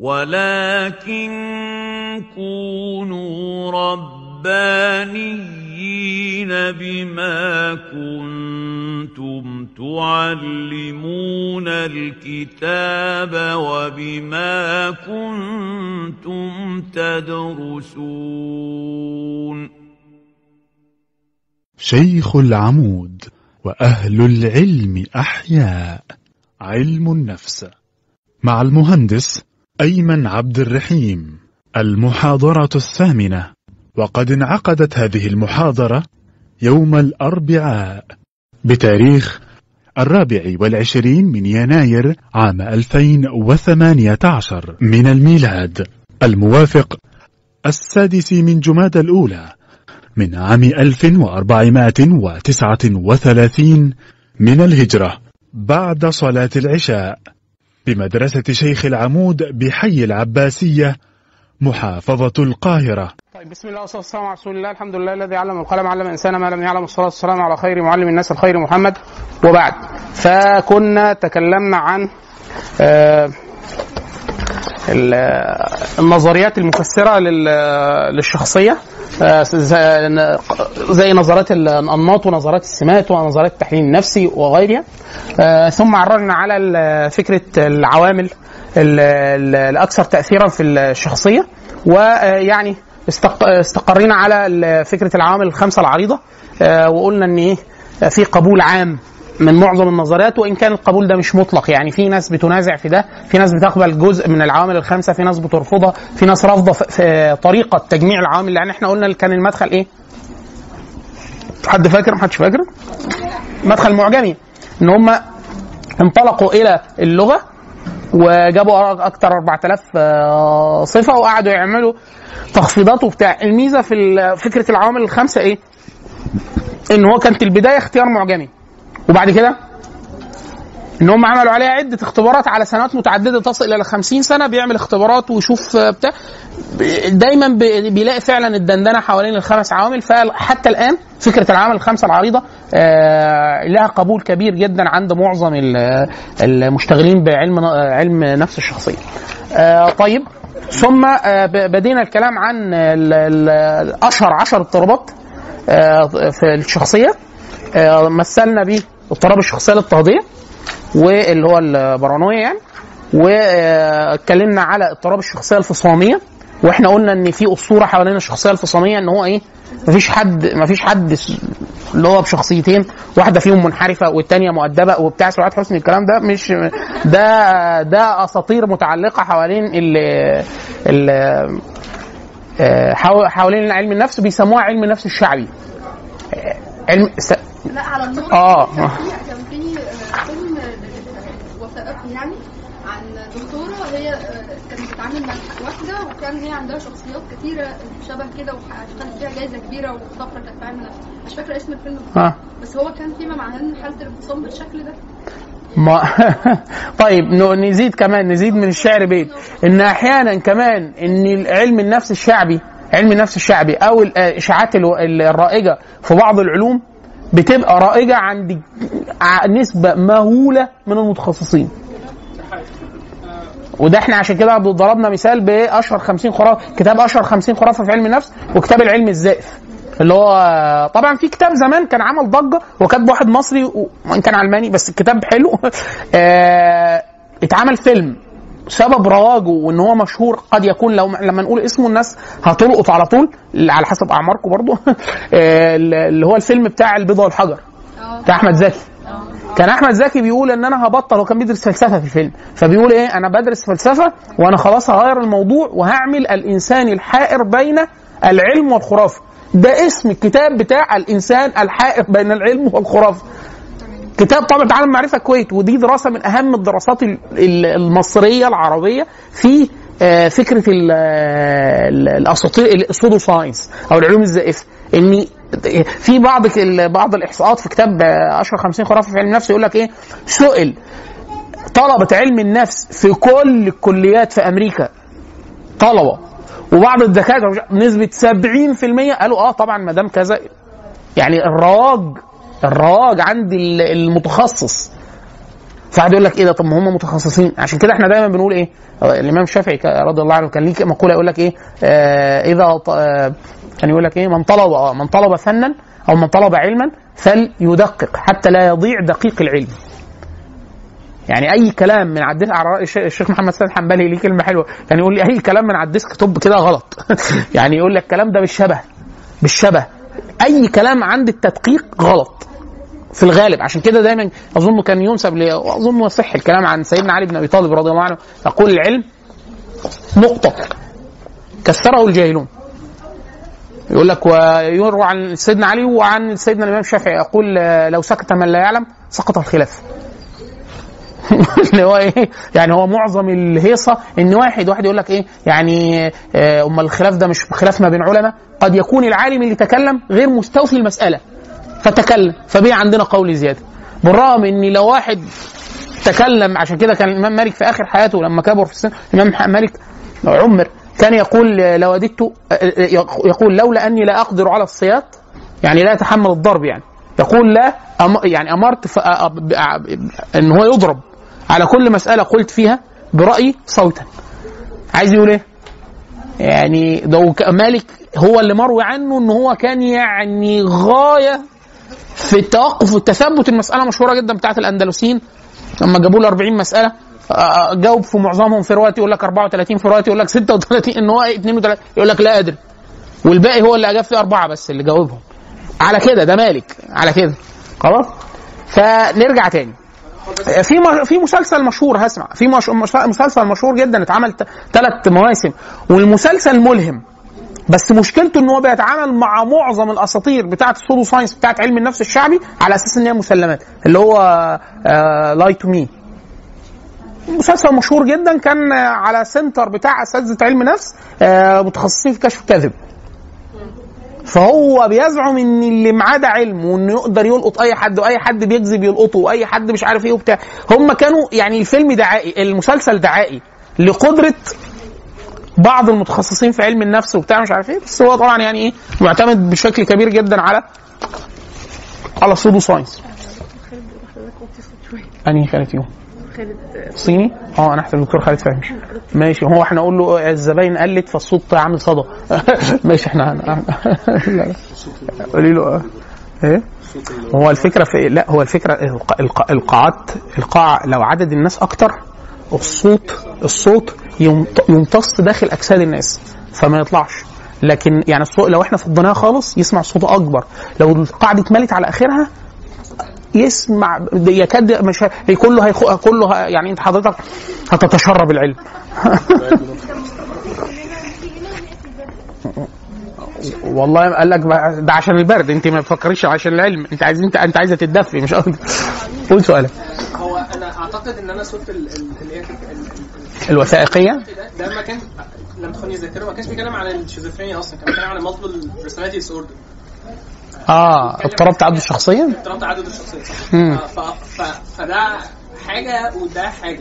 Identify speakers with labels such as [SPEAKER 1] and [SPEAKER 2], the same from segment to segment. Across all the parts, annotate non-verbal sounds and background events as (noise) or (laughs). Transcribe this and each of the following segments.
[SPEAKER 1] ولكن كونوا ربانيين بما كنتم تعلمون الكتاب وبما كنتم تدرسون.
[SPEAKER 2] شيخ العمود وأهل العلم أحياء. علم النفس. مع المهندس أيمن عبد الرحيم المحاضرة الثامنة. وقد انعقدت هذه المحاضرة يوم الأربعاء بتاريخ الرابع والعشرين من يناير عام 2018 من الميلاد. الموافق السادس من جماد الأولى من عام 1439 من الهجرة بعد صلاة العشاء. بمدرسة شيخ العمود بحي العباسية محافظة القاهرة.
[SPEAKER 3] طيب بسم الله والصلاة والسلام على رسول الله. الحمد لله الذي علم القلم علم الإنسان ما لم يعلم. الصلاه والسلام على خير معلم الناس الخير محمد. وبعد فكنا تكلمنا عن آه، النظريات المفسرة لل- للشخصية آه، زي- نظريات الانماط ونظريات السمات ونظريات التحليل النفسي وغيرها. آه، ثم عرجنا على فكرة العوامل ال- ال- الأكثر تاثيرا في الشخصية. ويعني استق- استقرينا على فكرة العوامل الخمسة العريضة آه، وقلنا إن إيه في قبول عام من معظم النظريات وإن كان القبول ده مش مطلق. يعني في ناس بتنازع في ده في ناس بتقبل جزء من العوامل الخمسة في ناس بترفضها في ناس رافضة في- طريقة تجميع العوامل. يعني إحنا قلنا كان المدخل إيه؟ حد فاكر؟ محدش فاكر؟ مدخل معجمي. إن هم انطلقوا إلى اللغة وجابوا أكتر 4000 آه، صفة وقعدوا يعملوا تخفيضات وبتاع. الميزة في فكرة العوامل الخمسة إيه؟ إن هو كانت البداية اختيار معجمي. وبعد كده ان هم عملوا عليها عدة اختبارات على سنوات متعددة تصل إلى 50 سنة بيعمل اختبارات ويشوف آه، بتاع. دايما بيلاقي فعلا الدندنة حوالين الخمس عوامل. فحتى الآن فكرة العوامل الخمسة العريضة آه، لها قبول كبير جدا عند معظم ال- المشتغلين بعلم علم نفس الشخصية. آه، طيب ثم بدينا الكلام عن اشهر عشر اضطرابات في الشخصية. مثلنا به اضطراب الشخصية الاضطهاديه واللي هو البارانويا يعني. واتكلمنا على اضطراب الشخصية الفصامية وإحنا قلنا ان في اسطورة حوالين الشخصية الفصامية ان هو إيه مفيش حد مفيش حد اللي هو بشخصيتين واحدة فيهم منحرفة والتانية مؤدبة وبتاع سعاد حسني الكلام ده مش ده ده اساطير متعلقة حوالين ال ال آه، حو- حوالين علم النفس بيسموها علم النفس الشعبي. آه، علم س-
[SPEAKER 4] لا على النقطة
[SPEAKER 3] آه.
[SPEAKER 4] كان في كان في آه، فيلم آه، وثائقي يعني عن دكتورة هي آه، كانت بتتعامل مع واحدة وكان هي عندها شخصيات كتيرة شبه كده وخدت فيها جايزة كبيرة وطفرة كانت النفس مش فاكرة اسم الفيلم.
[SPEAKER 3] آه.
[SPEAKER 4] بس هو كان فيما معناه إن حالة الانفصام بالشكل ده.
[SPEAKER 3] ما (laughs) طيب نزيد كمان نزيد من الشعر بيت. إن أحيانا كمان إن علم النفس الشعبي علم النفس الشعبي أو الاشاعات الرائجة في بعض العلوم بتبقى رائجة عند نسبة مهولة من المتخصصين. وده إحنا عشان كده ضربنا مثال بأشهر 50 خرافه كتاب أشهر 50 خرافة في علم النفس وكتاب العلم الزائف. اللي هو طبعا في كتاب زمان كان عمل ضجة وكاتب واحد مصري وان كان علماني بس الكتاب حلو. (laughs) آه، اتعمل فيلم. سبب رواجه وإن هو مشهور قد يكون لو لما نقول اسمه الناس هتلقط على طول على حسب أعماركم برضو. (laughs) آه، اللي هو الفيلم بتاع البيضة والحجر. بتاع أحمد زكي. كان أحمد زكي بيقول إن أنا هبطل هو كان بيدرس فلسفة في الفيلم. فبيقول إيه؟ أنا بدرس فلسفة وأنا خلاص هغير الموضوع وهعمل الإنسان الحائر بين العلم والخرافة. ده اسم الكتاب بتاع الإنسان الحائر بين العلم والخرافة. كتاب طبعا تعالى معرفه الكويت ودي دراسة من أهم الدراسات ال- ال- المصرية العربية في آه، فكرة ال- ال- الأساطير الاسودو ساينس أو العلوم الزائفة. ان في بعض بعض الإحصاءات في كتاب آه، اشهر 50 خرافة في علم النفس يقول لك إيه؟ سئل طلبة علم النفس في كل الكليات في أمريكا. طلبة. وبعض الدكاترة نسبة 70% قالوا آه طبعا ما دام كذا يعني الرواج الرواج عند ال- المتخصص. فقعد يقول لك إيه ده؟ طب ما هم متخصصين. عشان كده إحنا دايما بنقول إيه؟ الإمام الشافعي رضي الله عنه كان ليه مقولة يقول لك إيه؟ آه إذا ط- آه كان يقول لك إيه؟ من طلب آه من طلب فنا أو من طلب علما فليدقق حتى لا يضيع دقيق العلم. يعني أي كلام من على الش- الشيخ محمد سيد حنبلي ليه كلمة حلوة. كان يقول لي أي كلام من على ال desktop كده غلط. (laughs) يعني يقول لك الكلام ده بالشبه بالشبه. أي كلام عند التدقيق غلط. في الغالب. عشان كده دايما أظن كان ينسب لي وأظن صح الكلام عن سيدنا علي بن أبي طالب رضي الله عنه. يقول العلم نقطة. كسره الجاهلون. يقول لك ويروى عن سيدنا علي وعن سيدنا الإمام الشافعي. يقول آه، لو سكت من لا يعلم سقط الخلاف. (laughs) اللي هو إيه؟ يعني هو معظم الهيصة إن واحد واحد يقول لك إيه؟ يعني آه، أمال الخلاف ده مش خلاف ما بين علماء. قد يكون العالم اللي تكلم غير مستوفي المسألة. فتكلم. فبقي عندنا قول زيادة. بالرغم إن لو واحد تكلم عشان كده كان الإمام مالك في آخر حياته لما كبر في السن الإمام مالك عمر كان يقول لو وددت آه، يقول لولا أني لا أقدر على الصياط يعني لا يتحمل الضرب يعني. يقول لا أم يعني أمرت إن هو يضرب. على كل مسألة قلت فيها برأيي صوتا. عايز يقول إيه؟ يعني ده مالك هو اللي مروي عنه إن هو كان يعني غاية في التوقف والتثبت المسألة مشهورة جدا بتاعت الاندلسيين لما جابوا له 40 مسألة آه، جاوب في معظمهم في رواية يقول لك 34 في رواية يقول لك 36 إن هو 32 يقول لك لا أدري. والباقي هو اللي اجاب فيه أربعة بس اللي جاوبهم. على كده ده مالك. على كده. خلاص؟ فنرجع تاني. في في مسلسل مشهور هسمع. في مسلسل مشهور جدا اتعمل ثلاث مواسم. والمسلسل ملهم. بس مشكلته إن هو بيتعامل مع معظم الأساطير بتاعه ال pseudo science بتاعه علم النفس الشعبي على أساس إن هي مسلمات اللي هو Lie to Me مسلسل مشهور جدا كان على center بتاع أساتذة علم نفس آه، متخصصين في كشف الكذب فهو بيزعم إن اللي معاه ده علم وإنه يقدر يلقط أي حد وأي حد بيكذب يلقطه وأي حد مش عارف إيه وبتاع. هم كانوا يعني الفيلم دعائي المسلسل دعائي لقدرة بعض المتخصصين في علم النفس وبتاع مش عارف إيه بس هو طبعا يعني إيه معتمد بشكل كبير جدا على على السودو ساينس أنهي خالد يوم صيني؟ آه أنا احسب الدكتور خالد فهمي. ماشي هو إحنا نقول له الزباين قلت فالصوت عامل صدى. (laughs) ماشي إحنا لا (laughs) قولي له آه إيه؟ هو الفكرة في لا هو الفكرة الق- الق- القاعات القاعه لو عدد الناس أكتر الصوت الصوت يمتص داخل أجساد الناس فما يطلعش. لكن يعني الصوت لو إحنا فضيناها خالص يسمع صوت أكبر. لو القاعه دي اتملت على آخرها يسمع يكاد مش هي كله هيخ... كله. يعني أنت حضرتك هتتشرب العلم. (laughs) والله قال لك ده عشان البرد أنت ما تفكريش عشان العلم. أنت عايز أنت أنت عايزة تتدفي مش قصدي (laughs) قول سؤالك.
[SPEAKER 5] هو أنا أعتقد إن أنا صوت ال- ال- اللي هي ال- ال-
[SPEAKER 3] الوثائقية؟
[SPEAKER 5] ده ما كان لم تخوني الذاكره ما كانش بيتكلم عن الشيزوفرينيا أصلا كان بيتكلم عن multiple personality disorder
[SPEAKER 3] آه اضطراب تعدد الشخصية؟
[SPEAKER 5] اضطراب تعدد الشخصية صح. فده حاجة وده حاجة.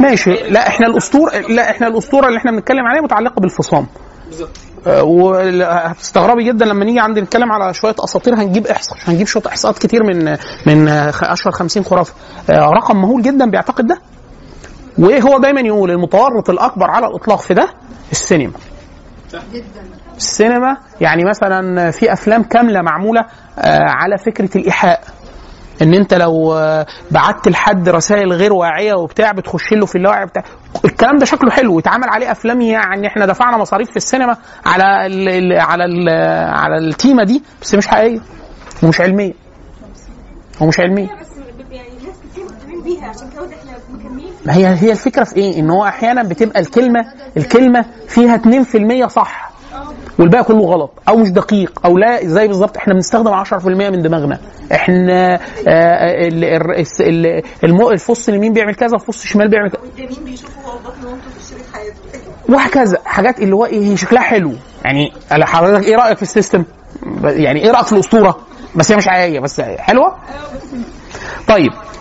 [SPEAKER 3] ماشي. لا إحنا الاسطوره لا إحنا الأسطورة اللي إحنا بنتكلم عليها متعلقة بالفصام.
[SPEAKER 5] بالظبط.
[SPEAKER 3] آه، وهتستغربي جدا لما نيجي عند نتكلم على شوية أساطير هنجيب احصاء هنجيب شوية إحصاءات كتير من من أشهر 50 خرافة. آه، رقم مهول جدا بيعتقد ده؟ وإيه هو دايما يقول المتورط الأكبر على الإطلاق في ده؟ السينما. السينما يعني مثلا في أفلام كاملة معمولة آه، على فكرة الإيحاء. إن أنت لو آه، بعت لحد رسائل غير واعية وبتاع بتخش له في اللاوعي بتاع. الكلام ده شكله حلو ويتعمل عليه أفلام يعني إحنا دفعنا مصاريف في السينما على ال ال على ال على التيمة دي بس مش حقيقية ومش علمية. ومش علمية
[SPEAKER 6] بس يعني ناس كتير مهتمين بيها عشان كده إحنا مكملين
[SPEAKER 3] ما هي هي الفكرة في إيه؟ إن هو أحيانا بتبقى الكلمة الكلمة فيها 2% صح والباقي كله غلط أو مش دقيق أو لا زي بالظبط إحنا بنستخدم 10% من دماغنا إحنا آه، المو- الفص اليمين بيعمل كذا الفص الشمال بيعمل كذا
[SPEAKER 6] بيشوفوا هو بطن مامته في شريط حياته
[SPEAKER 3] وهكذا حاجات اللي هو إيه شكلها حلو يعني حضرتك إيه رأيك في السيستم؟ يعني إيه رأيك في الأسطورة؟ بس هي مش حقيقيه بس حلوة؟ طيب آه،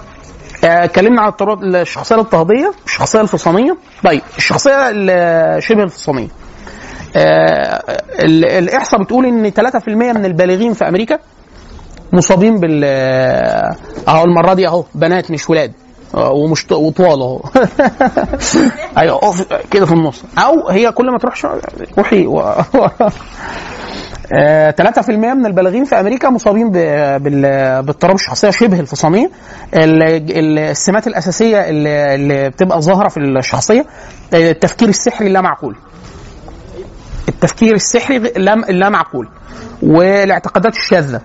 [SPEAKER 3] اتكلمنا عن اضطراب الشخصية الاضطهادية الشخصية الفصاميه طيب الشخصية ال- شبه الفصاميه آه، ال- الإحصاء بتقول إن 3% من البالغين في أمريكا مصابين بال أهو المرة دي أهو بنات مش ولاد. آه، ومش وطوال أهو. (laughs) أيوه كده في النص. أو هي كل ما تروح شو- روحي. (laughs) آه، 3% من البالغين في أمريكا مصابين باضطراب الشخصيه شبه الفصامية. ال- ال- السمات الأساسية اللي, بتبقى ظاهرة في الشخصية آه، التفكير السحري اللا معقول. التفكير السحري غ- لا لا معقول. والاعتقادات الشاذة.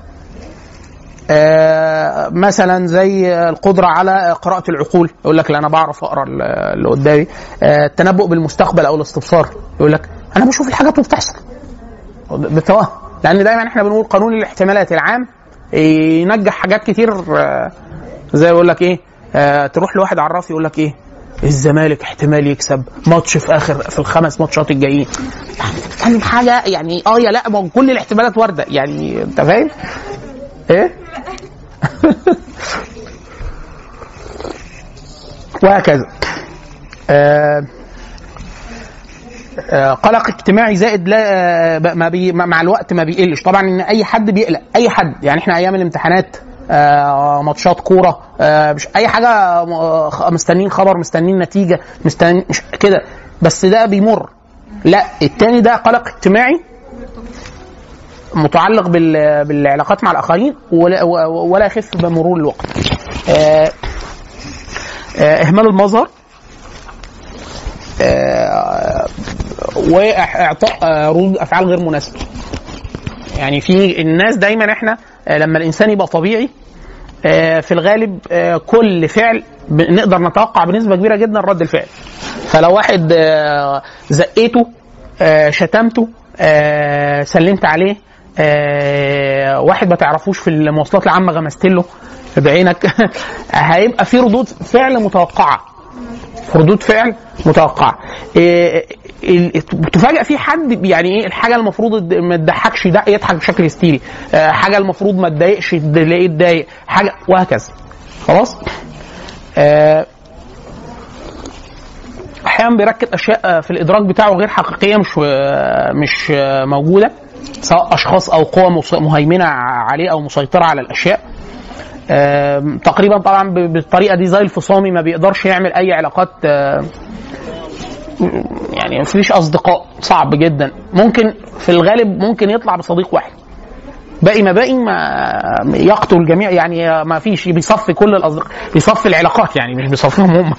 [SPEAKER 3] آه، مثلا زي القدرة على قراءة العقول. يقول لك لا أنا بعرف ال- اللي قدامي. آه، التنبؤ بالمستقبل أو الاستبصار. يقول لك أنا بشوف الحاجات وبتحصل بالتوهم لأن دايما إحنا بنقول قانون الاحتمالات العام ينجح حاجات كتير آه، زي يقول لك إيه آه، تروح لواحد عراف يقول لك إيه الزمالك احتمال يكسب ماتش في آخر في الخمس ماتشات الجايين. يعني بتتكلم حاجة يعني آه يا لأ ما كل الاحتمالات واردة. يعني أنت فاهم؟ إيه؟ (laughs) وهكذا. آه، قلق اجتماعي زائد لا آه، ما بي مع الوقت ما بيقلش. طبعا إن أي حد بيقلق أي حد يعني إحنا أيام الامتحانات آه، ماتشات كورة آه، مش أي حاجة آه، مستنيين خبر مستنيين نتيجة مستنيين كده. بس ده بيمر. لا التاني ده قلق اجتماعي متعلق بال- بالعلاقات مع الآخرين ولا, ولا يخف بمرور الوقت. آه، آه، إهمال المظهر. آه، وإعطاء آه، ردود أفعال غير مناسبة. يعني في الناس دايما إحنا آه، لما الإنسان يبقى طبيعي آه، في الغالب آه، كل فعل نقدر نتوقع بنسبة كبيرة جدا رد الفعل. فلو واحد آه، زقيته آه، شتمته آه، سلمت عليه آه، واحد ما تعرفوش في المواصلات العامة غمست له بعينك (laughs) هيبقى في ردود فعل متوقعة. ردود فعل متوقعة. إيه ال- تفاجئ في حد يعني إيه الحاجة المفروض ما تضحكش ده يضحك بشكل هستيري. آه، حاجة المفروض ما تضايقش تلاقيه يتضايق حاجة وهكذا. خلاص؟ آه، أحيانا بيركب أشياء آه، في الإدراك بتاعه غير حقيقية مش مش موجودة سواء أشخاص أو قوى مهيمنة عليه أو مسيطرة على الأشياء. تقريبا طبعا بالطريقة دي زي الفصامي ما بيقدرش يعمل أي علاقات يعني مفيش أصدقاء صعب جدا. ممكن في الغالب ممكن يطلع بصديق واحد. باقي ما باقي ما يقتل الجميع يعني ما فيش بيصفي كل الاصدقاء بيصفي العلاقات يعني مش بيصفيهم هم.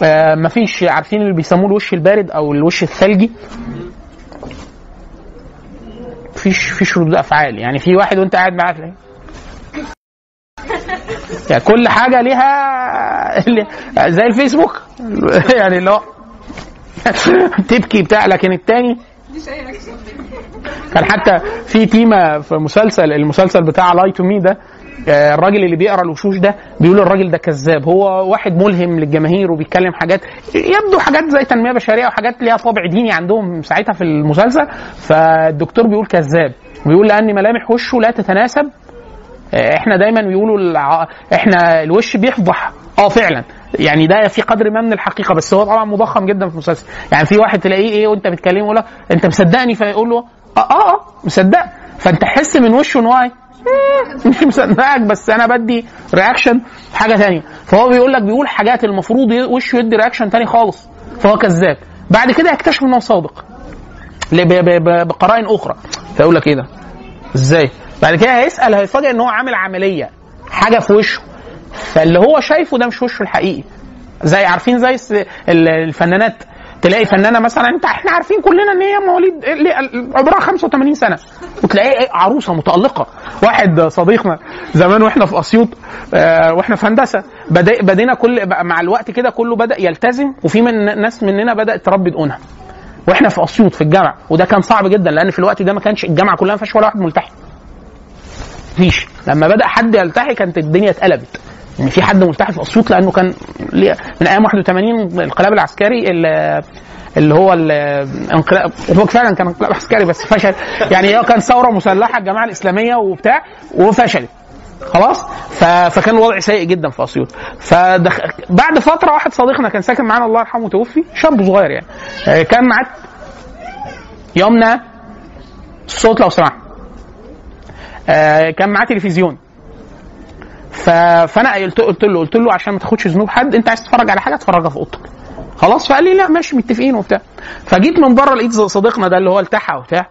[SPEAKER 3] (laughs) ما فيش عارفين اللي بيسموه الوش البارد أو الوش الثلجي؟ فيش فيش ردود أفعال. يعني في واحد وأنت قاعد معاه تلاقيه (laughs) يعني كل حاجة ليها (laughs) زي الفيسبوك. (laughs) يعني هو تبكي بتاع لكن التاني كان حتى في تيمة في مسلسل المسلسل بتاع Lie to Me ده الراجل اللي بيقرأ الوشوش ده بيقول الراجل ده كذاب. هو واحد ملهم للجماهير وبيتكلم حاجات يبدو حاجات زي تنمية بشرية وحاجات ليها طابع ديني عندهم ساعتها في المسلسل. فالدكتور بيقول كذاب. بيقول لأن ملامح وشه لا تتناسب. آه، إحنا دايما بيقولوا الع... إحنا الوش بيفضح. آه فعلا. يعني ده في قدر ما من الحقيقة بس هو طبعا مضخم جدا في المسلسل. يعني في واحد تلاقيه إيه وأنت بتكلمه يقول أنت مصدقني؟ فيقول له آه آه, آه مصدق. فأنت تحس من وشه إن هو مش مصدقك بس أنا بدي reaction حاجة ثانية فهو بيقول لك بيقول حاجات المفروض وشه يدي reaction ثاني خالص. فهو كذاب. بعد كده يكتشف ان هو صادق بقرائن أخرى. فيقول لك إيه ده؟ إزاي؟ بعد كده هيسأل هيفاجئ إن هو عامل عملية. حاجة في وشه. فاللي هو شايفه ده مش وشه الحقيقي. زي عارفين زي الفنانات. تلاقي فنانة مثلا انت إحنا عارفين كلنا إن هي مواليد عمرها 85 سنة. وتلاقي عروسة متألقة. واحد صديقنا زمان وإحنا في أسيوط آه، وإحنا في هندسة. بدينا كل مع الوقت كده كله بدأ يلتزم وفي من ناس مننا بدأت تربي دقونها. وإحنا في أسيوط في الجامعة. وده كان صعب جدا لأن في الوقت ده ما كانش الجامعة كلها ما فيهاش ولا واحد ملتحي. مفيش. لما بدأ حد يلتحي كانت الدنيا اتقلبت. ان في حد ملتحي في اسيوط لأنه كان من أيام 81 الانقلاب العسكري اللي هو الانقلاب هو فعلا كان انقلاب عسكري بس فشل. يعني هو كان ثورة مسلحة الجماعة الإسلامية وبتاع وفشلت. خلاص. فكان الوضع سيء جدا في أسيوط. فدخ... بعد فترة واحد صديقنا كان ساكن معانا الله يرحمه توفي شاب صغير يعني. آه، كان معاه يومنا الصوت لو سمحت. آه، كان معاه تلفزيون. فأنا قلت قلت له قلت له عشان ما تاخدش ذنوب حد أنت عايز تتفرج على حاجة اتفرجها في أوضتك. خلاص؟ فقال لي لا ماشي متفقين وبتاع. فجيت من بره لقيت صديقنا ده اللي هو التحى وبتاع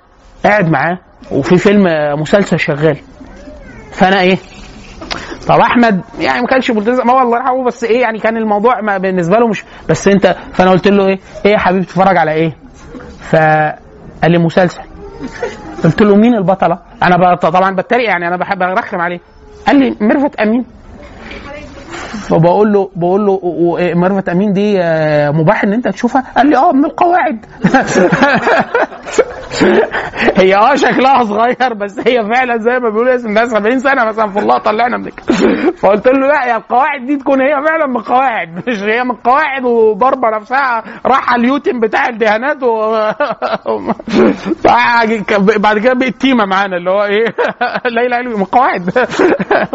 [SPEAKER 3] قاعد معاه وفي فيلم آه، مسلسل شغال. فأنا إيه؟ طب أحمد يعني ما كانش ملتزم. ما الله يرحمه بس إيه يعني كان الموضوع ما بالنسبة له مش بس أنت فأنا قلت له إيه؟ إيه يا حبيبي تتفرج على إيه؟ فقال لي مسلسل. قلت له مين البطلة؟ أنا طبعا بتريق يعني أنا بحب ارخم عليه. قال لي ميرفت أمين. فبقول له بقول له و- ميرفت أمين دي آه، مباح إن أنت تشوفها. قال لي آه من القواعد. (laughs) هي آه شكلها صغير بس هي فعلا زي ما بيقولوا اسم ده 70 سنة مثلا في اللقطه اللي إحنا بنك فقلت له لا يا القواعد دي تكون هي فعلا من القواعد. (laughs) مش هي من القواعد وضربه نفسها راح على اليوتيم بتاع الدهانات و (laughs) بعد كده بقت تيمة معانا اللي هو إيه ليلى علوي من القواعد.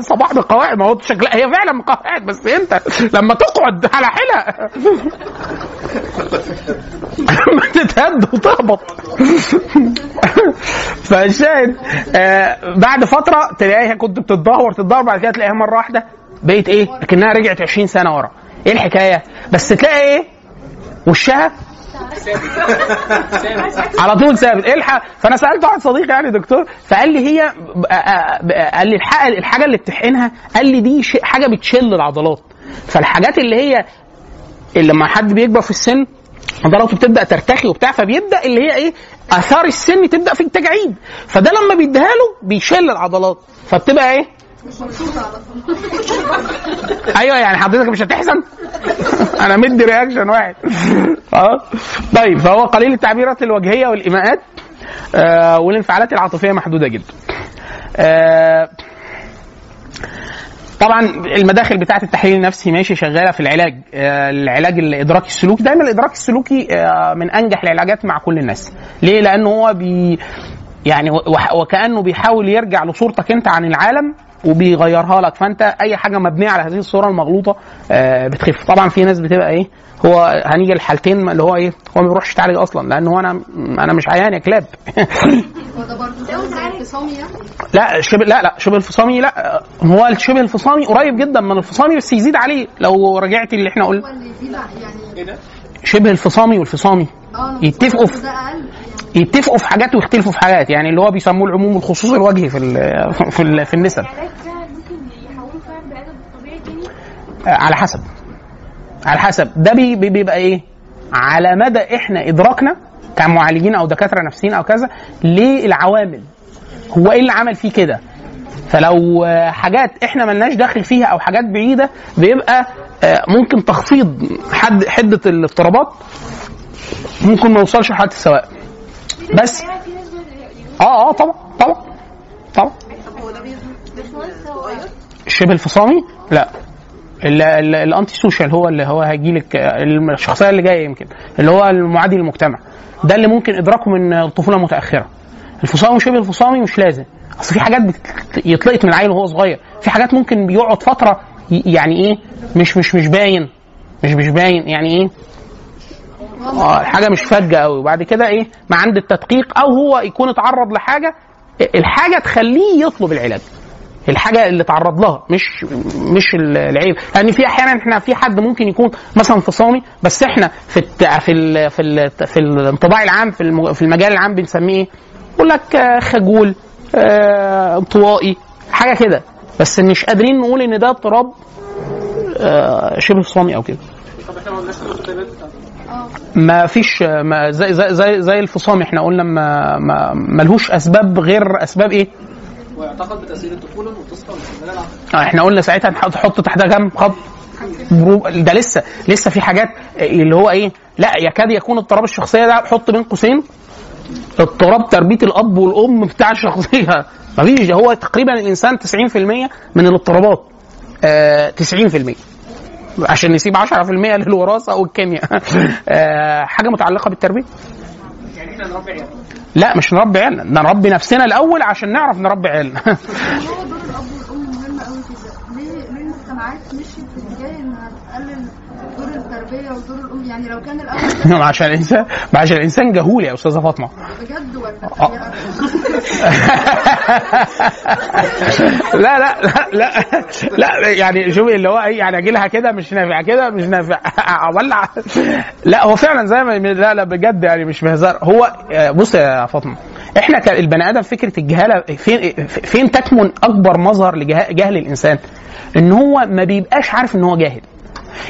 [SPEAKER 3] صباح من القواعد ما هو شكلها هي فعلا من القواعد. بس انت لما تقعد على حيلها (laughs) ما تتهد وتهبط (laughs) فالشاهد آه بعد فترة تلاقيها كنت بتتدهور تتدهور بعد كده تلاقيها مرة واحدة بقيت إيه؟ كانها رجعت 20 سنة ورا إيه الحكاية؟ بس تلاقي إيه؟ وشها على طول ثابت الحق. فأنا سألت واحد صديقي يعني دكتور فقال لي هي آه، آه، قال لي الحق الحاجة اللي بتحقنها قال لي دي حاجة بتشل العضلات. فالحاجات اللي هي اللي لما حد بيكبر في السن عضلاته بتبدأ ترتخي وبتاع فبيبدأ اللي هي إيه آثار السن تبدأ في التجاعيد فده لما بيديها له بيشل العضلات. فبتبقى إيه؟ أيوه يعني حضرتك مش هتحزن؟ (laughs) أنا مدي reaction واحد. أه؟ طيب فهو قليل التعبيرات الوجهيه والإيماءات آه والانفعالات العاطفية محدودة جدا. آه طبعا المداخل بتاعة التحليل النفسي ماشي شغالة في العلاج آه، العلاج الإدراكي السلوكي. دايما الادراك السلوكي آه، من أنجح العلاجات مع كل الناس. ليه؟ لأنه هو بي يعني وكأنه بيحاول يرجع لصورتك أنت عن العالم وبيغيرها لك. فأنت أي حاجة مبنية على هذه الصورة المغلوطة آه، بتخف. طبعا في ناس بتبقى إيه هو هنيجي الحالتين اللي هو إيه هو ما بيروحش يتعالج أصلا لأن هو أنا أنا مش عيان يا كلاب. (laughs) لا شبه لا لا شبه الفصامي لا هو الشبه الفصامي قريب جدا من الفصامي بس يزيد عليه. لو رجعت اللي إحنا قلنا.
[SPEAKER 4] يعني؟
[SPEAKER 3] شبه الفصامي والفصامي.
[SPEAKER 4] أنا
[SPEAKER 3] يتفقوا في- يتفقوا في حاجات ويختلفوا في حاجات يعني اللي هو بيسموه العموم والخصوص الوجهي في ال (laughs) في, ال في النسب. على حسب. على حسب. ده بي بي- بيبقى إيه؟ على مدى إحنا إدراكنا كمعالجين أو دكاترة نفسيين أو كذا للعوامل. هو إيه اللي عمل فيه كده؟ فلو حاجات إحنا ملناش دخل فيها أو حاجات بعيدة بيبقى آه، ممكن تخفيض حد حدة الاضطرابات ممكن ما يوصلش لحد السواء بس. آه آه طبعا طبعا طبعا. الشبه الفصامي؟ لا. ال- ال- ال antisocial هو اللي هو هيجي لك الشخصية اللي جاية يمكن اللي هو المعادي للمجتمع. ده اللي ممكن إدراكه من الطفوله المتاخره الفصامي وشبه الفصامي مش لازم. أصل في حاجات يتلقط من العيل وهو صغير. في حاجات ممكن بيقعد فترة يعني إيه مش مش مش باين. مش مش باين. يعني إيه؟ آه حاجة مش فجه قوي وبعد كده إيه؟ مع عند التدقيق أو هو يكون اتعرض لحاجة الحاجة تخليه يطلب العلاج. الحاجة اللي تعرض لها مش مش العيب. لأن في أحيانا إحنا في حد ممكن يكون مثلا فصامي بس إحنا في الت... في ال... في ال... في الانطباع العام في الم... في المجال العام بنسميه إيه؟ يقول لك آه، خجول آه، انطوائي حاجة كده. بس مش قادرين نقول إن ده اضطراب آه، شبه فصامي أو كده.
[SPEAKER 5] طب إحنا ما قلناش
[SPEAKER 3] ما فيش ما زي زي زي, زي الفصام. إحنا قلنا ما ما ملهوش أسباب غير أسباب إيه؟
[SPEAKER 5] ويعتقد بتأثير الطفولة المتصله
[SPEAKER 3] آه، إحنا قلنا ساعتها نحط تحط تحتها كام خط ده لسه لسه في حاجات اللي هو إيه؟ لا يكاد يكون اضطراب الشخصية ده حط بين قوسين. اضطراب تربية الأب والأم بتاع الشخصية. مفيش هو تقريبا الإنسان 90% من الاضطرابات. آه 90% عشان نسيب 10% للوراثة أو الكيمياء (laughs) آه
[SPEAKER 5] حاجة متعلقة بالتربية؟
[SPEAKER 3] لا مش نربي عيالنا. نربي نفسنا الأول عشان نعرف نربي عيالنا (laughs)
[SPEAKER 4] هو دور الاب والام مهم قوي كده ليه ليه المجتمعات مشيت في اتجاه انها تقلل دور التربيه ودور الأم. يعني لو كان الأول (laughs)
[SPEAKER 3] عشان الانسان عشان الإنسان جهول يا أستاذة فاطمة.
[SPEAKER 4] بجد ولا
[SPEAKER 3] آه. (laughs) لا لا لا لا لا يعني شوفي اللي هو إيه يعني أجي لها كده مش نافع كده مش نافع. (laughs) أولع. لا هو فعلا زي ما لا لا بجد يعني مش بهزار. هو آه، بص يا فاطمة إحنا كالبني آدم فكرة الجهالة فين فين تكمن أكبر مظهر لجهل الإنسان؟ إن هو ما بيبقاش عارف إن هو جاهل.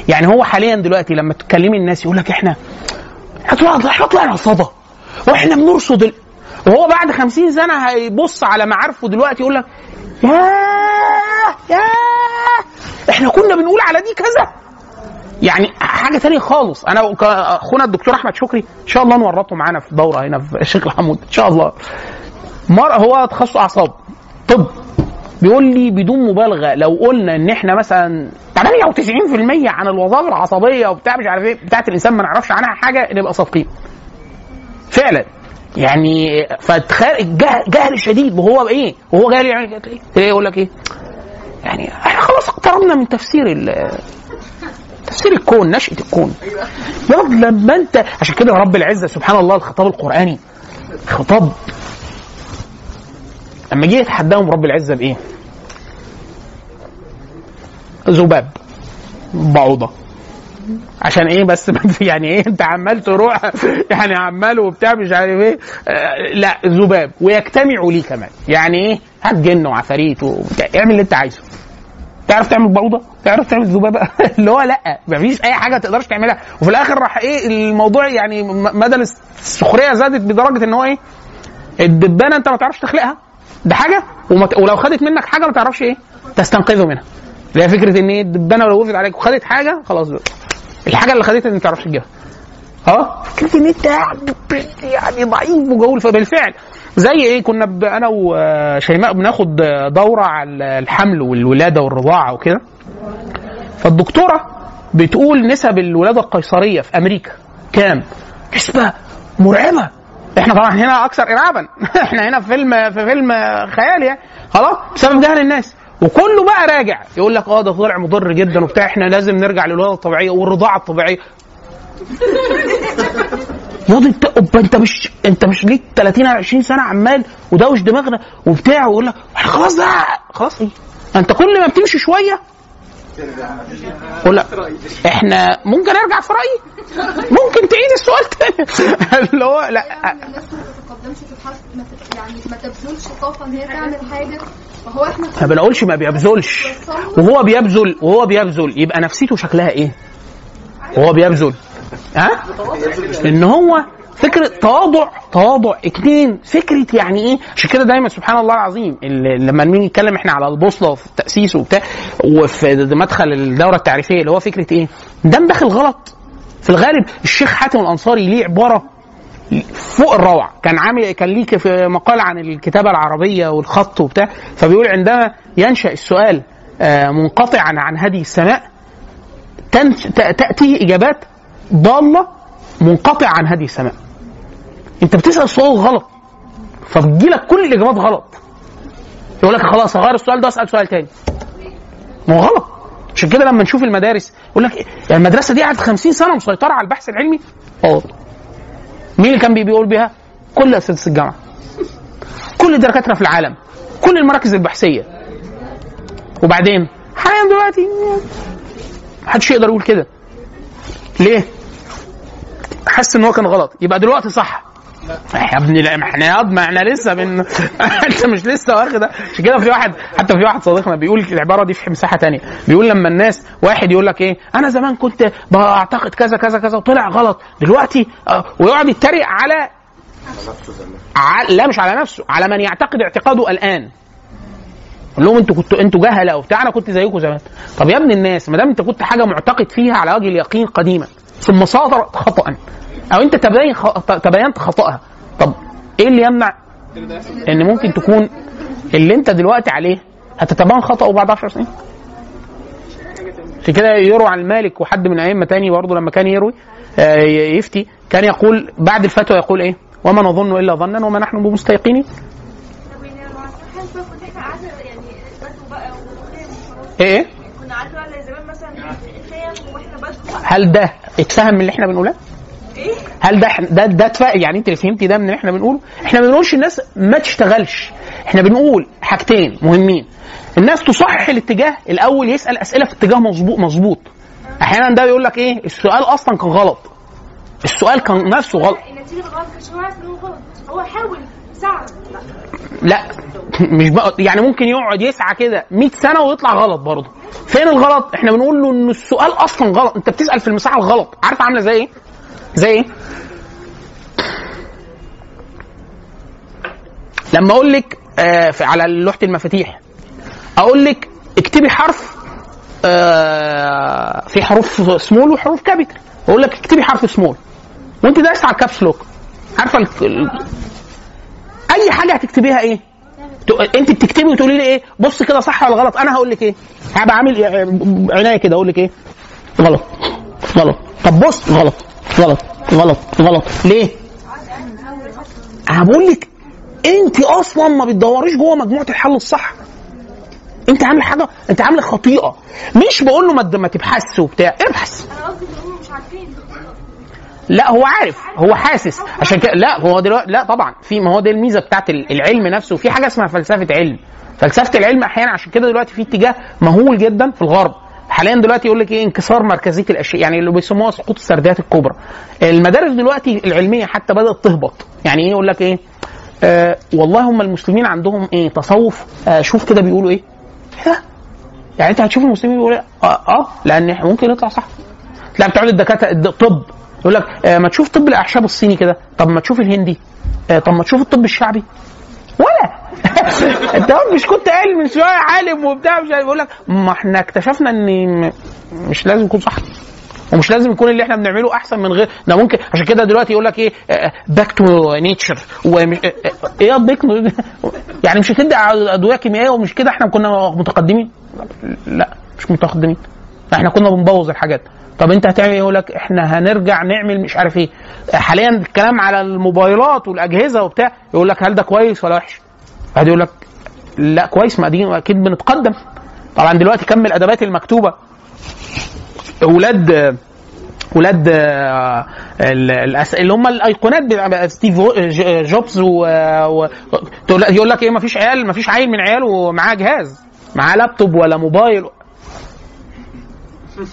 [SPEAKER 3] يعني هو حاليا دلوقتي لما تكلمي الناس يقول لك إحنا إحنا إحنا طلعنا صدى وإحنا بنرصد ال... وهو بعد خمسين سنة هيبص على معارفه دلوقتي يقول لك ياه ياه إحنا كنا بنقول على دي كذا. يعني حاجة تانية خالص. أنا أخونا الدكتور أحمد شكري إن شاء الله نورطه معانا في دورة هنا في الشيخ الحمود إن شاء الله. مر هو تخصص أعصاب طب. بيقول لي بدون مبالغة لو قلنا إن إحنا مثلا 98% عن الوظائف العصبية وبتاع مش عارف إيه بتاعت الإنسان ما نعرفش عنها حاجة نبقى صادقين. فعلا يعني فتخيل جهل, جهل شديد وهو إيه؟ وهو جاهل يعني كده إيه؟ يقول لك إيه؟ يعني إحنا خلاص اقتربنا من تفسير تفسير الكون نشأة الكون يا رب لما أنت عشان كده رب العزة سبحان الله الخطاب القرآني خطاب لما جه يتحداهم رب العزة بإيه؟ ذباب بعوضة. عشان إيه بس؟ (laughs) يعني إيه؟ أنت عمال تروح (laughs) يعني عمال وبتاع مش عارف إيه. آه لا ذباب. ويجتمعوا ليه كمان. يعني إيه؟ هات جن وعفاريت اعمل اللي أنت عايزه. تعرف تعمل بعوضة؟ تعرف تعمل ذبابة؟ (laughs) اللي هو لا. مفيش أي حاجة تقدرش تعملها. وفي الآخر راح إيه؟ الموضوع يعني مدى السخرية زادت بدرجة إن هو إيه؟ الدبانة أنت ما تعرفش تخلقها. ده حاجة وما ت- ولو خدت منك حاجة ما تعرفش إيه؟ تستنقذه منها اللي هي فكرة إن إيه الدبانة لو وقفت عليك وخدت حاجة خلاص بقى. الحاجة اللي خدتها ما تعرفش تجيبها أه فكرة إن أنت يعني ضعيف وجول فبالفعل زي إيه كنا ب... أنا وشيماء بناخد دورة على الحمل والولادة والرضاعة وكده فالدكتورة بتقول نسب الولادة القيصرية في أمريكا كام؟ نسبة مرعبة إحنا طبعا هنا أكثر ارعابا. (laughs) إحنا هنا في فيلم في فيلم خيالي. يعني. خلاص؟ بسبب جهل الناس. وكله بقى راجع. يقول لك آه ده طلع مضر جدا وبتاع. إحنا لازم نرجع للولاده الطبيعيه والرضاعة الطبيعية. (laughs) ياض انت انت مش انت مش ليك 30 أو 20 سنة عمال ودوش دماغنا وبتاع. ويقول لك خلاص ده خلاص؟ إيه؟ انت كل ما بتمشي شوية قول لا. إحنا ممكن أرجع في رأيي؟ ممكن تعيد السؤال تاني. اللي هو لا.
[SPEAKER 4] يعني ما تبذلش طاقه إن هي تعمل حاجة. إحنا
[SPEAKER 3] ما بنقولش ما بيبذلش. وهو بيبذل. وهو بيبذل يبقى نفسيته شكلها إيه؟ وهو بيبذل. ها؟ إن هو فكرة تواضع تواضع. اتنين فكرة يعني إيه؟ عشان كده دايما سبحان الله العظيم لما نيجي نتكلم إحنا على البوصلة وفي التأسيس وبتاع وفي مدخل الدورة التعريفية اللي هو فكرة إيه؟ ده داخل غلط. في الغالب الشيخ حاتم الأنصاري ليه عبارة فوق الروعة. كان عامل كان ليك في مقال عن الكتابة العربية والخط وبتاع فبيقول عندما ينشأ السؤال آه، منقطعا عن هدي السماء تن- ت- تأتيه منقطعة عن هدي السماء أنت بتسأل سؤال غلط فبتجيلك كل الإجابات غلط يقول لك خلاص هغير السؤال ده وأسأل سؤال تاني ما هو غلط عشان كده لما نشوف المدارس يقول لك يعني المدرسة دي قعدت 50 سنة مسيطرة على البحث العلمي غلط مين اللي كان بي- بيقول بيها؟ كل أساتذة الجامعة. كل الدكاتره في العالم. كل المراكز البحثية. وبعدين حاليا دلوقتي محدش يقدر يقول كده. ليه؟ حس ان هو كان غلط. يبقى دلوقتي صح. يا ابني لا إحنا يا ما إحنا لسه من (laughs) أنت مش لسه واخد عشان كده في واحد حتى في واحد صديقنا بيقول العبارة دي في مساحة تانية. بيقول لما الناس واحد يقول لك إيه؟ أنا زمان كنت بعتقد كذا كذا كذا وطلع غلط. دلوقتي آه، ويقعد يتريق على ع- لا مش على نفسه على من يعتقد اعتقاده الآن. قول لهم أنتوا كنتوا أنتوا جهلة وبتاع أنا كنت زيكم زمان. طب يا ابن الناس ما دام أنت كنت حاجة معتقد فيها على وجه اليقين قديما ثم صادرت خطأ. أو أنت تبين. تبينت خطأها. طب إيه اللي يمنع؟ إن ممكن تكون اللي أنت دلوقتي عليه هتتبين خطأه بعد 10 سنين. عشان كده يروى عن مالك وحد من أئمة تاني برضه لما كان يروي آه، يفتي كان يقول بعد الفتوى يقول إيه؟ وما نظن إلا ظنا وما نحن بمستيقنين.
[SPEAKER 6] على
[SPEAKER 3] إيه إيه؟
[SPEAKER 6] كنا بقى زي زمان مثلا
[SPEAKER 3] هل ده اتفهم من اللي إحنا بنقوله؟
[SPEAKER 6] إيه؟
[SPEAKER 3] هل ده ده ده يعني انت فهمتي ده من اللي إحنا بنقوله؟ إحنا ما بنقولش الناس ما تشتغلش. إحنا بنقول حاجتين مهمين. الناس تصحح الاتجاه الأول يسأل أسئلة في اتجاه مظبوط مظبوط. أحيانا ده بيقول لك إيه؟ السؤال أصلا كان غلط. السؤال كان نفسه غلط.
[SPEAKER 6] النتيجه هو غلط. هو حاول.
[SPEAKER 3] لا. مش بقى يعني ممكن يقعد يسعى كده 100 سنة ويطلع غلط برضه. فين الغلط؟ إحنا بنقول له إن السؤال أصلا غلط. أنت بتسأل في المساحة الغلط. عارف عاملة زي إيه؟ زي إيه؟ لما أقول لك آه على لوحة المفاتيح. أقول لك اكتبي حرف آه في حروف سمول وحروف capital أقول لك اكتبي حرف سمول وأنت دايس على ال caps lock. عارفة أي حاجة هتكتبيها إيه؟ أنت بتكتبي وتقولي لي إيه؟ بص كده صح ولا غلط. أنا هقول لك إيه؟ هبقى عامل إيه؟ عناية كده. أقول لك إيه؟ غلط. غلط. طب بص. غلط. غلط. غلط. غلط. ليه؟ بقول لك أنت أصلا ما بتدوريش جوه مجموعة الحل الصح. أنت عامل حاجة أنت عامل خطيئة. مش بقول له ما تبحثش وبتاع. ابحث
[SPEAKER 6] أنا قصدي ان هم مش عارفين
[SPEAKER 3] لا هو عارف هو حاسس. عشان كده لا هو دلوقتي لا طبعا في ما هو دي الميزة بتاعت ال- العلم نفسه. في حاجة اسمها فلسفة علم. فلسفة العلم أحيانا عشان كده دلوقتي في اتجاه مهول جدا في الغرب. حاليا دلوقتي يقول لك إيه انكسار مركزيه الأشياء يعني اللي بيسموها سقوط السرديات الكبرى. المدارس دلوقتي العلمية حتى بدأت تهبط. يعني إيه يقول لك إيه؟ آه والله هم المسلمين عندهم إيه تصوف. آه شوف كده بيقولوا إيه؟ ها؟ يعني أنت هتشوف المسلمين بيقولوا إيه؟ آه, آه لأن ممكن يطلع صح. لا بتوع الدكاترة الد- طب يقول لك آه ما تشوف طب الأعشاب الصيني كده؟ طب ما تشوف الهندي؟ آه طب ما تشوف الطب الشعبي؟ ولا. (laughs) انت مش كنت قايل من شوية عالم وبتاع مش عارف يقول لك ما إحنا اكتشفنا إن مش لازم يكون صح ومش لازم يكون اللي إحنا بنعمله أحسن من غير ده ممكن عشان كده دلوقتي يقول لك إيه back to nature إيه باك (laughs) يعني مش هتدي أدوية كيميائية ومش كده إحنا كنا متقدمين؟ لا مش متقدمين. إحنا كنا بنبوظ الحاجات. طب انت هتعمل إيه؟ يقول لك إحنا هنرجع نعمل مش عارف إيه. حاليا الكلام على الموبايلات والأجهزة وبتاع يقول لك هل ده كويس ولا وحش؟ بعد يقول لك لا كويس ما دي أكيد بنتقدم. طبعا دلوقتي كم الادبات المكتوبة؟ أولاد ولاد آه، اللي هم الأيقونات ستيف جوبز و... يقول لك إيه؟ ما فيش عيال ما فيش عيل من عياله معاه جهاز معاه لابتوب ولا موبايل.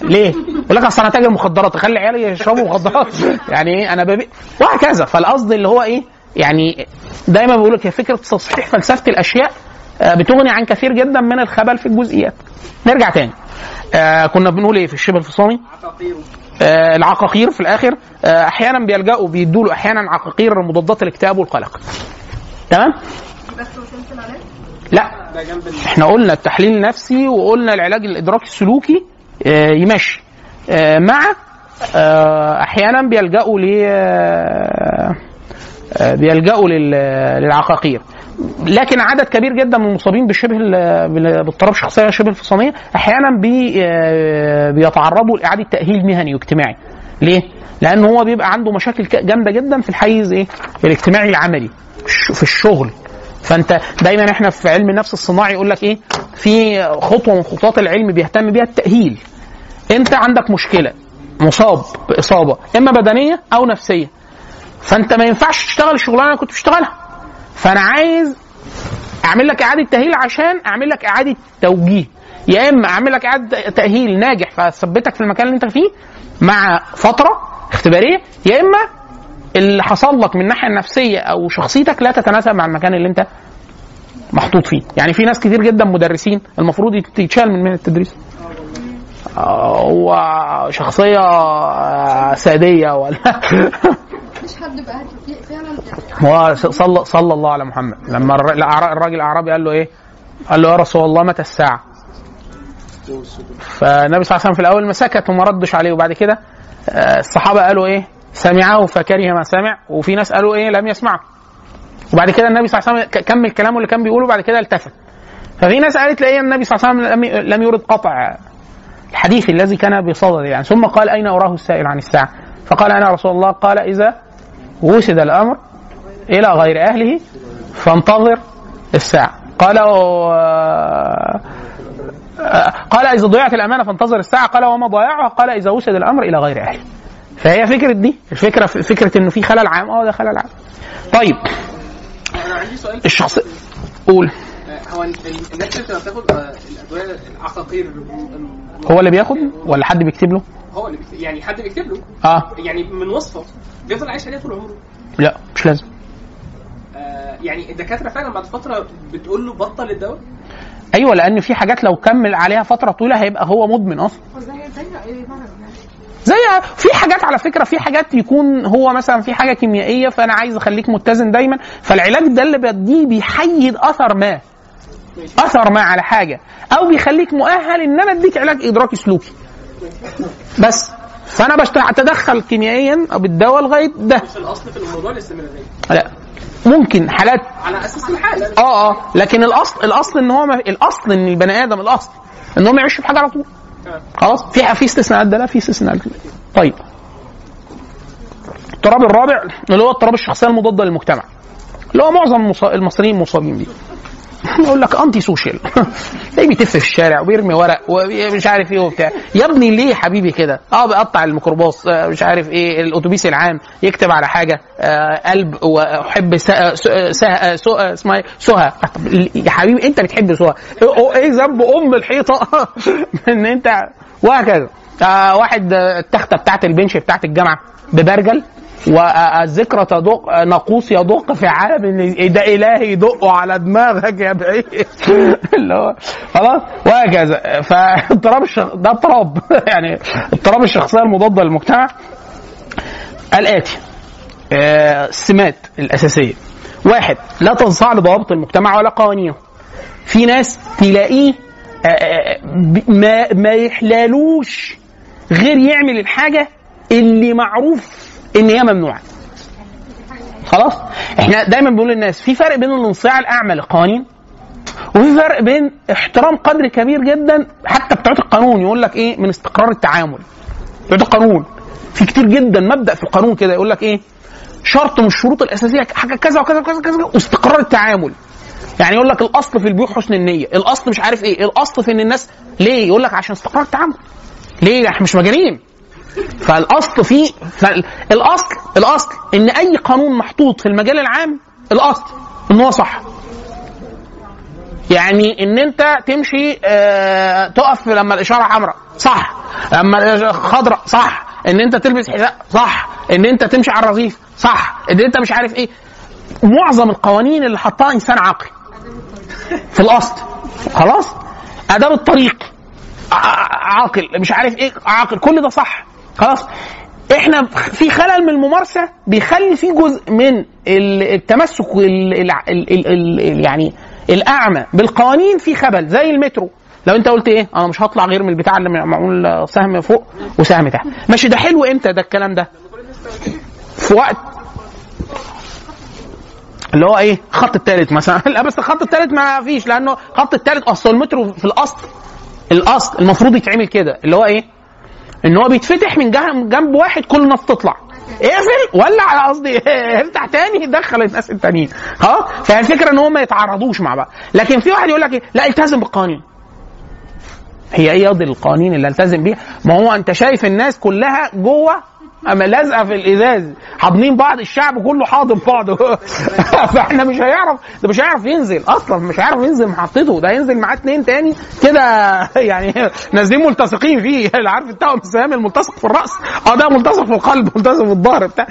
[SPEAKER 3] ليه؟ يقول لك أصل أنا تاجر مخدرات اخلي عيالي يشربوا مخدرات يعني إيه أنا ببيع وهكذا فالقصد اللي هو إيه؟ يعني دايما بقول لك هي فكرة تصحيح فلسفة الأشياء آه، بتغني عن كثير جدا من الخبل في الجزئيات. نرجع تاني. آه كنا بنقول إيه في الشبه الفصامي؟ آه العقاقير في الآخر آه أحيانا بيلجأوا بيدوا له أحيانا عقاقير مضادات الاكتئاب والقلق. تمام؟ لا إحنا قلنا التحليل النفسي وقلنا العلاج الإدراكي السلوكي يمشي آه، مع آه، أحيانا بيلجأوا ل آه، آه، بيلجأوا لل- للعقاقير لكن عدد كبير جدا من المصابين بال- باضطراب شخصية شبه الفصامية أحيانا بي آه، بيتعرضوا لإعادة تأهيل مهني واجتماعي ليه؟ لأن هو بيبقى عنده مشاكل جامدة جدا في الحيز إيه؟ الاجتماعي العملي في الشغل فأنت دايما إحنا في علم النفس الصناعي يقول لك إيه؟ في خطوة من خطوات العلم بيهتم بيها التأهيل. انت عندك مشكلة مصاب بإصابة إما بدنية أو نفسية. فأنت ما ينفعش تشتغل الشغلانة اللي كنت بتشتغلها. فأنا عايز أعمل لك إعادة تأهيل عشان أعمل لك إعادة توجيه يا إما أعمل لك إعادة تأهيل ناجح فاثبتك في المكان اللي أنت فيه مع فترة اختبارية يا إما اللي حصل لك من الناحيه النفسيه أو شخصيتك لا تتناسب مع المكان اللي أنت محطوط فيه يعني في ناس كتير جدا مدرسين المفروض يت- يتشال من مهنة التدريس هو شخصية آه، سادية ولا
[SPEAKER 4] مفيش حد بقى فعلا
[SPEAKER 3] هو صلى صلى الله على محمد لما الراجل الاعرابي قال له إيه؟ قال له يا رسول الله متى الساعة؟ فالنبي صلى الله عليه وسلم في الأول ما سكت وما ردش عليه وبعد كده آه، الصحابة قالوا إيه؟ سمعه فكره ما سمع وفي ناس قالوا إيه؟ لم يسمعه. وبعد كده النبي صلى الله عليه وسلم كمل كلامه اللي كان بيقوله بعد كده التفت. ففي ناس قالت لا النبي صلى الله عليه وسلم لم- لم يرد قطع الحديث الذي كان بصدده يعني. ثم قال أين أراه السائل عن الساعة؟ فقال أنا رسول الله قال إذا وسد الأمر إلى غير أهله فانتظر الساعة. قال آه، قال إذا ضيعت الأمانة فانتظر الساعة. قال وما ضياعها قال إذا وسد الأمر إلى غير أهله. فهي فكرة دي الفكرة فكرة إنه في خلل عام. آه ده خلل عام. طيب
[SPEAKER 5] أنا عندي سؤال.
[SPEAKER 3] الشخص قول.
[SPEAKER 5] هو ال- ال- الناس اللي بتاخد آه، الأدوية العقاقير
[SPEAKER 3] هو اللي بياخد ولا حد بيكتب له؟
[SPEAKER 5] هو اللي بيكتب يعني حد بيكتب له.
[SPEAKER 3] آه.
[SPEAKER 5] يعني من وصفه بيفضل عايش عليها طول عمره.
[SPEAKER 3] لا مش لازم.
[SPEAKER 5] آه، يعني الدكاترة فعلا بعد فترة بتقول له بطل الدواء؟
[SPEAKER 3] أيوه لأن في حاجات لو كمل عليها فترة طويلة هيبقى هو مدمن أصلا.
[SPEAKER 6] زي
[SPEAKER 3] في حاجات على فكرة في حاجات يكون هو مثلا في حاجة كيميائية فأنا عايز أخليك متزن دايما فالعلاج ده اللي بديه بيحيد أثر ما. أثر ما على حاجة. أو بيخليك مؤهل إن أنا أديك علاج إدراكي سلوكي. بس. فأنا بتدخل كيميائيا بالدواء لغايه ده.
[SPEAKER 5] مش الأصل في الموضوع الاستمرارية.
[SPEAKER 3] لا. ممكن حالات
[SPEAKER 5] على أساس الحالة.
[SPEAKER 3] آه آه. لكن الاصل الأصل إن هو ما الأصل إن البني آدم الأصل إن هو ما يعيش بحاجة على طول. خلاص. في في استثناءات ده؟ لا في استثناءات. طيب. التراب الرابع اللي هو اضطراب الشخصية المضادة للمجتمع اللي هو معظم المص- المصريين مصابين بيه. (laughs) يقول لك انتي سوشيال (laughs) تلاقيه بيتف في الشارع وبيرمي ورق ومش عارف إيه وبتاع. يا ابني ليه حبيبي كده؟ آه بيقطع الميكروباص آه، مش عارف إيه الأتوبيس العام يكتب على حاجة آه قلب وأحب. سه... اسمها إيه؟ سهى يا حبيبي انت بتحب سهى إيه ذنب أم الحيطة؟ (laughs) إن انت وهكذا. آه واحد آه، التختة بتاعت البنش بتاعت الجامعة ببرجل. والذكرى تدق ناقوس يدق في عالم ده اله يدقه على دماغك يا بعيد. (laughs) اللي هو خلاص؟ وهكذا. فاضطراب. ده اضطراب. (laughs) يعني اضطراب الشخصية المضادة للمجتمع. الآتي. آه، السمات الأساسية. واحد لا تنصاع لضوابط المجتمع ولا قوانينه. في ناس تلاقيه آه، آه، ما ما يحلالوش غير يعمل الحاجة اللي معروف إن هي ممنوعة. خلاص؟ إحنا دايما بنقول للناس في فرق بين الانصياع الأعمى للقوانين وفي فرق بين احترام قدر كبير جدا حتى بتوع القانون يقول لك إيه؟ من استقرار التعامل. بتوع القانون. في كتير جدا مبدأ في القانون كده يقول لك إيه؟ شرط من الشروط الأساسية حاجة كذا وكذا وكذا وكذا واستقرار التعامل. يعني يقول لك الأصل في البيوع حسن النية. الأصل مش عارف إيه. الأصل في إن الناس ليه؟ يقول لك عشان استقرار التعامل. ليه؟ إحنا مش مجانين. فالأصل فيه فالاصل الأصل إن أي قانون محطوط في المجال العام الأصل إن هو صح. يعني إن أنت تمشي آه تقف لما الإشارة حمراء صح. لما خضراء صح. إن أنت تلبس حذاء صح. إن أنت تمشي على الرصيف صح. إن أنت مش عارف إيه. معظم القوانين اللي حطها إنسان عاقل. في الأصل. خلاص؟ أداب الطريق. عاقل مش عارف إيه عاقل. كل ده صح. خلاص. إحنا في خلل من الممارسة بيخلي في جزء من ال- التمسك ال ال ال ال ال يعني الأعمى بالقوانين في خبل زي المترو. لو أنت قلت إيه؟ أنا مش هطلع غير من البتاع اللي معمول سهم فوق وسهم تحت. ماشي ده حلو إمتى ده الكلام ده؟ في وقت اللي هو إيه؟ الخط الثالث مثلا. (laughs) لا بس الخط الثالث ما فيش لأنه الخط الثالث أصل المترو في الأصل الأصل المفروض يتعمل كده. اللي هو إيه؟ إن هو بيتفتح من جنب واحد كل الناس تطلع. اقفل ولا على قصدي (laughs) افتح تاني دخل الناس التانيين. ها؟ فهي الفكرة إن هم ما يتعارضوش مع بعض. لكن في واحد يقول لك إيه؟ لا التزم بالقوانين. هي إيه قصدي القوانين اللي ألتزم بيها؟ ما هو أنت شايف الناس كلها جوه أما لازقة في الإزاز. حاضنين بعض الشعب كله حاضن بعض (laughs) فإحنا مش هيعرف ده مش هيعرف ينزل أصلا مش هيعرف ينزل محطته. ده هينزل معاه اتنين تاني كده (laughs) يعني نازلين ملتصقين فيه. (laughs) عارف التوأم السهام الملتصق في الرأس. آه ده ملتصق في القلب ملتصق في الظهر بتاع.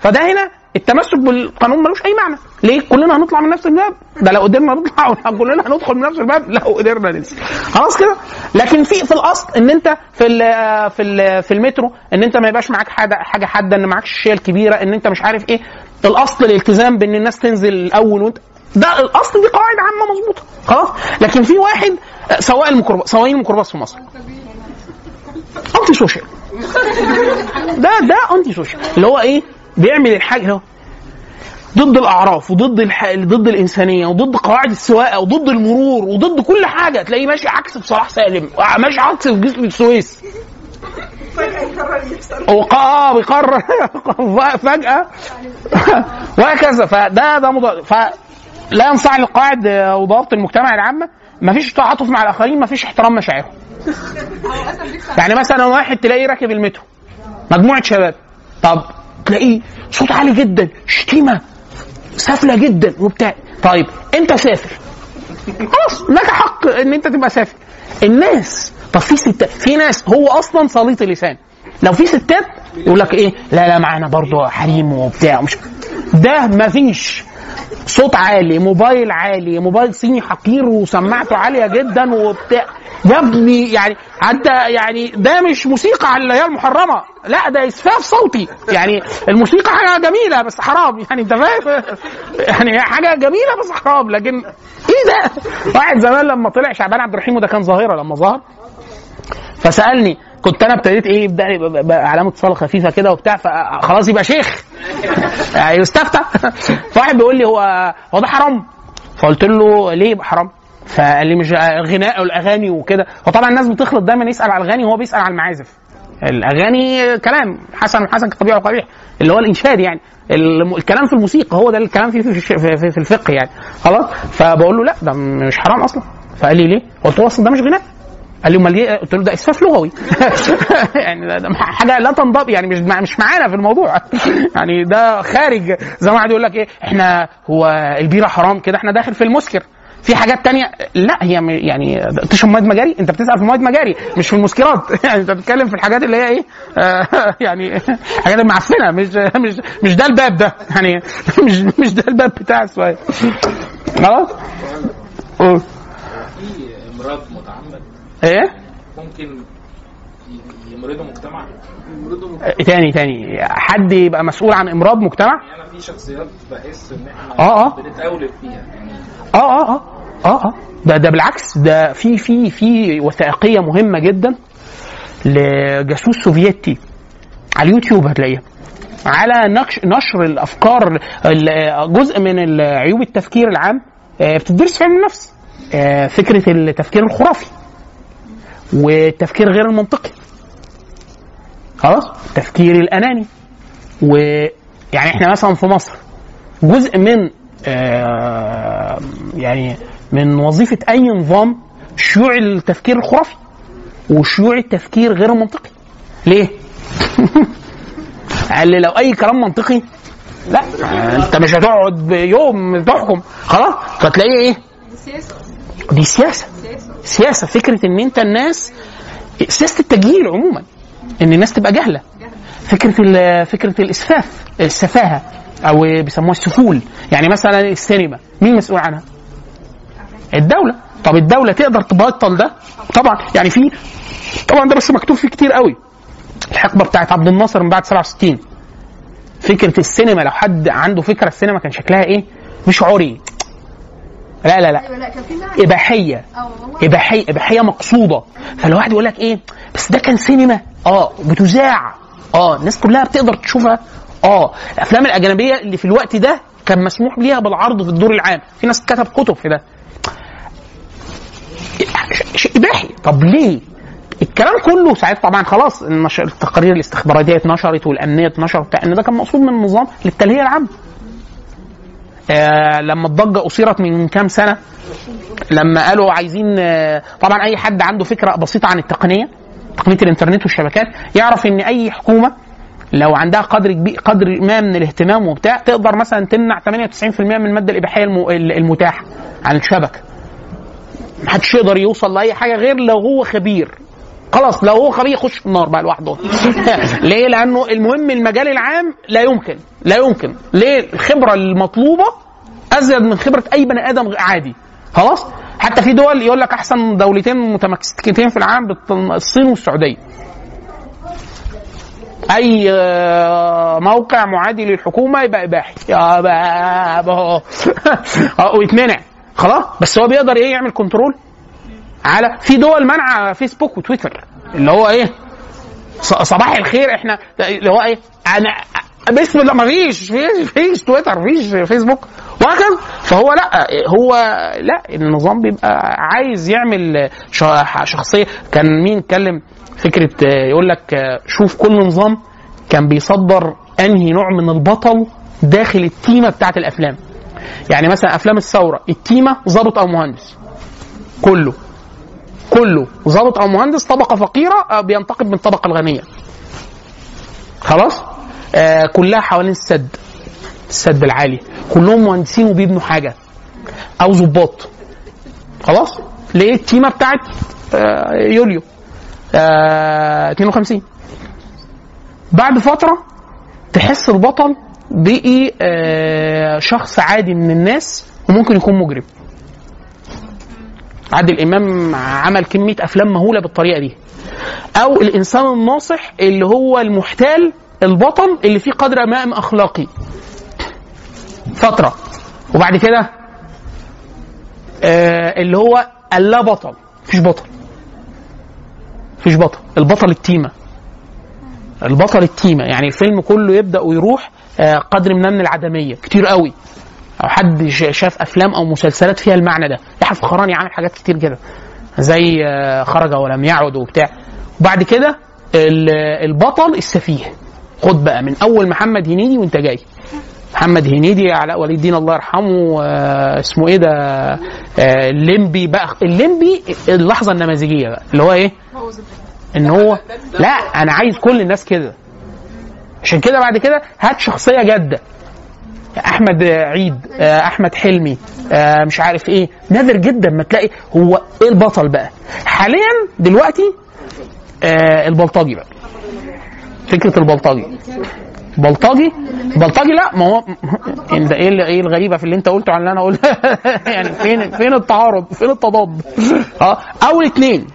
[SPEAKER 3] فده هنا التمسك بالقانون ملوش أي معنى. ليه؟ كلنا هنطلع من نفس الباب. ده لو قدرنا نطلع (laughs) كلنا هندخل من نفس الباب لو قدرنا ننزل خلاص كده؟ لكن في في الأصل إن أنت في ال في ال في المترو إن أنت ما يبقاش معاك حاجة حاجة حادة إن معاك الشيله الكبيره إن أنت مش عارف إيه. الأصل الالتزام بإن الناس تنزل الأول وأنت ده الأصل دي قواعد عامة مظبوطة. خلاص؟ لكن في واحد سواق الميكروباص سواقين الميكروباص في مصر. antisocial ده ده antisocial اللي هو إيه؟ بيعمل الحاجة هو ضد الأعراف وضد الح... ضد الإنسانية وضد قواعد السواقة وضد المرور وضد كل حاجة. تلاقيه ماشي عكس في صلاح سالم ماشي عكس في جسر السويس. هو آه بيقرر. (laughs) فجأة. (laughs) وهكذا. فده ده مضاد ف لا ينصاع للقواعد وضوابط المجتمع العامة. مفيش تعاطف مع الآخرين مفيش احترام مشاعرهم. يعني مثلا واحد تلاقيه راكب المترو مجموعة شباب. طب تلاقيه صوت عالي جدا شتيمة سافلة جدا وبتاع. طيب أنت سافر. خلاص لك حق إن أنت تبقى سافر. الناس طب في ستات في ناس هو أصلا سليط اللسان. لو في ستات يقول لك إيه؟ لا لا معانا برضه حريم وبتاع مش ده مفيش صوت عالي موبايل عالي موبايل صيني حقير وسماعته عالية جدا وبتاع. يا ابني يعني حتى يعني ده مش موسيقى على اللي هي المحرمة لا ده إسفاف صوتي. يعني الموسيقى حاجة جميلة بس حرام يعني أنت فاهم؟ يعني حاجة جميلة بس حرام لكن إيه ده؟ واحد زمان لما طلع شعبان عبد الرحيم وده كان ظاهرة لما ظهر فسألني كنت أنا ابتديت إيه يبدأ علامة اتصال خفيفة كده وبتاع فخلاص يبقى شيخ. (laughs) يعني يستفتى (laughs) فواحد بيقول لي هو هو ده حرام. فقلت له ليه يبقى حرام؟ فقال لي مش غناء والاغاني وكده. وطبعا الناس بتخلط دايما يسأل على الاغاني وهو بيسأل على المعازف. الأغاني كلام حسن وحسن كطبيعي وقبيح. اللي هو الإنشاد يعني. الكلام في الموسيقى هو ده الكلام في, في, في, في الفقه يعني. خلاص؟ فبقول له لا ده مش حرام أصلا. فقال لي ليه؟ قلت له أصلا ده مش غناء. قال لي أمال إيه؟ قلت له ده إسفاف لغوي. (laughs) يعني ده, حاجة لا تنضبط يعني مش مش معانا في الموضوع. (laughs) يعني ده خارج زي ما واحد يقول لك إيه إحنا هو البيرة حرام كده إحنا داخل في المسكر. في حاجات تانية لا هي يعني تشرب مواد مجاري أنت بتسال في مواد مجاري مش في المسكرات. (laughs) يعني أنت بتتكلم في الحاجات اللي هي إيه آه يعني حاجات المعفنه مش مش مش ده الباب ده. يعني مش مش ده الباب بتاع السؤال. خلاص.
[SPEAKER 7] في امراض
[SPEAKER 3] إيه؟
[SPEAKER 7] ممكن ي- يمرضوا مجتمع.
[SPEAKER 3] آه، تاني تاني. حد يبقى مسؤول عن إمراض مجتمع؟
[SPEAKER 7] يعني أنا في شخصيات بحس إن إحنا
[SPEAKER 3] آه، آه.
[SPEAKER 7] بنتقولب فيها. يعني
[SPEAKER 3] آه آه آه. آه آه. ده ده بالعكس. ده في في في وثائقية مهمة جدا لجاسوس سوفيتي على اليوتيوب هتلاقيها. على نقش نشر الأفكار ال- جزء من عيوب التفكير العام. آه، بتدرس في علم النفس. آه، فكرة التفكير الخرافي. والتفكير غير المنطقي. خلاص؟ التفكير الأناني. ويعني إحنا مثلا في مصر جزء من آه، يعني من وظيفة أي نظام شيوع التفكير الخرافي وشيوع التفكير غير المنطقي. ليه؟ (laughs) قال لي لو أي كلام منطقي لا أنت مش هتقعد يوم تحكم. خلاص؟ فتلاقيه إيه؟ دي سياسة. سياسة. فكرة إن أنت الناس سياسة التجهيل عموما. إن الناس تبقى جهلة. فكرة ال- فكرة الإسفاف السفاهة أو بيسموها السفول. يعني مثلا السينما مين مسؤول عنها؟ الدولة. طب الدولة تقدر تبطل ده؟ طبعا. يعني في طبعا ده بس مكتوب فيه كتير قوي. الحقبة بتاعت عبد الناصر من بعد 67 فكرة السينما لو حد عنده فكرة السينما كان شكلها إيه؟ مش عري. لا لا لا.
[SPEAKER 4] آه هو
[SPEAKER 3] إباحية. إباحية مقصودة. فالواحد يقول لك إيه بس ده كان سينما. آه بتذاع. آه الناس كلها بتقدر تشوفها. آه الأفلام الأجنبية اللي في الوقت ده كان مسموح ليها بالعرض في الدور العام. في ناس كتب كتب في ده. شيء اباحي طب ليه؟ الكلام كله ساعات طبعا خلاص التقارير الاستخباراتية اتنشرت والأمنية اتنشرت ان ده كان مقصود من النظام للتلهية العامة. آه لما الضجة اثيرت من كام سنة لما قالوا عايزين آه، طبعا أي حد عنده فكرة بسيطة عن التقنية تقنية الإنترنت والشبكات يعرف إن أي حكومة لو عندها قدر كبير قدر ما من الاهتمام وبتاع تقدر مثلا تمنع 98% من الماده الإباحية الم- المتاحة عن الشبكة. محدش يقدر يوصل لأي حاجة غير لو هو خبير. خلاص لو هو خبير يخش النار بقى لوحده. (laughs) ليه؟ لأنه المهم المجال العام لا يمكن لا يمكن. ليه؟ الخبرة المطلوبة أزيد من خبرة أي بني آدم عادي. خلاص؟ حتى في دول يقول لك أحسن دولتين متمكنتين في العالم الصين والسعودية. أي آه، موقع معادي للحكومة يبقى إباحي. يا بابا. (laughs) ويتمنع خلاص؟ بس هو بيقدر إيه؟ يعمل كنترول على في دول منع فيسبوك وتويتر. اللي هو إيه؟ صباح الخير إحنا اللي هو إيه؟ أنا بسم الله ما فيش فيش تويتر فيش فيسبوك. وهكذا. فهو لأ هو لأ النظام بيبقى عايز يعمل شخصية. كان مين اتكلم؟ فكرة يقول لك شوف كل نظام كان بيصدر أنهي نوع من البطل داخل التيمة بتاعت الأفلام. يعني مثلا أفلام الثورة التيمة ضابط أو مهندس. كله. كله. ضابط أو مهندس طبقة فقيرة آه، بينتقم من الطبقه الغنية. خلاص؟ آه كلها حوالين السد السد العالي. كلهم مهندسين وبيبنوا حاجة. أو ضباط خلاص؟ ليه التيمة بتاعت آه يوليو. آه 52 بعد فترة تحس البطل بقي آه شخص عادي من الناس وممكن يكون مجرم. عادل إمام عمل كمية أفلام مهولة بالطريقة دي. أو الإنسان الناصح اللي هو المحتال البطل اللي فيه قدر ما أخلاقي. فترة. وبعد كده آه اللي هو اللا بطل. مفيش بطل. مفيش بطل. البطل التيمة. البطل التيمة. يعني الفيلم كله يبدأ ويروح آه قدر من العدمية. كتير قوي. أو حد شاف أفلام أو مسلسلات فيها المعنى ده. يحيى الفخراني عامل حاجات كتير كده. زي آه، خرج ولم يعد وبتاع. وبعد كده ال- البطل السفيه. خد بقى من أول محمد هنيدي وأنت جاي. محمد هنيدي علاء ولي الدين الله يرحمه آه، اسمه إيه ده؟ آه، الليمبي بقى. الليمبي اللحظة النماذجية بقى. اللي هو إيه؟ إن هو لا أنا عايز كل الناس كده. عشان كده بعد كده هات شخصية جادة. أحمد عيد آه، أحمد حلمي آه، مش عارف إيه. نادر جدا ما تلاقي هو إيه البطل بقى. حاليا دلوقتي آه، البلطجي بقى. فكرة البلطجي. بلطجي؟ بلطجي لا ما هو (laughs) انت إيه إيه الغريبة في اللي أنت قلته عن اللي أنا قلته؟ (laughs) يعني فين فين التعارض؟ فين التضاد؟ (laughs) آه أو الاثنين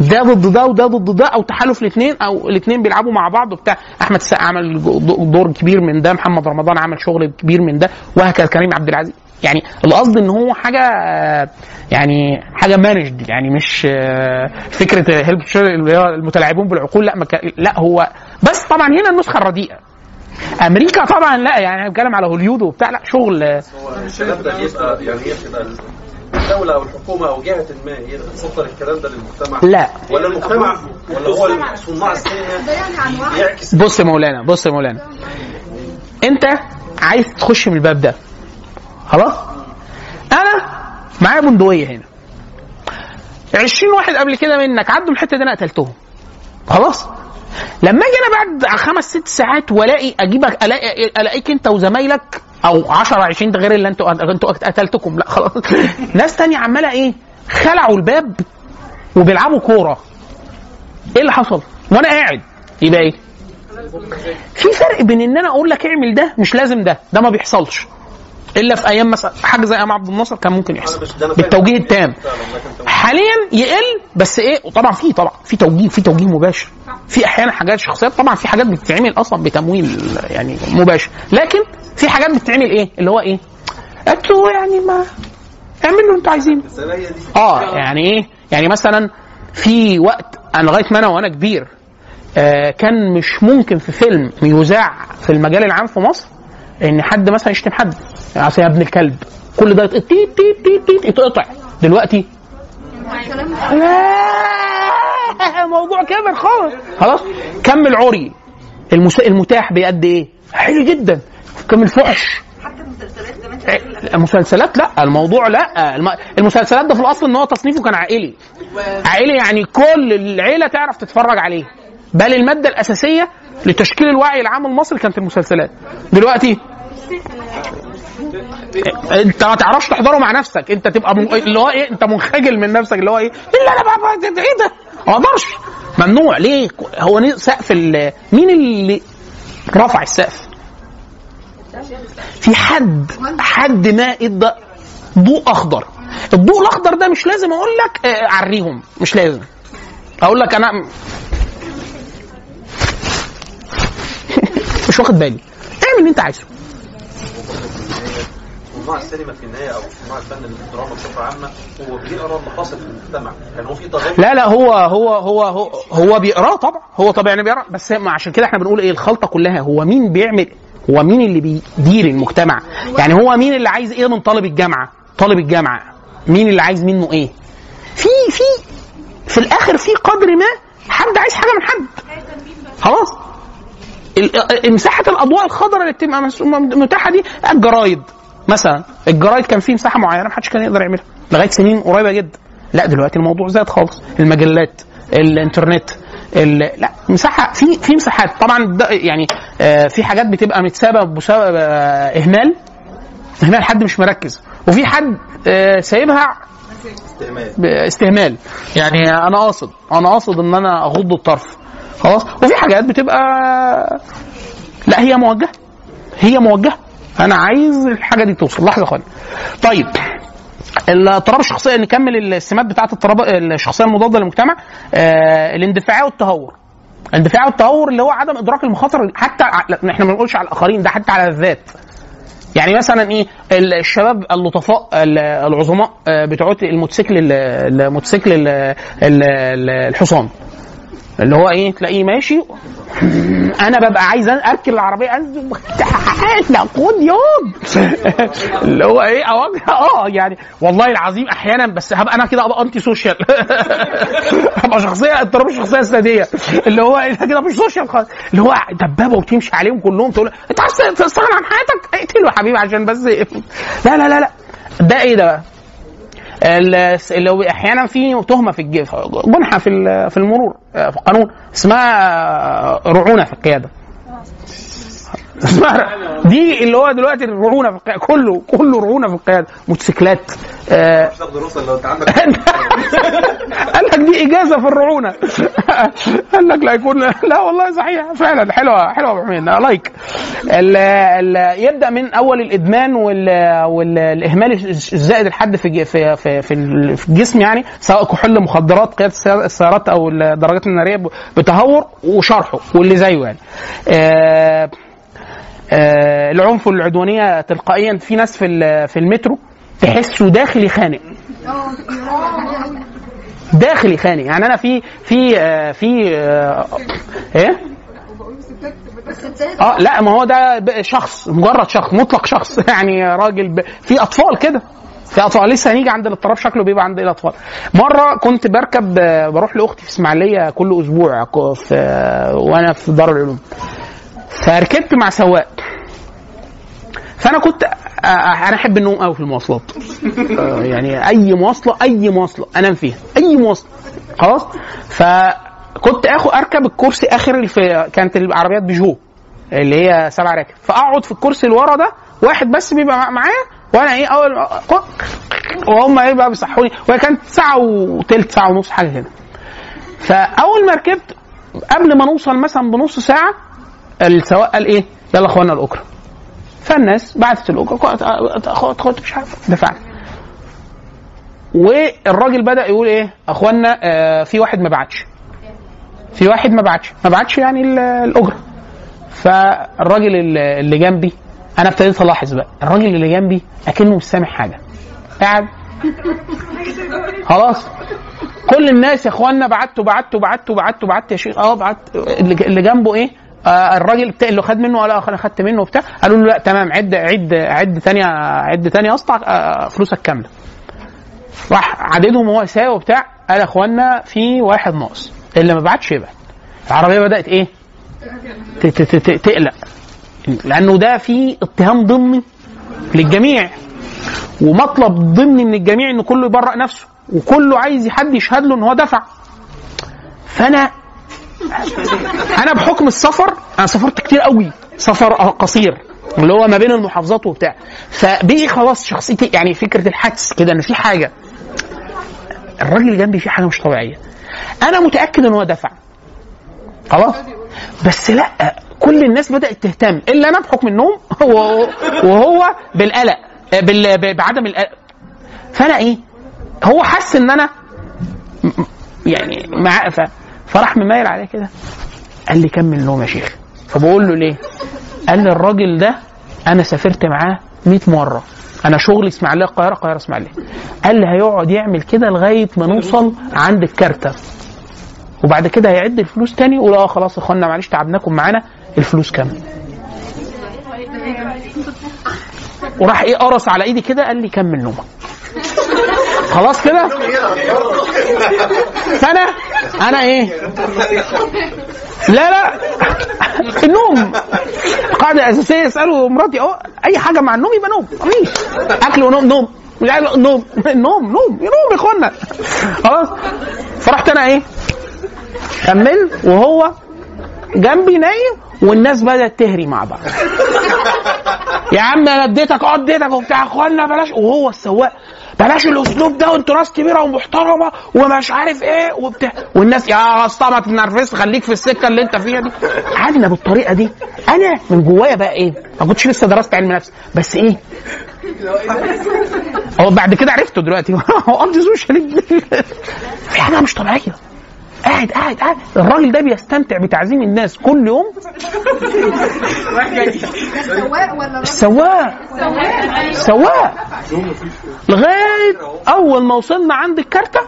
[SPEAKER 3] ده ضد ده وده ضد ده أو تحالف الاثنين أو الاثنين بيلعبوا مع بعض وبتاع. أحمد السقا عمل دور كبير من ده محمد رمضان عمل شغل كبير من ده وهكذا كريم عبد العزيز. يعني القصد إن هو حاجة يعني حاجة مانجد يعني مش آه، فكرة هيلب اللي هو المتلاعبون بالعقول لا كان- لا هو بس طبعا هنا النسخة الرديئة. أمريكا طبعا لا يعني أنا بتكلم على هوليود وبتاع لا شغل
[SPEAKER 8] الكلام ده يعني الدولة أو الحكومة أو جهة ما هي اللي بتصدر الكلام ده للمجتمع؟
[SPEAKER 3] لا.
[SPEAKER 8] ولا المجتمع ولا هو صناع السينما بيعكس
[SPEAKER 3] بص يا مولانا بص يا مولانا. أنت عايز تخش من الباب ده. خلاص؟ أنا معايا بندقية هنا. 20 واحد قبل كده منك عدوا من الحتة دي أنا قتلتهم. خلاص؟ لما أجي أنا بعد خمس ست ساعات وألاقي اجيبك الاقي ألاقيك أنت وزمايلك أو 10 20 ده غير اللي أنتوا أنتوا قتلتكم. لا خلاص. (laughs) ناس تانية عمالة إيه؟ خلعوا الباب وبيلعبوا كورة. إيه اللي حصل؟ وأنا قاعد. يبقى إيه؟ في فرق بين إن أنا أقول لك اعمل ده مش لازم ده. ده ما بيحصلش. إلا في أيام مثلا حاجة زي أيام عبد الناصر كان ممكن يحصل. بالتوجيه التام. حاليا يقل بس إيه وطبعا في طبعا في توجيه في توجيه مباشر. في أحيانا حاجات شخصيات طبعا في حاجات بتتعمل أصلا بتمويل يعني مباشر. لكن في حاجات بتتعمل إيه اللي هو إيه أنتوا يعني ما اعملوا اللي أنتوا عايزينه. آه يعني إيه يعني مثلا في وقت أنا لغاية ما أنا وأنا كبير آه كان مش ممكن في فيلم يذاع في المجال العام في مصر إن حد مثلا يشتم حد. يعني يا ابن الكلب. كل ده يتقطع تيت تيت تيت يتقطع. دلوقتي. لا موضوع كبر خالص. خلاص؟ كم العري. المتاح بقد إيه؟ حلو جدا. كم الفحش.
[SPEAKER 6] المسلسلات
[SPEAKER 3] المسلسلات لا الموضوع لا. الم... المسلسلات ده في الأصل إن هو تصنيفه كان عائلي. عائلي يعني كل العيلة تعرف تتفرج عليه. بل المادة الأساسية لتشكيل الوعي العام المصري كانت المسلسلات. دلوقتي انت ما تعرفش تحضره مع نفسك. انت تبقى من... اللي هو إيه انت منخجل من نفسك. اللي هو إيه الا أنا بقى ده؟ إيه ده؟ ما أقدرش. ممنوع. ليه؟ هو سقف ال... مين اللي رفع السقف؟ في حد. حد ما إدى ضوء اخضر الضوء الأخضر ده مش لازم أقول لك آه، عريهم. مش لازم. أقول لك أنا مش واخد بالي. اعمل اللي انت عايزه.
[SPEAKER 8] صناع السينما في النهاية أو صناع الفن الدراما بصفة عامة هو بيقرأ اللي حاصل في المجتمع. يعني هو في تغير.
[SPEAKER 3] لا لا هو هو هو هو, هو بيقراه طبعا. هو طبعا يعني بيقرأ. بس عشان كده إحنا بنقول إيه؟ الخلطة كلها. هو مين بيعمل؟ هو مين اللي بيدير المجتمع؟ يعني هو مين اللي عايز إيه من طالب الجامعة؟ طالب الجامعة. مين اللي عايز منه إيه؟ في في في الآخر في قدر ما حد عايز حاجة من حد. خلاص. مساحة الأضواء الخضراء اللي بتبقى متاحه دي الجرايد مثلا. الجرايد كان فيه مساحة معينة ما حدش كان يقدر يعملها لغاية سنين قريبة جدا. لا دلوقتي الموضوع زاد خالص. المجلات الإنترنت ال... لا مساحة في في مساحات. طبعا يعني آه في حاجات بتبقى متسابة بسبب آه إهمال. إهمال حد مش مركز. وفي حد آه سايبها استهمال. يعني أنا قاصد أنا قاصد إن أنا أغض الطرف. خلاص. وفي حاجات بتبقى لا هي موجهه هي موجهه أنا عايز الحاجة دي توصل. لحظة اخوانا طيب الاضطراب الشخصية نكمل السمات بتاعة الاضطراب الشخصية المضادة للمجتمع. آه والتهور. الاندفاع والتهور اللي هو عدم إدراك المخاطر حتى إحنا ما بنقولش على الآخرين ده حتى على الذات. يعني مثلا إيه الشباب اللطفاء ال- العظماء آه، بتوع الموتوسيكل ال- الموتوسيكل ال- ال- ال- الحصان. اللي هو إيه تلاقيه ماشي. أنا ببقى عايز أركب العربية انزل تعالى خد يوم اللي هو إيه أواجه آه يعني والله العظيم أحيانا بس هبقى أنا كده أبقى antisocial هبقى شخصية اضطراب الشخصية السادية. اللي هو إيه كده مش social خالص. اللي هو دبابة وتمشي عليهم كلهم تقول أنت عايز تستغنى عن حياتك؟ اقتله يا حبيبي عشان بس لا لا لا لا. ده إيه ده بقى؟ هو أحيانا في تهمة في جنحة في ال- في المرور آه، في القانون اسمها رعونة في القيادة. اسمها دي اللي هو دلوقتي الرعونه في القيادة. كله كله رعونه في القيادة. موتوسيكلات آه، (laughs) قال لك دي إجازة في الرعونة. (laughs) قال لك لا يكون لا والله صحيح. فعلا حلوة حلوة يا أبو حميد. لايك يبدأ من أول الإدمان وال والاهمال الزائد الحد في في في في ال- في الجسم يعني سواء كحول مخدرات قيادة السيار- السيارات أو الدراجات النارية بتهور وشرحه واللي زيه يعني. آه العنف والعدوانيه تلقائيا في ناس في في المترو تحسه داخل يخانق داخل يخانق يعني أنا في في آه، في آه،
[SPEAKER 4] إيه؟
[SPEAKER 3] آه لا ما هو ده شخص مجرد شخص مطلق شخص. (laughs) يعني راجل ب... في أطفال كده. في أطفال. لسه هنيجي عند الاضطراب شكله بيبقى عند الأطفال. مرة كنت بركب آه، بروح لأختي في إسماعيلية كل أسبوع في آه، وأنا في دار العلوم. فركبت مع سواق. فأنا كنت أنا أحب النوم قوي في المواصلات. آه، يعني أي مواصلة أي مواصلة أنام فيها أي مواصلة. خلاص؟ فكنت اخد أركب الكرسي آخر الف... كانت العربيات بيجو اللي هي سبع راكب فأقعد في الكرسي اللي ورا ده واحد بس بيبقى مع- معايا وأنا إيه أول وهم إيه بقى بيصحوني. وهي كانت ساعة وتلت ساعة ونص حاجة كده. فأول ما ركبت قبل ما نوصل مثلا بنص ساعة السواق قال إيه؟ يلا اخوانا الأجرة. فالناس بعتت الأجرة. خد مش عارف. دفعت والراجل بدأ يقول إيه؟ اخوانا آه في واحد ما بعتش. في واحد ما بعتش. ما بعتش يعني ال- الأجرة. فالراجل اللي جنبي أنا ابتديت ألاحظ بقى. الراجل اللي جنبي أكنه مش سامع حاجة. قاعد. خلاص. كل الناس يا اخوانا بعتوا بعتوا بعتوا بعتوا بعت يا شيخ. آه بعت. اللي جنبه إيه؟ آه الراجل اللي خد منه قال آه أنا خدت منه وبتاع. قالوا له لا تمام عد عد عد ثانية عد ثانية اسطع آه فلوسك كاملة. راح عددهم هو يساوي وبتاع قال يا أخوانا في واحد ناقص. اللي ما بعتش يبعت. العربية بدأت إيه؟ تقلق. لأنه ده في اتهام ضمني للجميع. ومطلب ضمني من الجميع إن كله يبرأ نفسه وكله عايز حد يشهد له إن هو دفع. فأنا أنا بحكم السفر أنا سافرت كتير قوي سفر قصير اللي هو ما بين المحافظات وبتاع. فبقي خلاص شخصيتي يعني فكرة الحدس كده إن في حاجة الراجل اللي جنبي فيه حاجة مش طبيعية. أنا متأكد إن هو دفع. خلاص؟ بس لأ كل الناس بدأت تهتم. إلا أنا بحكم النوم وهو- بالقلق بال- ب- بعدم القلق. فأنا إيه؟ هو حس إن أنا يعني مع ف... فراح ممايل عليه كده. قال لي كمل نوم يا شيخ. فبقول له ليه؟ قال لي الراجل ده أنا سافرت معاه 100 مرة. أنا شغلي إسماعيلية القاهرة القاهرة إسماعيلية. قال لي هيقعد يعمل كده لغاية ما نوصل عند الكارتة. وبعد كده هيعد الفلوس تاني يقول آه خلاص يا إخوانا معلش تعبناكم معانا الفلوس كام وراح إيه قرص على إيدي كده قال لي كمل نومك. خلاص كده؟ فانا أنا إيه؟ لا لا. النوم. قاعدة أساسية اسألوا مراتي. أهو أي حاجة مع النوم يبقى نوم. مفيش أكل ونوم نوم. نوم. نوم نوم. نوم يا إخوانا. خلاص. فرحت أنا إيه؟ كملت وهو جنبي نايم والناس بدأت تهري مع بعض. يا عم أنا اديتك أه اديتك وبتاع. إخوانا بلاش. وهو السواق بلاش الأسلوب ده وانتوا ناس كبيرة ومحترمة ومش عارف إيه وبتاع. والناس يا اسطى ما تنرفزش خليك في السكة اللي انت فيها دي. قعدنا بالطريقة دي. أنا من جوايا بقى إيه؟ ما كنتش لسه درست علم نفس. بس إيه؟ هو بعد كده عرفته دلوقتي. (laughs) هو قصدي سوشيال في حاجة مش طبيعية. قاعد قاعد قاعد. الراجل ده بيستمتع بتعزيم الناس كل يوم.
[SPEAKER 4] سواق ولا راجل؟
[SPEAKER 3] السواق سواق لغاية أول ما وصلنا عند
[SPEAKER 4] الكارتة.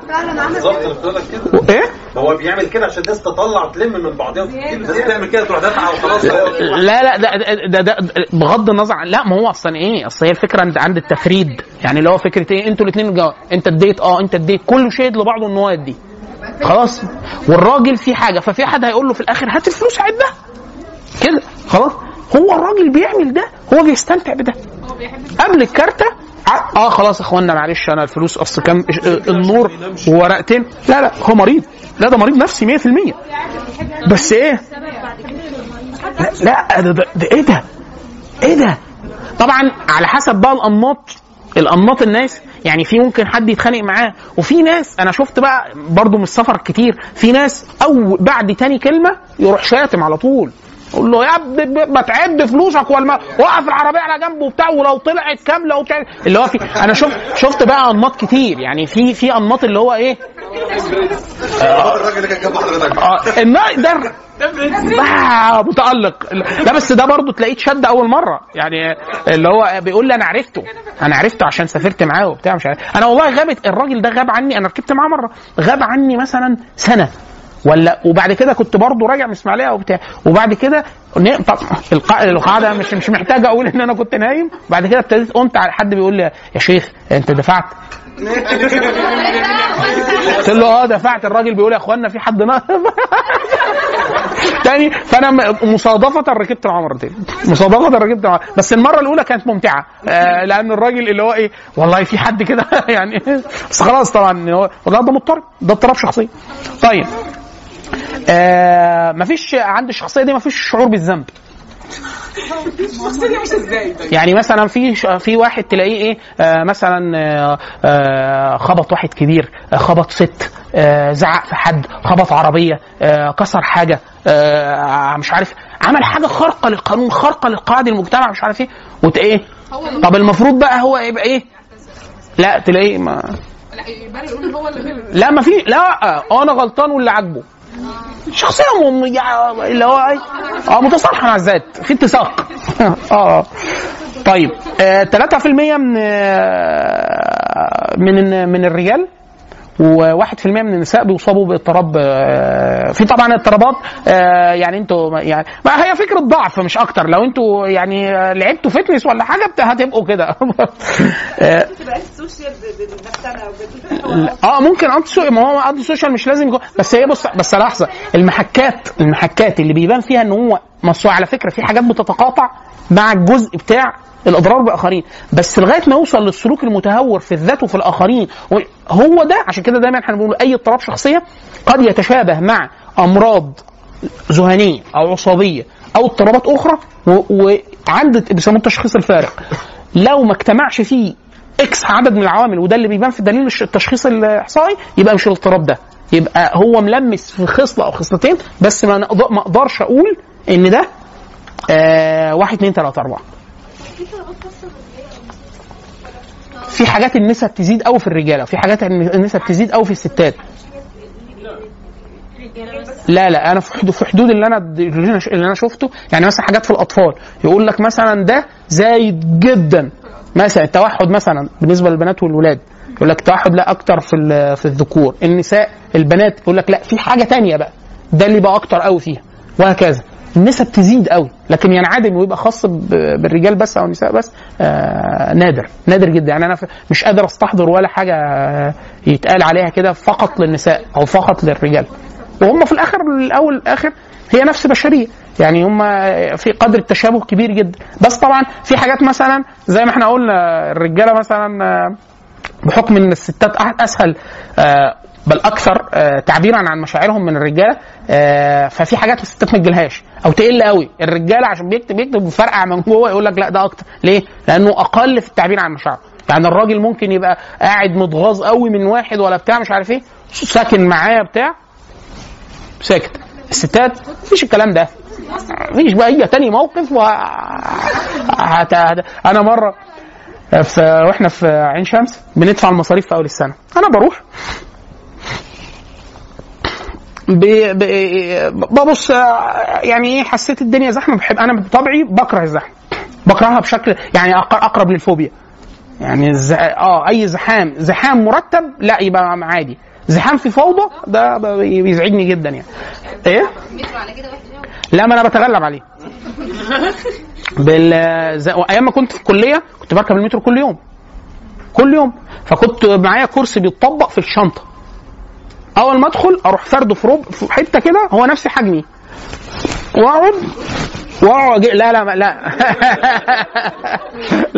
[SPEAKER 8] بالظبط
[SPEAKER 3] إيه؟
[SPEAKER 8] هو بيعمل كده عشان الناس تطلع تلم من بعضها. الناس بتعمل كده تروح دافعه وخلاص.
[SPEAKER 3] لا لا ده, ده, ده, ده بغض النظر عن لا ما هو أصلا إيه؟ أصل هي الفكرة عند عند التفريد. يعني اللي هو فكرة إيه؟ أنتوا الاثنين انت اديت آه انت اديت كله شهد لبعضه إن هو يدي خلاص. والراجل في حاجة ففي حد هيقول له في الآخر هات الفلوس عدها كده خلاص. هو الراجل بيعمل ده هو بيستمتع بده. قبل الكارتة آه خلاص يا أخوانا معلش أنا الفلوس أصل كام النور وورقتين. لا لا هو مريض. لا ده مريض نفسي 100% بس إيه؟ لا, لا ده, ده, ده إيه ده؟ إيه ده؟ طبعا على حسب بقى الأنماط الأنماط الناس يعني في ممكن حد يتخانق معاه. وفي ناس أنا شفت بقى برضو من السفر كتير في ناس أو بعد تاني كلمة يروح شاتم على طول. قول له يا ابني ما تعد فلوسك ولا وقف العربية على جنب وبتاع ولو طلعت كاملة وبتاع اللي هو في أنا شفت شفت بقى أنماط كتير يعني في في أنماط اللي هو إيه؟
[SPEAKER 8] الراجل اللي كان جنب حضرتك
[SPEAKER 3] ده آه متألق. لا بس ده برضه تلاقيه اتشد أول مرة. يعني اللي هو بيقول لي أنا عرفته. أنا عرفته عشان سافرت معاه وبتاع مش عارف. أنا والله غابت الراجل ده غاب عني أنا ركبت معاه مرة. غاب عني مثلا سنة. ولا وبعد كده كنت برضه راجع من اسماعيليه وبتاع. وبعد كده طب القا- القاعدة مش مش محتاج أقول إن أنا كنت نايم. بعد كده ابتديت قمت على حد بيقول لي يا شيخ أنت دفعت. قلت له آه دفعت. الراجل بيقول يا إخوانا في حد (laughs) تاني فأنا مصادفة ركبت معاه مرتين. مصادفة ركبت معاه بس المرة الأولى كانت ممتعة. آه لأن الراجل اللي هو إيه والله في حد كده (laughs) يعني بس خلاص طبعا هو ده مضطرب. ده اضطراب شخصيه طيب. آه مفيش عند الشخصية دي مفيش شعور بالذنب. يعني مثلا في في واحد تلاقيه إيه آه مثلا آه آه خبط واحد كبير آه خبط ست آه زعق في حد خبط عربية آه كسر حاجة آه مش عارف عمل حاجة خارقة للقانون خارقة للقواعد المجتمع مش عارف إيه. وت إيه؟ طب المفروض بقى هو يبقى إيه؟ لا تلاقيه ما لا ما في لا أنا غلطان واللي عاجبه. شخصية م- يعني اللي هو إيه؟ آه متصالحة مع الذات في اتساق. (laughs) آه. طيب آه 3% من آه من من الرجال و1% من النساء بيصابوا باضطراب آه، في طبعا اضطرابات آه، يعني أنتوا يعني ما هي فكرة ضعف مش أكتر. لو أنتوا يعني آه، لعبتوا fitness ولا حاجة هتبقوا كده. (laughs) آه ممكن antisocial ما هو antisocial مش لازم يكون بس هي بص بس لحظة. المحكات المحكات اللي بيبان فيها إن هو مصنوع على فكرة في حاجات بتتقاطع مع الجزء بتاع الإضرار بالآخرين. بس لغاية ما يوصل للسلوك المتهور في الذات وفي الآخرين هو ده عشان كده دايما إحنا بنقول أي اضطراب شخصية قد يتشابه مع أمراض ذهنية أو عصابيه أو اضطرابات أخرى وعند بيسموه التشخيص الفارق. لو ما اجتمعش فيه إكس عدد من العوامل وده اللي بيبان في دليل الش- التشخيص الإحصائي يبقى مش الاضطراب ده. يبقى هو ملمس في خصلة أو خصلتين بس ما أقدرش أقول إن ده آه واحد اتنين تلاتة أربعة. في حاجات النسب تزيد قوي في الرجالة وفي حاجات النسب تزيد قوي في الستات. لا لا أنا في حدود في حدود اللي أنا اللي أنا شفته يعني مثلا حاجات في الأطفال يقول لك مثلا ده زايد جدا. مثلا التوحد مثلا بالنسبة للبنات والولاد يقول لك التوحد لا أكتر في في الذكور. النساء البنات يقول لك لا في حاجة تانية بقى ده اللي بقى أكتر قوي فيها وهكذا. النسب تزيد قوي لكن ينعدم ويبقى خاص بالرجال بس أو النساء بس آه نادر نادر جدا. يعني أنا مش قادر أستحضر ولا حاجة يتقال عليها كده فقط للنساء أو فقط للرجال. وهم في الآخر الأول الآخر هي نفس بشرية. يعني هم في قدر التشابه كبير جدا. بس طبعا في حاجات مثلا زي ما إحنا قلنا الرجالة مثلا آه، بحكم إن الستات أسهل آه، بل أكثر آه، تعبيرا عن مشاعرهم من الرجالة آه، ففي حاجات الستات ما تجيلهاش. أو تقل قوي. الرجالة عشان بيكتب يكتب بفرقع من جوه يقول لك لا ده أكتر. ليه؟ لأنه أقل في التعبير عن مشاعره. يعني الراجل ممكن يبقى قاعد متغاظ قوي من واحد ولا بتاع مش عارف إيه ساكن معاه بتاع ساكت. الستات مفيش الكلام ده. مفيش بقى هي تاني موقف و هت... أنا مرة في وإحنا في عين شمس بندفع المصاريف في أول السنة. أنا بروح. ببص يعني إيه حسيت الدنيا زحمة. بحب أنا بطبعي بكره الزحمة. بكرهها بشكل يعني أقرب للفوبيا. يعني. آه أي زحام زحام مرتب لا يبقى عادي. زحام في فوضى ده بيزعجني جدا يعني.
[SPEAKER 4] إيه؟
[SPEAKER 3] لا ما أنا بتغلب عليه. بال أيام ما كنت في الكلية كنت بركب المترو كل يوم. كل يوم. فكنت معايا كرسي بيتطبق في الشنطة. أول ما أدخل أروح فرده في رب في حتة كده هو نفس حجمي. واقعد وأقعد أجي- لا لا ما- لا. (laughs)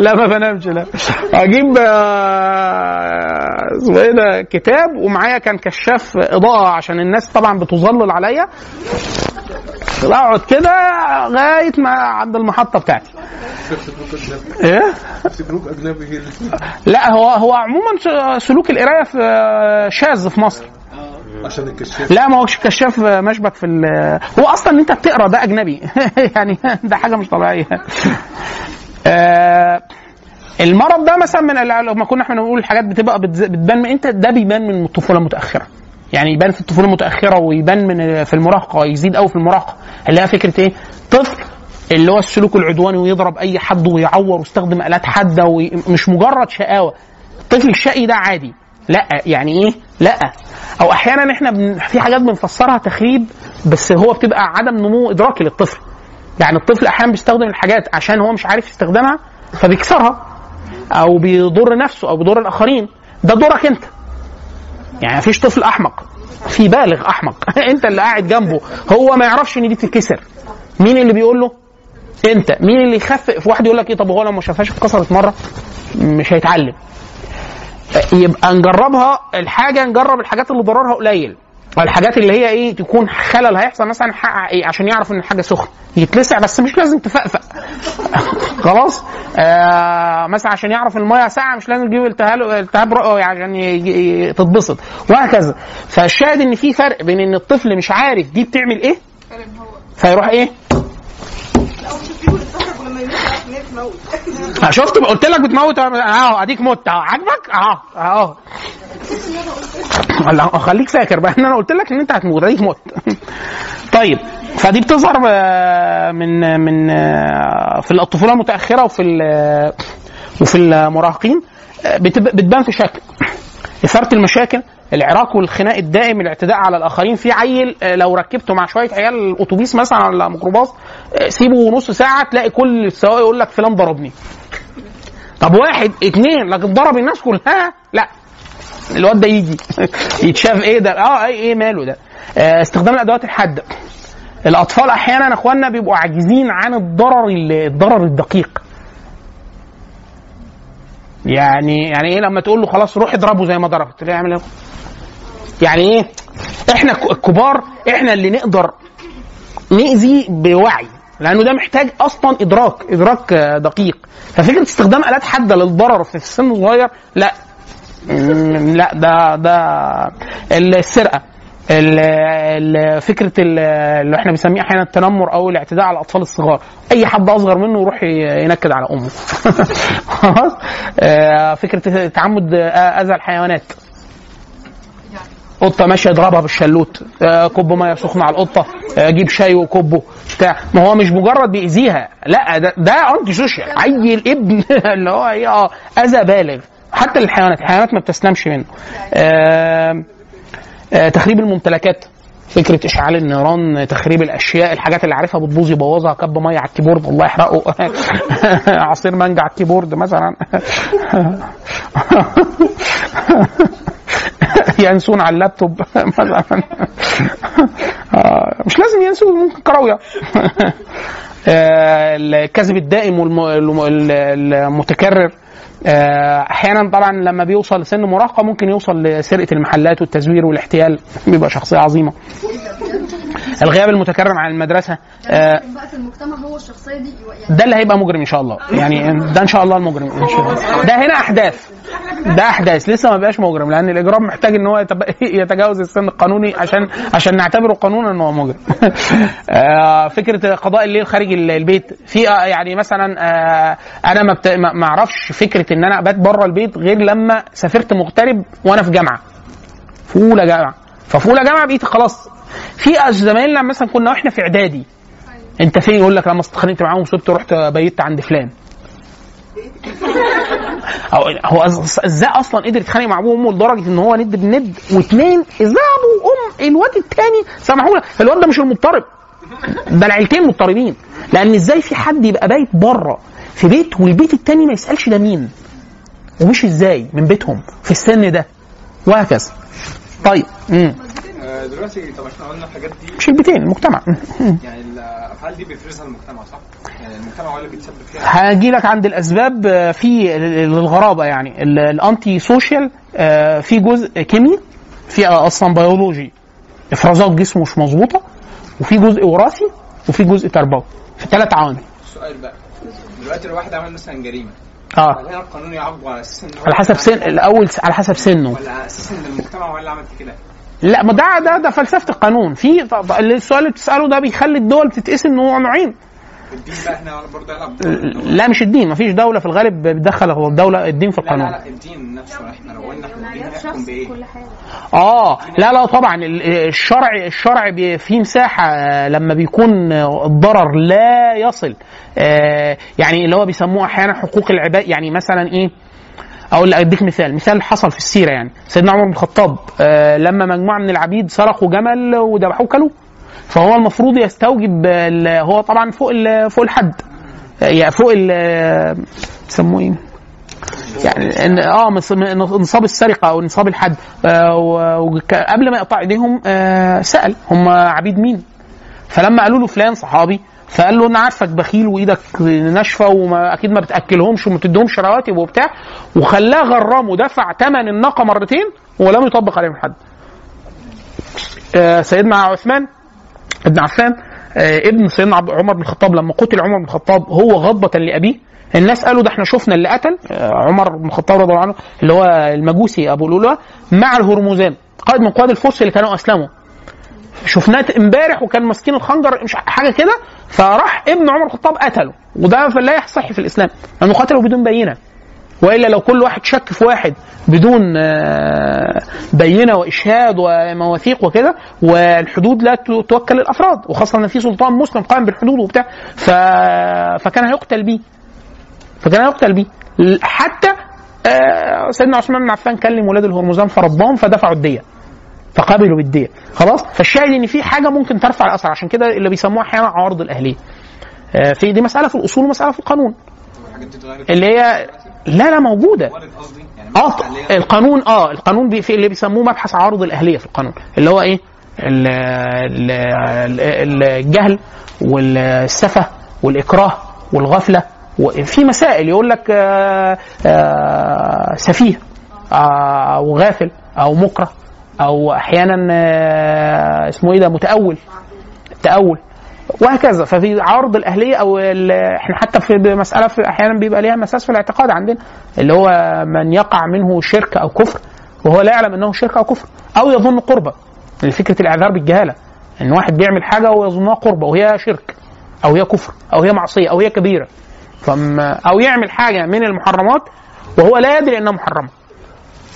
[SPEAKER 3] لا ما بنامش لا. أجيب آه، اسمه إيه ده كتاب ومعايا كان كشاف إضاءة عشان الناس طبعا بتظلل عليا. أقعد كده لغاية ما عند المحطة بتاعتي. إيه؟
[SPEAKER 9] سلوك أجنبي
[SPEAKER 3] لا هو هو عموما سلوك القراية في شاذ في مصر.
[SPEAKER 9] عشان الكشاف.
[SPEAKER 3] لا ما هوش كشاف مشبك في ال- هو أصلا إن أنت بتقرأ ده أجنبي. (laughs) يعني ده حاجة مش طبيعية. (laughs) آه، المرض ده مثلا من ال- لما كنا إحنا بنقول الحاجات بتبقى بتز- بتبان من انت ده بيبان من الطفولة المتأخرة. يعني يبان في الطفولة المتأخرة ويبان من في المراهقة يزيد قوي في المراهقة. اللي هي فكرة إيه؟ طفل اللي هو السلوك العدواني ويضرب أي حد ويعور ويستخدم آلات حادة ومش مجرد شقاوة. الطفل الشقي ده عادي. لا يعني إيه؟ لا. أو أحيانا إحنا بن... في حاجات بنفسرها تخريب بس هو بتبقى عدم نمو إدراكي للطفل. يعني الطفل أحيانا بيستخدم الحاجات عشان هو مش عارف يستخدمها فبيكسرها. أو بيضر نفسه أو بيضر الآخرين. ده دورك أنت. يعني مفيش طفل أحمق. في بالغ أحمق. (laughs) أنت اللي قاعد جنبه. هو ما يعرفش إن دي تتكسر. مين اللي بيقول له؟ أنت. مين اللي يخفف واحد يقول لك إيه؟ طب هو لو ما شافهاش اتكسرت مرة؟ مش هيتعلم. يبقى نجربها الحاجة نجرب الحاجات اللي ضررها قليل. الحاجات اللي هي إيه تكون خلل هيحصل مثلا حق إيه عشان يعرف إن الحاجة سخنة. يتلسع بس مش لازم تفقفق. (laughs) خلاص؟ آه مثلا عشان يعرف المية ساقعة مش لازم تجيب التهاب التهاب رئوي عشان تتبسط. وهكذا. فالشاهد إن في فرق بين إن الطفل مش عارف دي بتعمل إيه؟ فيروح
[SPEAKER 6] إيه؟ (laughs)
[SPEAKER 3] آه، شفت قلت لك بتموت اهو اديك مت اهو عاجبك اهو اهو خليك فاكر بقى ان أنا قلت لك ان انت هتموت اديك مت طيب فدي بتظهر آه، من من آه، في الطفوله المتأخرة وفي ال- وفي المراهقين. آه، بتب- بتبان في شكل. إثارة المشاكل العراك والخناق الدائم الاعتداء على الآخرين. في عيل آه، لو ركبته مع شوية عيال الأتوبيس مثلا ولا ميكروباص آه، سيبه نص ساعة تلاقي كل السواق يقول لك فلان ضربني. طب واحد اتنين لكن ضرب الناس كلها؟ لا. الواد ده يجي. (laughs) يتشاف. إيه ده؟ آه إيه إيه ماله ده؟ آه استخدام الأدوات الحاده الأطفال أحيانا أخواننا بيبقوا عاجزين عن الضرر ال- الضرر الدقيق. يعني يعني إيه لما تقول له خلاص روح اضربه زي ما ضربت؟ تلاقيه يعمل إيه؟ يعني إيه؟ إحنا الكبار إحنا اللي نقدر نأذي بوعي. لأنه ده محتاج أصلا إدراك إدراك آه، دقيق. ففكرة استخدام آلات حادة للضرر في السن الصغير لا. لا ده ده السرقة. ال- ال- فكرة ال- اللي إحنا بنسميه أحيانا التنمر أو الاعتداء على الأطفال الصغار. أي حد أصغر منه يروح ينكد على أمه. (laughs) خلاص؟ آه، فكرة تعمد أذى الحيوانات. قطة ماشية يضربها بالشلوت آه، كب مية سخنة على القطة. آه، جيب شاي وكبه بتاع. ما هو مش مجرد بيأذيها. لا ده ده انتي سوشيال. عيل ابن (laughs) اللي هو إيه آه أذى بالغ. حتى للحيوانات. الحيوانات ما بتسلمش منه. آه تخريب الممتلكات. فكرة إشعال النيران تخريب الأشياء الحاجات اللي عارفها بتبوظ يبوظها. كب مية على ال keyboard. الله يحرقه. (laughs) عصير مانجا على ال keyboard مثلا. (laughs) ينسون على اللابتوب (laughs) مثلا. آه، مش لازم ينسون ممكن كراوية. (laughs) آه، الكذب الدائم والمتكرر أحيانا طبعا لما بيوصل لسن مراهقة ممكن يوصل لسرقة المحلات والتزوير والاحتيال بيبقى شخصية عظيمة. الغياب المتكرر عن المدرسة آه،
[SPEAKER 4] بقى في المجتمع هو الشخصية دي يعني
[SPEAKER 3] ده اللي هيبقى مجرم إن شاء الله. يعني ده إن شاء الله المجرم إن شاء الله. ده هنا أحداث. ده أحداث. لسه ما بقاش مجرم لأن الإجرام محتاج إن هو (laughs) يتجاوز السن القانوني عشان عشان نعتبره قانونا إن هو مجرم. (laughs) آه، فكرة قضاء الليل خارج ال- البيت. في آه، يعني مثلا آه، أنا ما بت- ما ما أعرفش فكرة إن أنا أبات بره البيت غير لما سافرت مغترب وأنا في جامعة. في أولى جامعة. ففي أولى جامعة بقيت خلاص. في زمايلنا مثلا كنا وإحنا في إعدادي أنت فين؟ يقول لك لما اتخانقت معاهم سبت رحت بيت عند فلان. (laughs) أو هو أز- إزاي أصلا قدر يتخانق مع أبوه وأمه لدرجة إن هو ند بند واثنين إزاي أبو وأم الواد الثاني سامحوا الواد ده مش المضطرب. ده العيلتين مضطربين. لأن إزاي في حد يبقى بايت بره؟ في بيت والبيت الثاني ما يسألش ده مين. ومش إزاي من بيتهم في السن ده. وهكذا. طيب امم
[SPEAKER 10] دلوقتي طب إحنا قلنا الحاجات دي
[SPEAKER 3] مش البيتين المجتمع.
[SPEAKER 10] يعني الافعال دي بيفرزها المجتمع صح؟ يعني المجتمع هو اللي بيتسبب فيها؟
[SPEAKER 3] هاجي لك عند الأسباب آه، في ال- للغرابة يعني. ال- ال anti social آه، في جزء كيمياء في أصلا بيولوجي إفرازات جسمه مش مظبوطة وفي جزء وراثي وفي جزء تربوي. في ثلاث عوامل.
[SPEAKER 10] السؤال بقى. دلوقتي لو واحد عمل مثلا جريمة آه. القانون يعاقبه على أساس
[SPEAKER 3] على حسب سن الأول على حسب سنه.
[SPEAKER 10] ولا أساس ان المجتمع هو اللي عمل كده؟
[SPEAKER 3] لا ما ده ده ده فلسفة القانون. في السؤال اللي بتسأله ده بيخلي الدول بتتقسم نوع نوعين
[SPEAKER 10] الدين بقى هو-
[SPEAKER 3] لا مش الدين. ما فيش دولة في الغالب بتدخل هو الدولة الدين في
[SPEAKER 10] لا لا
[SPEAKER 3] القانون.
[SPEAKER 10] لا الدين نفسه. إحنا لو قلنا إحنا الدين
[SPEAKER 6] معيار
[SPEAKER 10] هيحكم
[SPEAKER 6] شخصي
[SPEAKER 10] بإيه؟
[SPEAKER 6] كل حاجة.
[SPEAKER 3] آه لا لا طبعا. ال- الشرع الشرع فيه مساحة آه، لما بيكون آه، الضرر لا يصل. آه، يعني اللي هو بيسموه أحيانا حقوق العباد. يعني مثلا إيه؟ أقول أديك مثال. مثال حصل في السيرة يعني. سيدنا عمر بن الخطاب آه، لما مجموعة من العبيد سرقوا جمل وذبحوه كلوه فهو المفروض يستوجب هو طبعا فوق فوق الحد. آه، يعني فوق بيسموه إيه؟ يعني ان آه نصاب السرقة أو نصاب الحد. آه، و- وك- قبل ما يقطع إيديهم آه، سأل. هم عبيد مين؟ فلما قالوا له فلان صحابي فقال له أنا عارفك بخيل وإيدك ناشفة وما أكيد ما بتأكلهمش وما بتديهمش رواتب وبتاع وخلاه غرام ودفع ثمن الناقة مرتين ولم يطبق عليهم الحد. آه، سيدنا عثمان ابن عفان آه، ابن سيدنا عمر بن الخطاب لما قتل عمر بن الخطاب هو غضبة لأبيه الناس قالوا ده إحنا شفنا اللي قتل آه، عمر بن الخطاب رضي الله عنه اللي هو المجوسي أبو لؤلؤة مع الهرمزان قائد من قواد الفرس اللي كانوا أسلموا شفناه امبارح وكان ماسكين الخنجر مش حاجة كده فراح ابن عمر الخطاب قتله. وده لا يصح في الإسلام. لأنه قتله بدون بينة. وإلا لو كل واحد شك في واحد بدون آه، بينة وإشهاد ومواثيق وكده والحدود لا توكل للأفراد. وخاصة إن في سلطان مسلم قائم بالحدود وبتاع. فكان هيقتل بيه. فكان هيقتل بيه. حتى آه، سيدنا عثمان بن عفان كلم ولاد الهرمزان فرباهم فدفعوا الدية. فقبلوا بالديه خلاص؟ فالشاهد إن في حاجة ممكن ترفع الأثر. عشان كده اللي بيسموها أحيانا عوارض الأهلية. آه، في دي مسألة في الأصول ومسألة في القانون. اللي هي لا لا
[SPEAKER 10] موجودة. آه
[SPEAKER 3] القانون آه القانون بي في اللي بيسموه مبحث عوارض الأهلية في القانون. اللي هو إيه؟ ال- ال- ال- الجهل والسفة والإكراه والغفلة وفي مسائل. يقول لك آه، آه، سفيه أو غافل أو مكره. أو أحيانا آه، اسمه إيه ده متأول. تأول. وهكذا. ففي عرض الأهلية أو إحنا حتى في مسألة في أحيانا بيبقى ليها مساس في الاعتقاد عندنا اللي هو من يقع منه شرك أو كفر وهو لا يعلم أنه شرك أو كفر أو يظن قربة. فكرة الإعذار بالجهالة. إن واحد بيعمل حاجة ويظنها قربة وهي شرك أو هي كفر أو هي معصية أو هي كبيرة. فما أو يعمل حاجة من المحرمات وهو لا يدري إنها محرمة.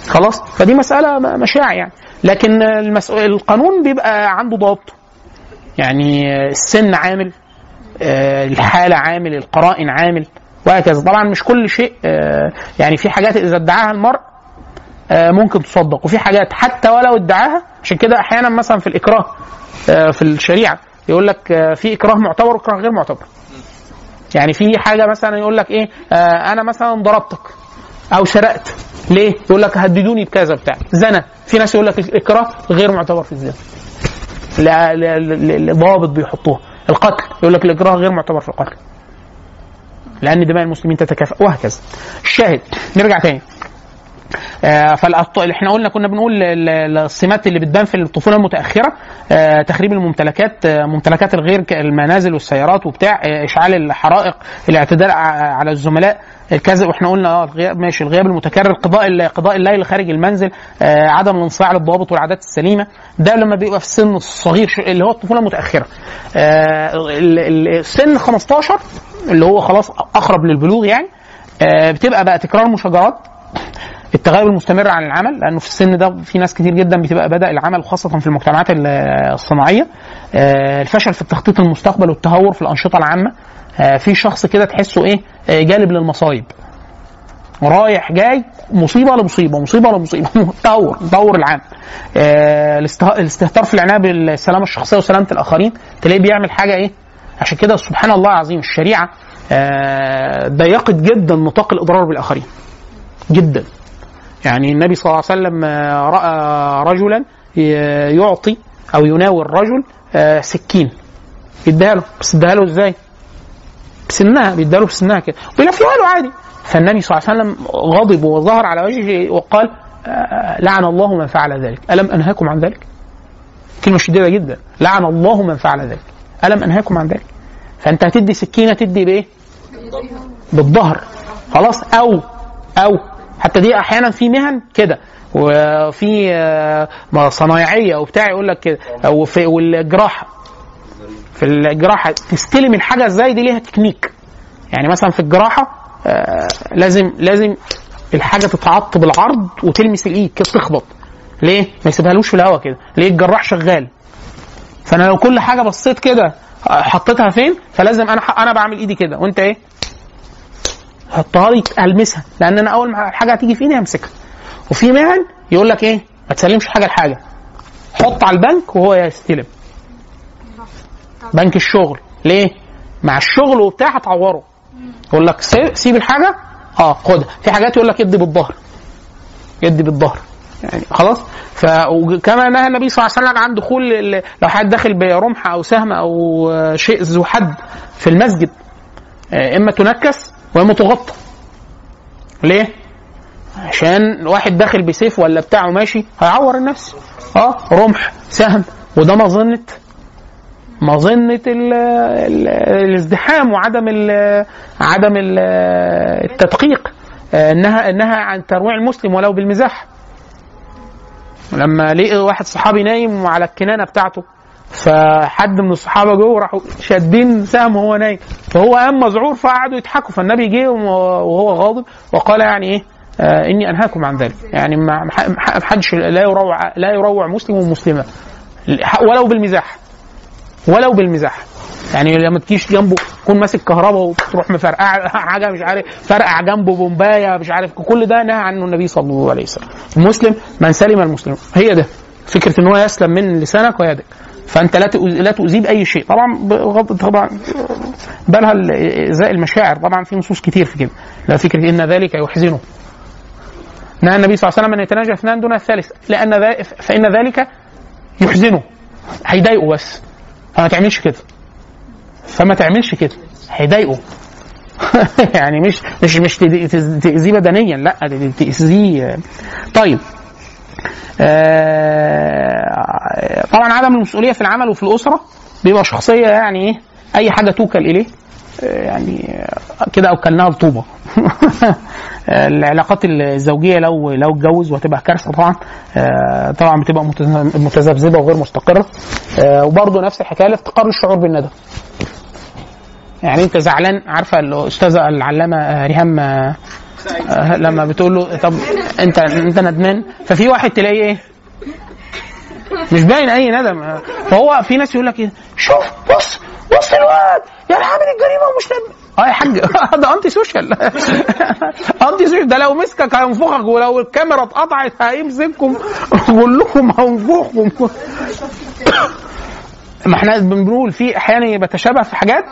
[SPEAKER 3] خلاص؟ فدي مسألة مشاع يعني. لكن المسؤول القانون بيبقى عنده ضوابطه. يعني السن عامل آه، الحالة عامل القرائن عامل وهكذا. طبعا مش كل شيء آه، يعني في حاجات إذا ادعاها المرء آه، ممكن تصدق وفي حاجات حتى ولو ادعاها عشان كده أحيانا مثلا في الإكراه في الشريعة يقول لك في إكراه معتبر وإكراه غير معتبر. يعني في حاجة مثلا يقول لك إيه أنا مثلا ضربتك. أو سرقت ليه؟ يقول لك هددوني بكذا بتاع. زنى في ناس يقول لك الاكراه غير معتبر في الزنا. لضوابط بيحطوها. القتل. يقول لك الاكراه غير معتبر في القتل. لأن دماء المسلمين تتكافئ وهكذا. الشاهد نرجع تاني. آه، فالأط- اللي إحنا قلنا كنا بنقول ال- ال- السمات اللي بتبان في الطفولة المتأخرة آه، تخريب الممتلكات آه، ممتلكات الغير المنازل والسيارات وبتاع إشعال الحرائق الاعتداء على الزملاء الكذب وإحنا قلنا آه الغياب ماشي الغياب المتكرر قضاء قضاء الليل خارج المنزل آه، عدم الانصياع للضوابط والعادات السليمة ده لما بيبقى في السن الصغير اللي هو الطفولة المتأخرة. آه، السن 15 اللي هو خلاص أقرب للبلوغ يعني آه، بتبقى بقى تكرار مشاجرات. التغير المستمر عن العمل لأنه في السن ده في ناس كتير جدا بتبقى بدأ العمل خاصة في المجتمعات ال- الصناعية. آه، الفشل في التخطيط المستقبل والتهور في الأنشطة العامة. آه، في شخص كده تحسه إيه؟ آه، جالب للمصايب. رايح جاي مصيبة لمصيبة مصيبة لمصيبة. (laughs) تطور تطور العام. الاسته- الاستهتار في العناية بالسلامة الشخصية وسلامة الآخرين. تلاقيه بيعمل حاجة إيه؟ عشان كده سبحان الله العظيم الشريعة ضيقت جدا نطاق الإضرار بالآخرين. جدا. يعني النبي صلى الله عليه وسلم آه، رأى رجلا يعطي أو يناول الرجل آه، سكين. يديها له بس اداها له إزاي؟ بسنها بيديها له بسنها كده. ويلفيها له عادي. فالنبي صلى الله عليه وسلم غضب وظهر على وجهه وقال آه، لعن الله من فعل ذلك. ألم أنهاكم عن ذلك؟ كلمة شديدة جدا. لعن الله من فعل ذلك. ألم أنهاكم عن ذلك؟ فأنت هتدي سكينة تدي بإيه؟ بالظهر. خلاص. أو أو حتى دي أحيانا في مهن كده وفي آه، ما صنايعية وبتاع يقول لك كده أو في الجراحة. تستلم الحاجة إزاي؟ دي ليها تكنيك. يعني مثلا في الجراحة آه لازم لازم الحاجة تتعط بالعرض وتلمس الإيد كده تخبط ليه؟ ما يسيبهالوش في الهواء كده. ليه؟ الجراح شغال. فأنا لو كل حاجة بصيت كده آه، حطيتها فين؟ فلازم أنا أنا بعمل إيدي كده. وأنت إيه؟ حطها لي ألمسها لأن أنا أول ما الحاجة هتيجي في إيدي همسكها. وفي مهن يقول لك إيه ما تسلمش حاجة لحاجة. حط على البنك وهو يستلم. بنك الشغل. ليه؟ مع الشغل وبتاع هتعوره. يقول لك سيب, الحاجة؟ آه خدها. في حاجات يقول لك ادي بالظهر. ادي بالظهر. يعني خلاص؟ ف وكما نهى النبي صلى الله عليه وسلم عن دخول لو حد داخل برمح أو سهم أو شيء ذو حد في المسجد آه، إما تنكس واما تغطى ليه؟ عشان واحد داخل بسيف ولا بتاعه ماشي هيعور النفس. آه رمح سهم وده مظنة مظنة ال- ال- الازدحام وعدم ال عدم ال التدقيق آه، إنها إنها عن ترويع المسلم ولو بالمزاح. لما لقي واحد صحابي نايم على الكنانة بتاعته فحد من الصحابة جوه راحوا شادين سهم وهو نايم. فهو قام مذعور فقعدوا يضحكوا. فالنبي جه وهو غاضب وقال يعني إيه؟ آه إني أنهاكم عن ذلك. يعني ما حدش لا يروع لا يروع مسلم ومسلمة. ولو بالمزاح. ولو بالمزاح. يعني لما تجيش جنبه تكون ماسك كهرباء وتروح مفرقع (laughs) حاجة مش عارف فرقع جنبه بومباية مش عارف كل ده نهى عنه النبي صلى الله عليه وسلم. المسلم من سلم المسلم هي ده. فكرة إن هو يسلم من لسانك ويدك. فأنت لا لا تؤذيه بأي شيء. طبعا بغض طبعا بالها ازاء المشاعر. طبعا في نصوص كتير في كده. لا فكره إن ذلك يحزنه. نهى النبي صلى الله عليه وسلم ان يتناجى اثنان دون الثالث. لأن فإن ذلك يحزنه. هيضايقه بس. فما تعملش كده. فما تعملش كده. هيضايقه. (laughs) يعني مش مش مش تأذيه بدنيا. لا تأذيه. طيب. طبعا عدم المسؤولية في العمل وفي الأسرة بيبقى شخصية يعني إيه أي حاجة توكل إليه آه، يعني آه، كده أوكلناها لطوبه (laughs) العلاقات الزوجية لو لو اتجوز وهتبقى كارثة طبعا آه، طبعا بتبقى متذبذبة وغير مستقرة. آه، وبرضه نفس الحكاية الافتقار للشعور بالندم. يعني أنت زعلان عارفة الأستاذة العلامة آه، ريهام آه، آه، لما بتقول له طب انت انت ندمان؟ ففي واحد تلاقيه إيه؟ مش باين أي ندم. آه، فهو في ناس يقول لك إيه؟ شوف بص بص الواد يعني عامل الجريمة ومش ندم آه يا حاج (laughs) ده anti social anti social ده لو مسكك هينفخك ولو الكاميرا اتقطعت هيمسككم (laughs) كلكم هينفخكم. (coughs) ما إحنا بنقول في أحيانا بتشابه في حاجات.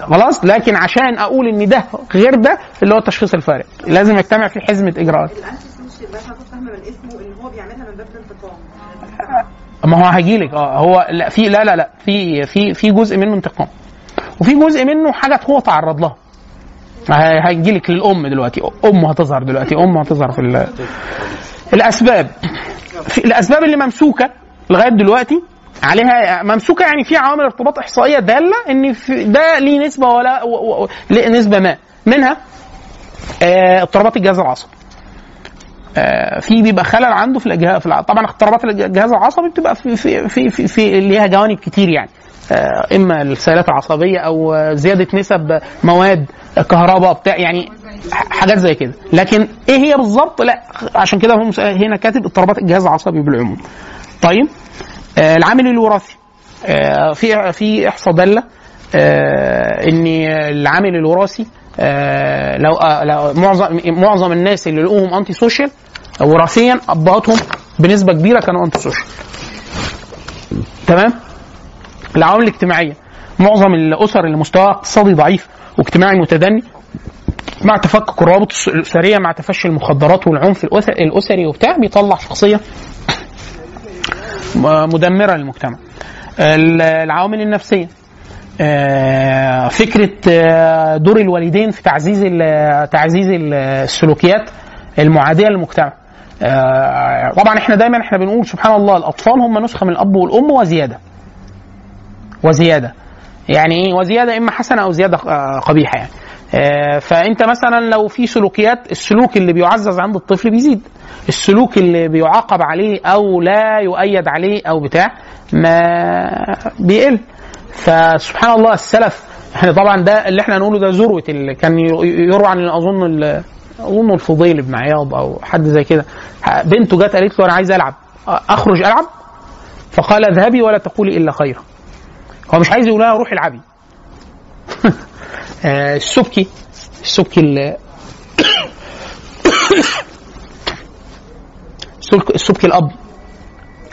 [SPEAKER 3] خلاص؟ لكن عشان أقول إن ده غير ده اللي هو التشخيص الفارق لازم يجتمع في
[SPEAKER 6] حزمة إجراءات.
[SPEAKER 3] ما هو هجيلك آه هو لا في لا لا لا. في في في جزء منه انتقام. وفي جزء منه حاجات هو تعرض لها. ه- هيجيلك للأم دلوقتي. أم هتظهر دلوقتي. أم هتظهر في ال- الأسباب. في الأسباب اللي ممسوكة لغاية دلوقتي عليها ممسوكة يعني في عوامل ارتباط إحصائية دالة إن ده ليه نسبة ولا و- و- نسبة ما. منها آه، اضطرابات الجهاز العصبي. آه، في بيبقى خلل عنده في الجهاز في طبعا اضطرابات الجهاز العصبي بتبقى في في في في, في ليها جوانب كتير يعني. آه، إما السيالات العصبية أو زيادة نسب مواد كهرباء بتاع يعني حاجات زي كده. لكن إيه هي بالظبط؟ لا عشان كده هم هنا كاتب اضطرابات الجهاز العصبي بالعموم. طيب العامل الوراثي. آه، في في إحصاء دالة آه، ان العامل الوراثي آه، لو آه، معظم معظم الناس اللي لقوهم anti social وراثيا أبهاتهم بنسبة كبيرة كانوا anti social تمام؟ العوامل الاجتماعية. معظم الأسر اللي مستواها اقتصادي ضعيف واجتماعي متدني مع تفكك الروابط الأسرية مع تفشي المخدرات والعنف الأسري وبتاع بيطلع شخصية مدمرة للمجتمع. ال- العوامل النفسية. آه، فكرة آه، دور الوالدين في تعزيز تعزيز ال- السلوكيات المعادية للمجتمع. آه، طبعا إحنا دايما إحنا بنقول سبحان الله الأطفال هم نسخة من الأب والأم وزيادة. وزيادة. يعني إيه؟ وزيادة إما حسنة أو زيادة قبيحة يعني. فأنت مثلا لو في سلوكيات السلوك اللي بيعزز عند الطفل بيزيد. السلوك اللي بيعاقب عليه أو لا يؤيد عليه أو بتاع ما بيقل. فسبحان الله السلف إحنا طبعا ده اللي إحنا نقوله ده ذروة اللي كان يروى عن اظن أظن الفضيل بن عياض أو حد زي كده. بنته جت قالت له أنا عايز ألعب أخرج ألعب؟ فقال اذهبي ولا تقولي إلا خيرا. هو مش عايز يقول لها روحي العبي. آه، (laughs) السبكي. السبكي ال- السبك- السبكي الأب.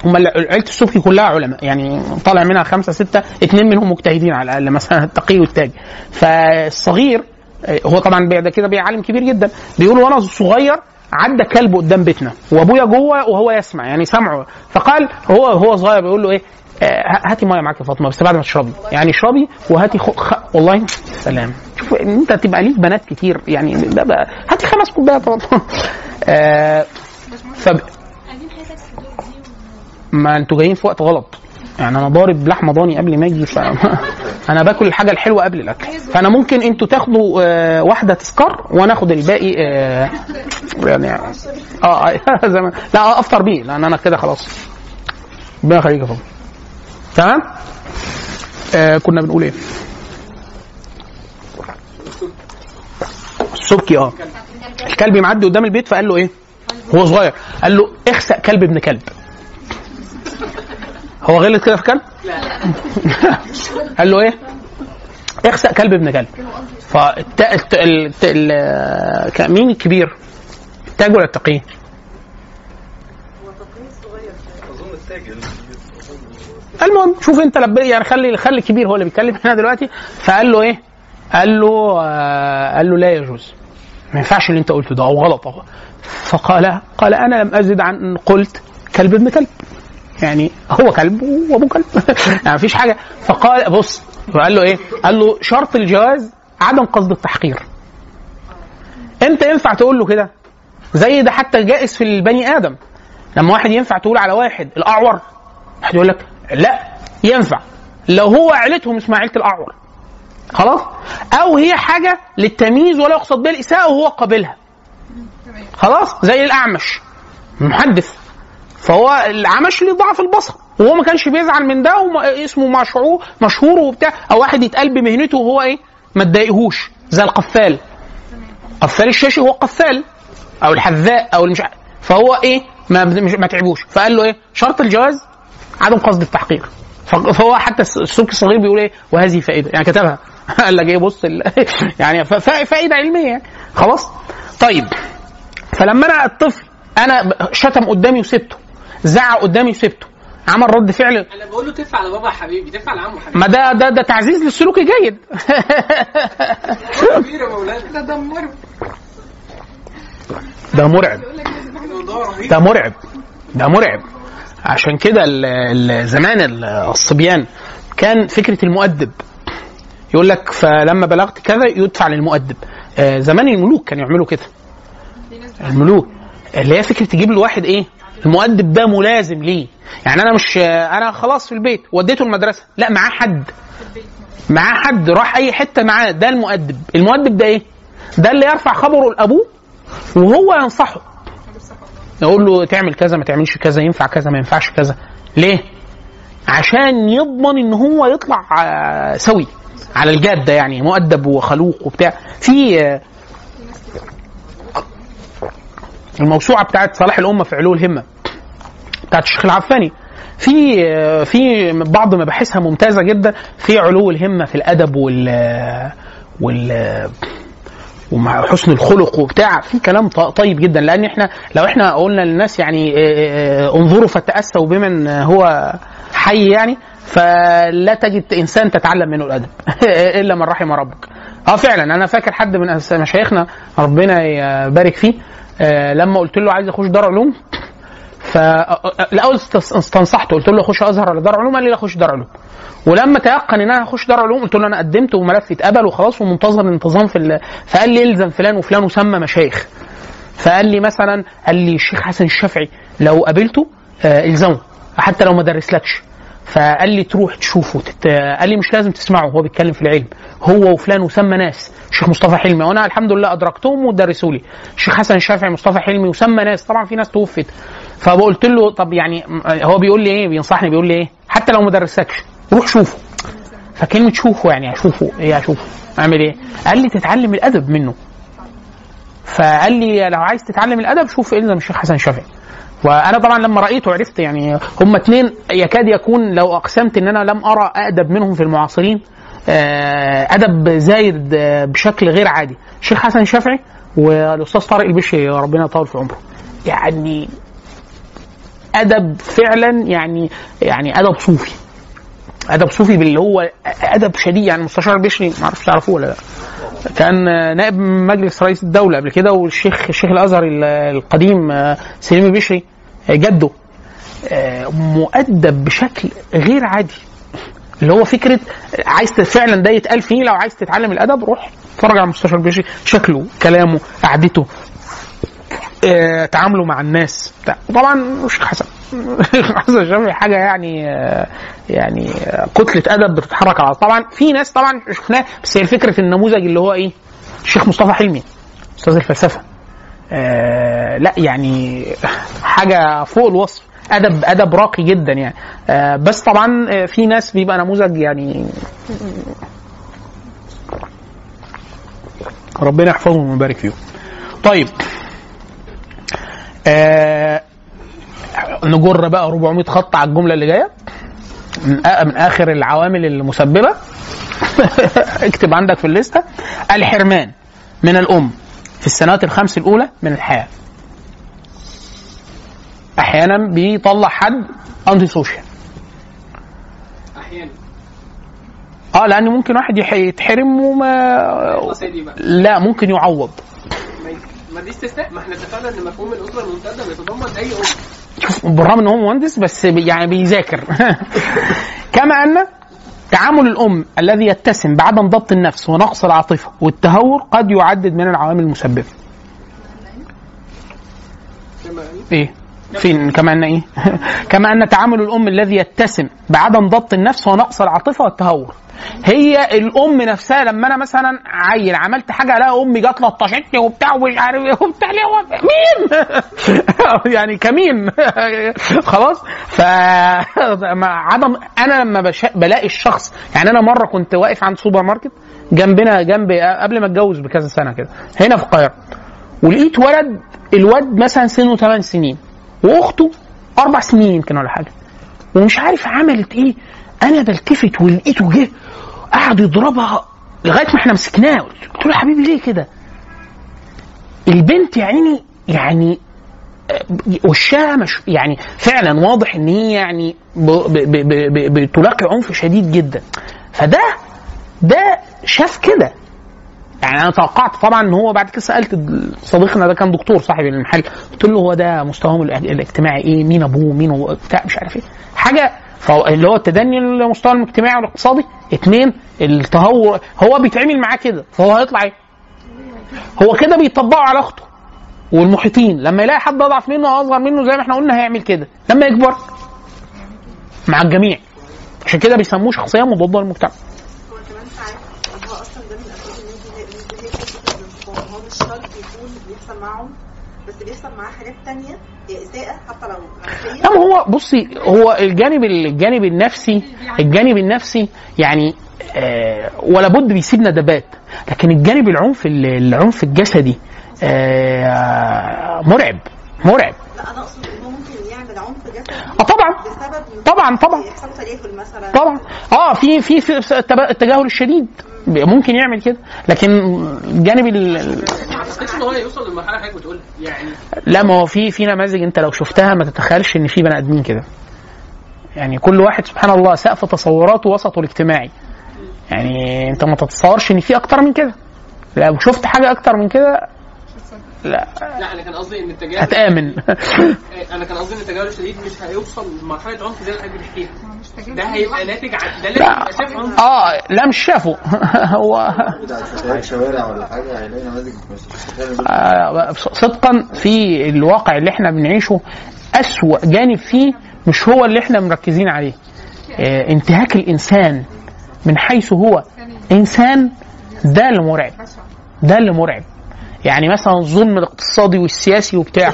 [SPEAKER 3] هم عيلة السبكي كلها علماء. يعني طالع منها خمسة ستة اثنين منهم مجتهدين على الأقل مثلا التقي والتاج. فالصغير آه، هو طبعا ده كده بيعلم كبير جدا. بيقول وأنا صغير عدى كلب قدام بيتنا وأبويا جوه وهو يسمع يعني سمعه. فقال هو هو صغير بيقول له إيه؟ آه، هاتي ميه معاك يا فاطمة بس بعد ما تشربي. يعني اشربي وهاتي خ... خ... والله سلام. شوف ان انت تبقى ليك بنات كتير يعني ده بقى هاتي خمس كوبايات والله. (laughs) آه فب... ما أنتوا جايين في وقت غلط. يعني أنا ضارب لحمه ضاني قبل ما أجي ف... (laughs) أنا باكل الحاجة الحلوة قبل الأكل. فأنا ممكن أنتوا تاخدوا آه واحدة تذكار وأنا آخد الباقي آه يعني آه (laughs) لا أفطر بيه. لأن أنا كده خلاص. ربنا يخليك يا فندم تمام؟ آه كنا بنقول إيه؟ السبكي آه. الكلب معدي قدام البيت فقال له إيه؟ هو صغير. قال له اخسأ كلب ابن كلب. هو غلط كده في كلب (laughs) قال له إيه؟ اخسأ كلب ابن كلب. فالت... الت... الت... ال... ك- مين الكبير؟ التاج ولا التقي
[SPEAKER 8] اظن التاجر
[SPEAKER 3] المهم شوف انت لب... يعني خلي خلي الكبير هو اللي بيتكلم. هنا دلوقتي فقال له إيه؟ قال له آه قال له لا يجوز. ما ينفعش اللي انت قلته ده أو غلط أهو. فقال قال أنا لم ازد عن ان قلت كلب ابن كلب. يعني هو كلب وابوه كلب. (laughs) يعني مفيش حاجة. فقال بص قال له إيه؟ قال له شرط الجواز عدم قصد التحقير. انت ينفع تقول له كده؟ زي ده حتى جائز في البني آدم. لما واحد ينفع تقول على واحد الأعور واحد يقول لك لا ينفع. لو هو عيلتهم اسمها عيلة الأعور. خلاص؟ أو هي حاجة للتمييز ولا يقصد بها الإساءة وهو قابلها. خلاص؟ زي الأعمش. محدث. فهو العمش ليه ضعف البصر. وهو ما كانش بيزعل من ده وما اسمه مشهور مشهور وبتاع. أو واحد يتقال بمهنته وهو إيه؟ ما تضايقهوش. زي القفال. قفال الشاشي هو قفال. أو الحذاء أو المش فهو إيه؟ ما ما تعبوش. فقال له إيه؟ شرط الجواز؟ عدم قصد التحقير فهو حتى الس- السلوك الصغير بيقول إيه؟ وهذه فائدة. يعني كتبها. (laughs) قال لك إيه؟ بص ال... (laughs) يعني فائدة علمية يعني. خلاص؟ طيب. فلما أنا الطفل أنا شتم قدامي وسبته. زعق قدامي وسبته. عمل رد فعل.
[SPEAKER 5] أنا بقول له تدفع لبابا يا حبيبي تدفع لعمه حبيبي.
[SPEAKER 3] ما ده ده ده تعزيز للسلوك الجيد
[SPEAKER 5] كبير يا مولانا.
[SPEAKER 6] ده (laughs) دمره
[SPEAKER 3] ده مرعب. ده مرعب. ده مرعب. عشان كده زمان ال- الصبيان كان فكرة المؤدب. يقول لك فلما بلغت كذا يدفع للمؤدب. آه، زمان الملوك كانوا يعملوا كده. الملوك. اللي هي فكرة تجيب الواحد إيه؟ المؤدب ده ملازم ليه؟ يعني أنا مش آه، أنا خلاص في البيت وديته المدرسة. لا معاه حد. معاه حد راح أي حتة معاه ده المؤدب. المؤدب ده إيه؟ ده اللي يرفع خبره لأبوه وهو ينصحه. يقول له تعمل كذا ما تعملش كذا ينفع كذا ما ينفعش كذا. ليه؟ عشان يضمن إن هو يطلع آه، سوي على الجادة يعني مؤدب وخلوق وبتاع. في آه، الموسوعة بتاعت صلاح الأمة في علو الهمة بتاعت الشيخ العفاني. في آه، في بعض مباحثها ممتازة جدا في علو الهمة في الأدب وال وال ومع حسن الخلق وبتاع في كلام طيب جدا. لأن إحنا لو إحنا قلنا للناس يعني آه، آه، انظروا فتأسوا بمن هو حي يعني فلا تجد إنسان تتعلم منه الأدب (laughs) إلا من رحم ربك. آه فعلا. أنا فاكر حد من مشايخنا ربنا يبارك فيه آه، لما قلت له عايز اخش دار علوم فالأول استنصحته. قلت له أخش أزهر ولا دار علوم. قال لي لا أخش دار علوم. ولما تيقن ان أنا هخش دار علوم قلت له أنا قدمت وملفي اتقبل وخلاص ومنتظر الانتظام في ال... فقال لي إلزم فلان وفلان وسمى مشايخ. فقال لي مثلا قال لي الشيخ حسن الشافعي لو قابلته آه إلزمه. حتى لو ما درسلكش. فقال لي تروح تشوفه تت... قال لي مش لازم تسمعه هو بيتكلم في العلم. هو وفلان وسمى ناس. الشيخ مصطفى حلمي. وأنا الحمد لله أدركتهم ودرسوا لي. الشيخ حسن الشافعي مصطفى حلمي وسمى ناس. طبعا في ناس توفت. فقلت له طب يعني هو بيقول لي إيه؟ بينصحني بيقول لي إيه؟ حتى لو ما درسكش روح شوفه. فكلمة شوفه يعني أشوفه إيه أشوفه. أعمل إيه؟ قال لي تتعلم الأدب منه. فقال لي لو عايز تتعلم الأدب شوف الزم الشيخ حسن الشافعي وأنا طبعا لما رأيته عرفت يعني هم اتنين يكاد يكون لو أقسمت إن أنا لم أرى أدب منهم في المعاصرين آه، أدب زايد آه، بشكل غير عادي. الشيخ حسن الشافعي والأستاذ طارق البشري ربنا يطول في عمره. يعني أدب فعلا يعني يعني أدب صوفي. أدب صوفي باللي هو أدب شديد يعني المستشار البشري ما أعرفش تعرفوه ولا لأ. كان نائب مجلس رئيس الدولة قبل كده والشيخ الشيخ الأزهر القديم سليم البشري جده. مؤدب بشكل غير عادي. اللي هو فكرة عايز فعلا ده يتقال فيه لو عايز تتعلم الأدب روح اتفرج على المستشار البشري شكله كلامه قعدته آه، تعامله مع الناس. طبعا الشيخ حسن. الشيخ (laughs) حسن الشافعي حاجة يعني آه، يعني آه، كتلة أدب بتتحرك على طبعا. في ناس طبعا شفناه بس هي الفكرة النموذج اللي هو إيه؟ الشيخ مصطفى حلمي أستاذ الفلسفة. آه لا يعني حاجة فوق الوصف. أدب أدب راقي جدا يعني. آه بس طبعا في ناس بيبقى نموذج يعني ربنا يحفظهم ويبارك فيهم. طيب آه نجر بقى 400 خط على الجملة اللي جاية. من, آ- من آخر العوامل المسببة. (laughs) اكتب عندك في الليستة. الحرمان من الأم في السنوات الخمس الأولى من الحياة. أحيانا بيطلع حد انتي سوشيال
[SPEAKER 5] أحيانا.
[SPEAKER 3] آه لأن ممكن واحد يتحرم وما لا ممكن يعوض.
[SPEAKER 5] ما- دي استثناء. ما إحنا اتفقنا إن مفهوم الأسرة الممتده بيتضمن أي
[SPEAKER 3] أم. بالرغم إن هو مهندس بس يعني بيذاكر. (laughs) كما أن تعامل الأم الذي يتسم بعدم ضبط النفس ونقص العاطفة والتهور قد يعدد من العوامل
[SPEAKER 5] المسببة.
[SPEAKER 3] إيه؟ فين كما أن إيه؟ (laughs) كما أن تعامل الأم الذي يتسم بعدم ضبط النفس ونقص العاطفة والتهور. هي الأم نفسها لما أنا مثلا عيل عملت حاجة ألاقي أمي جت لطشتني وبتاع ومش عارف إيه وبتاع هو مين (laughs) يعني كمين (laughs) خلاص؟ ف عدم أنا لما بش... بلاقي الشخص يعني أنا مرة كنت واقف عند سوبر ماركت جنبنا جنب قبل ما أتجوز بكذا سنة كده هنا في القاهرة ولقيت ولد الواد مثلا سنه 8 سنين. واخته أربع سنين يمكن ولا حاجة. ومش عارف عملت إيه. أنا بلتفت ولقيته جه قعد يضربها لغاية ما إحنا مسكناه. قلت له يا حبيبي ليه كده؟ البنت يا عيني يعني وشها مش يعني فعلا واضح إن هي يعني بتلاقي عنف شديد جدا. فده ده شاف كده. يعني أنا توقعت طبعا إن هو بعد كده سألت صديقنا ده كان دكتور صاحب المحل قلت له هو ده مستواهم الاج- الاجتماعي إيه؟ مين أبوه؟ مين بتاع مش عارف إيه. حاجة اللي هو التدني المستوى الاجتماعي والاقتصادي اثنين التهور هو بيتعامل معاه كده فهو هيطلع إيه؟ هو كده بيطبقه على أخته والمحيطين لما يلاقي حد أضعف منه أو أصغر منه زي ما إحنا قلنا هيعمل كده لما يكبر مع الجميع. عشان كده بيسموه شخصية مضادة للمجتمع
[SPEAKER 6] هو كمان ساعات هو أصلا ده من الاسباب ان انت هي هي فكره الانتقام هو مش شرط يكون معاهم بس بيحصل معاه حاجات تانية هي إساءة حتى لو
[SPEAKER 3] لا هو بصي هو الجانب الجانب النفسي الجانب النفسي يعني آه ولا بد بيسيب ندبات لكن الجانب العنف العنف الجسدي آه مرعب مرعب.
[SPEAKER 6] لا أنا أقصد ان هو ممكن يعمل عنف جسدي
[SPEAKER 3] آه طبعا. طبعا طبعا.
[SPEAKER 6] مثلا؟
[SPEAKER 3] طبعا. آه في في في التجاهل الشديد. ممكن يعمل كده. لكن الجانب ال-
[SPEAKER 5] هو يوصل للمرحله اللي حضرتك بتقول يعني
[SPEAKER 3] لا ما هو في في نماذج أنت لو شفتها ما تتخيلش إن في بني آدمين كده. يعني كل واحد سبحان الله سقف تصوراته وسطه الاجتماعي. يعني أنت ما تتصورش إن في أكتر من كده. لو شفت حاجة أكتر من كده لا.
[SPEAKER 5] لا أنا كان قصدي إن التجاهل
[SPEAKER 3] هتآمن. (laughs)
[SPEAKER 5] أنا كان قصدي إن التجاهل الشديد مش هيوصل لمرحلة عنف زي اللي حضرتك بتحكيها ده هيبقى ناتج عن ده
[SPEAKER 3] لا.
[SPEAKER 5] شاف عنف.
[SPEAKER 3] آه لا مش شافه. (laughs) هو
[SPEAKER 11] شوارع ولا حاجة هيلاقي نماذج
[SPEAKER 3] آه، صدقا في الواقع اللي إحنا بنعيشه أسوأ جانب فيه مش هو اللي إحنا مركزين عليه. آه، انتهاك الإنسان من حيث هو. إنسان ده اللي مرعب. ده اللي مرعب. يعني مثلا الظلم الاقتصادي والسياسي وبتاع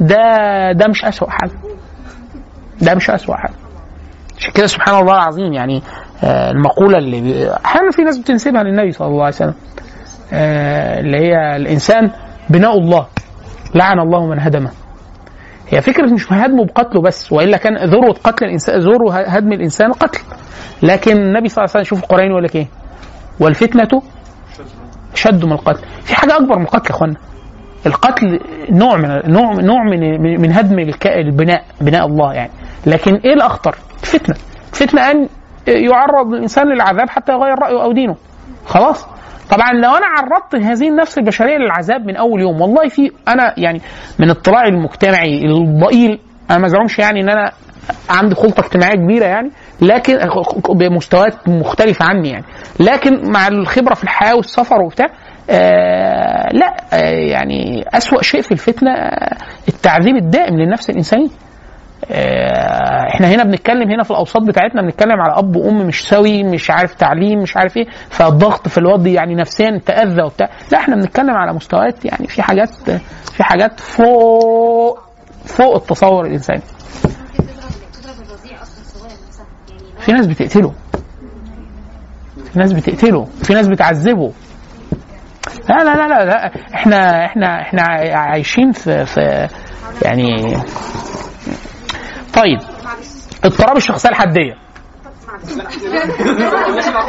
[SPEAKER 3] ده ده مش أسوأ حاجة. ده مش أسوأ حاجة. عشان كده سبحان الله العظيم يعني آه، المقولة اللي أحيانا في ناس بتنسبها للنبي صلى الله عليه وسلم آه، اللي هي الإنسان بناء الله لعن الله من هدمه. هي فكرة مش هدمه بقتله بس وإلا كان ذروة قتل الإنسان ذروة هدم الإنسان قتل. لكن النبي صلى الله عليه وسلم شوف القرآن يقول لك إيه؟ والفتنة شد من القتل. في حاجة أكبر من القتل يا إخوانا. القتل نوع من نوع نوع من من- هدم البناء بناء الله يعني. لكن إيه الأخطر؟ الفتنه الفتنه أن يعرض الإنسان للعذاب حتى يغير رأيه أو دينه. خلاص؟ طبعا لو أنا عرضت هذه النفس البشرية للعذاب من أول يوم والله في أنا يعني من اطلاعي المجتمعي الضئيل أنا ما يعني إن أنا عندي خلطة اجتماعية كبيرة يعني لكن بمستويات مختلفة عني يعني. لكن مع الخبرة في الحياة والسفر وبتاع آه لا آه يعني أسوأ شيء في الفتنة آه، التعذيب الدائم للنفس الإنسانية. آه، إحنا هنا بنتكلم هنا في الأوساط بتاعتنا بنتكلم على أب وأم مش سوي مش عارف تعليم مش عارف إيه فالضغط في الوضع يعني نفسيا تأذى وبتاع. لا إحنا بنتكلم على مستويات يعني في حاجات في حاجات فوق فوق التصور الإنساني. في ناس بتقتله في ناس بتقتله في ناس بتعذبه لا لا لا لا, لا. إحنا إحنا إحنا عايشين في في يعني طيب اضطراب الشخصية الحدية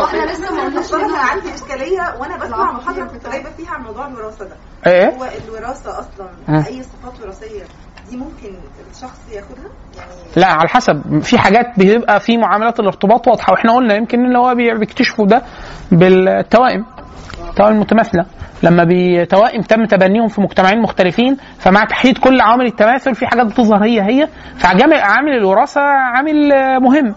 [SPEAKER 6] إحنا لسه ما قلناش أنا عندي اشكاليه وأنا بسمع محاضره كنت غايبه فيها عن موضوع الوراثه ده
[SPEAKER 3] إيه؟
[SPEAKER 6] هو الوراثة أصلا
[SPEAKER 3] مم.
[SPEAKER 6] أي صفات وراثية دي ممكن الشخص ياخدها؟ يعني
[SPEAKER 3] لا على حسب. في حاجات بيبقى في معاملات الارتباط واضحة وإحنا قلنا يمكن اللي هو بي- بيكتشفوا ده بالتوائم التوائم المتماثلة. لما بتوائم تم تبنيهم في مجتمعين مختلفين فمع تحديد كل عوامل التماثل في حاجات بتظهر هي هي. فعامل عامل الوراثة عامل مهم.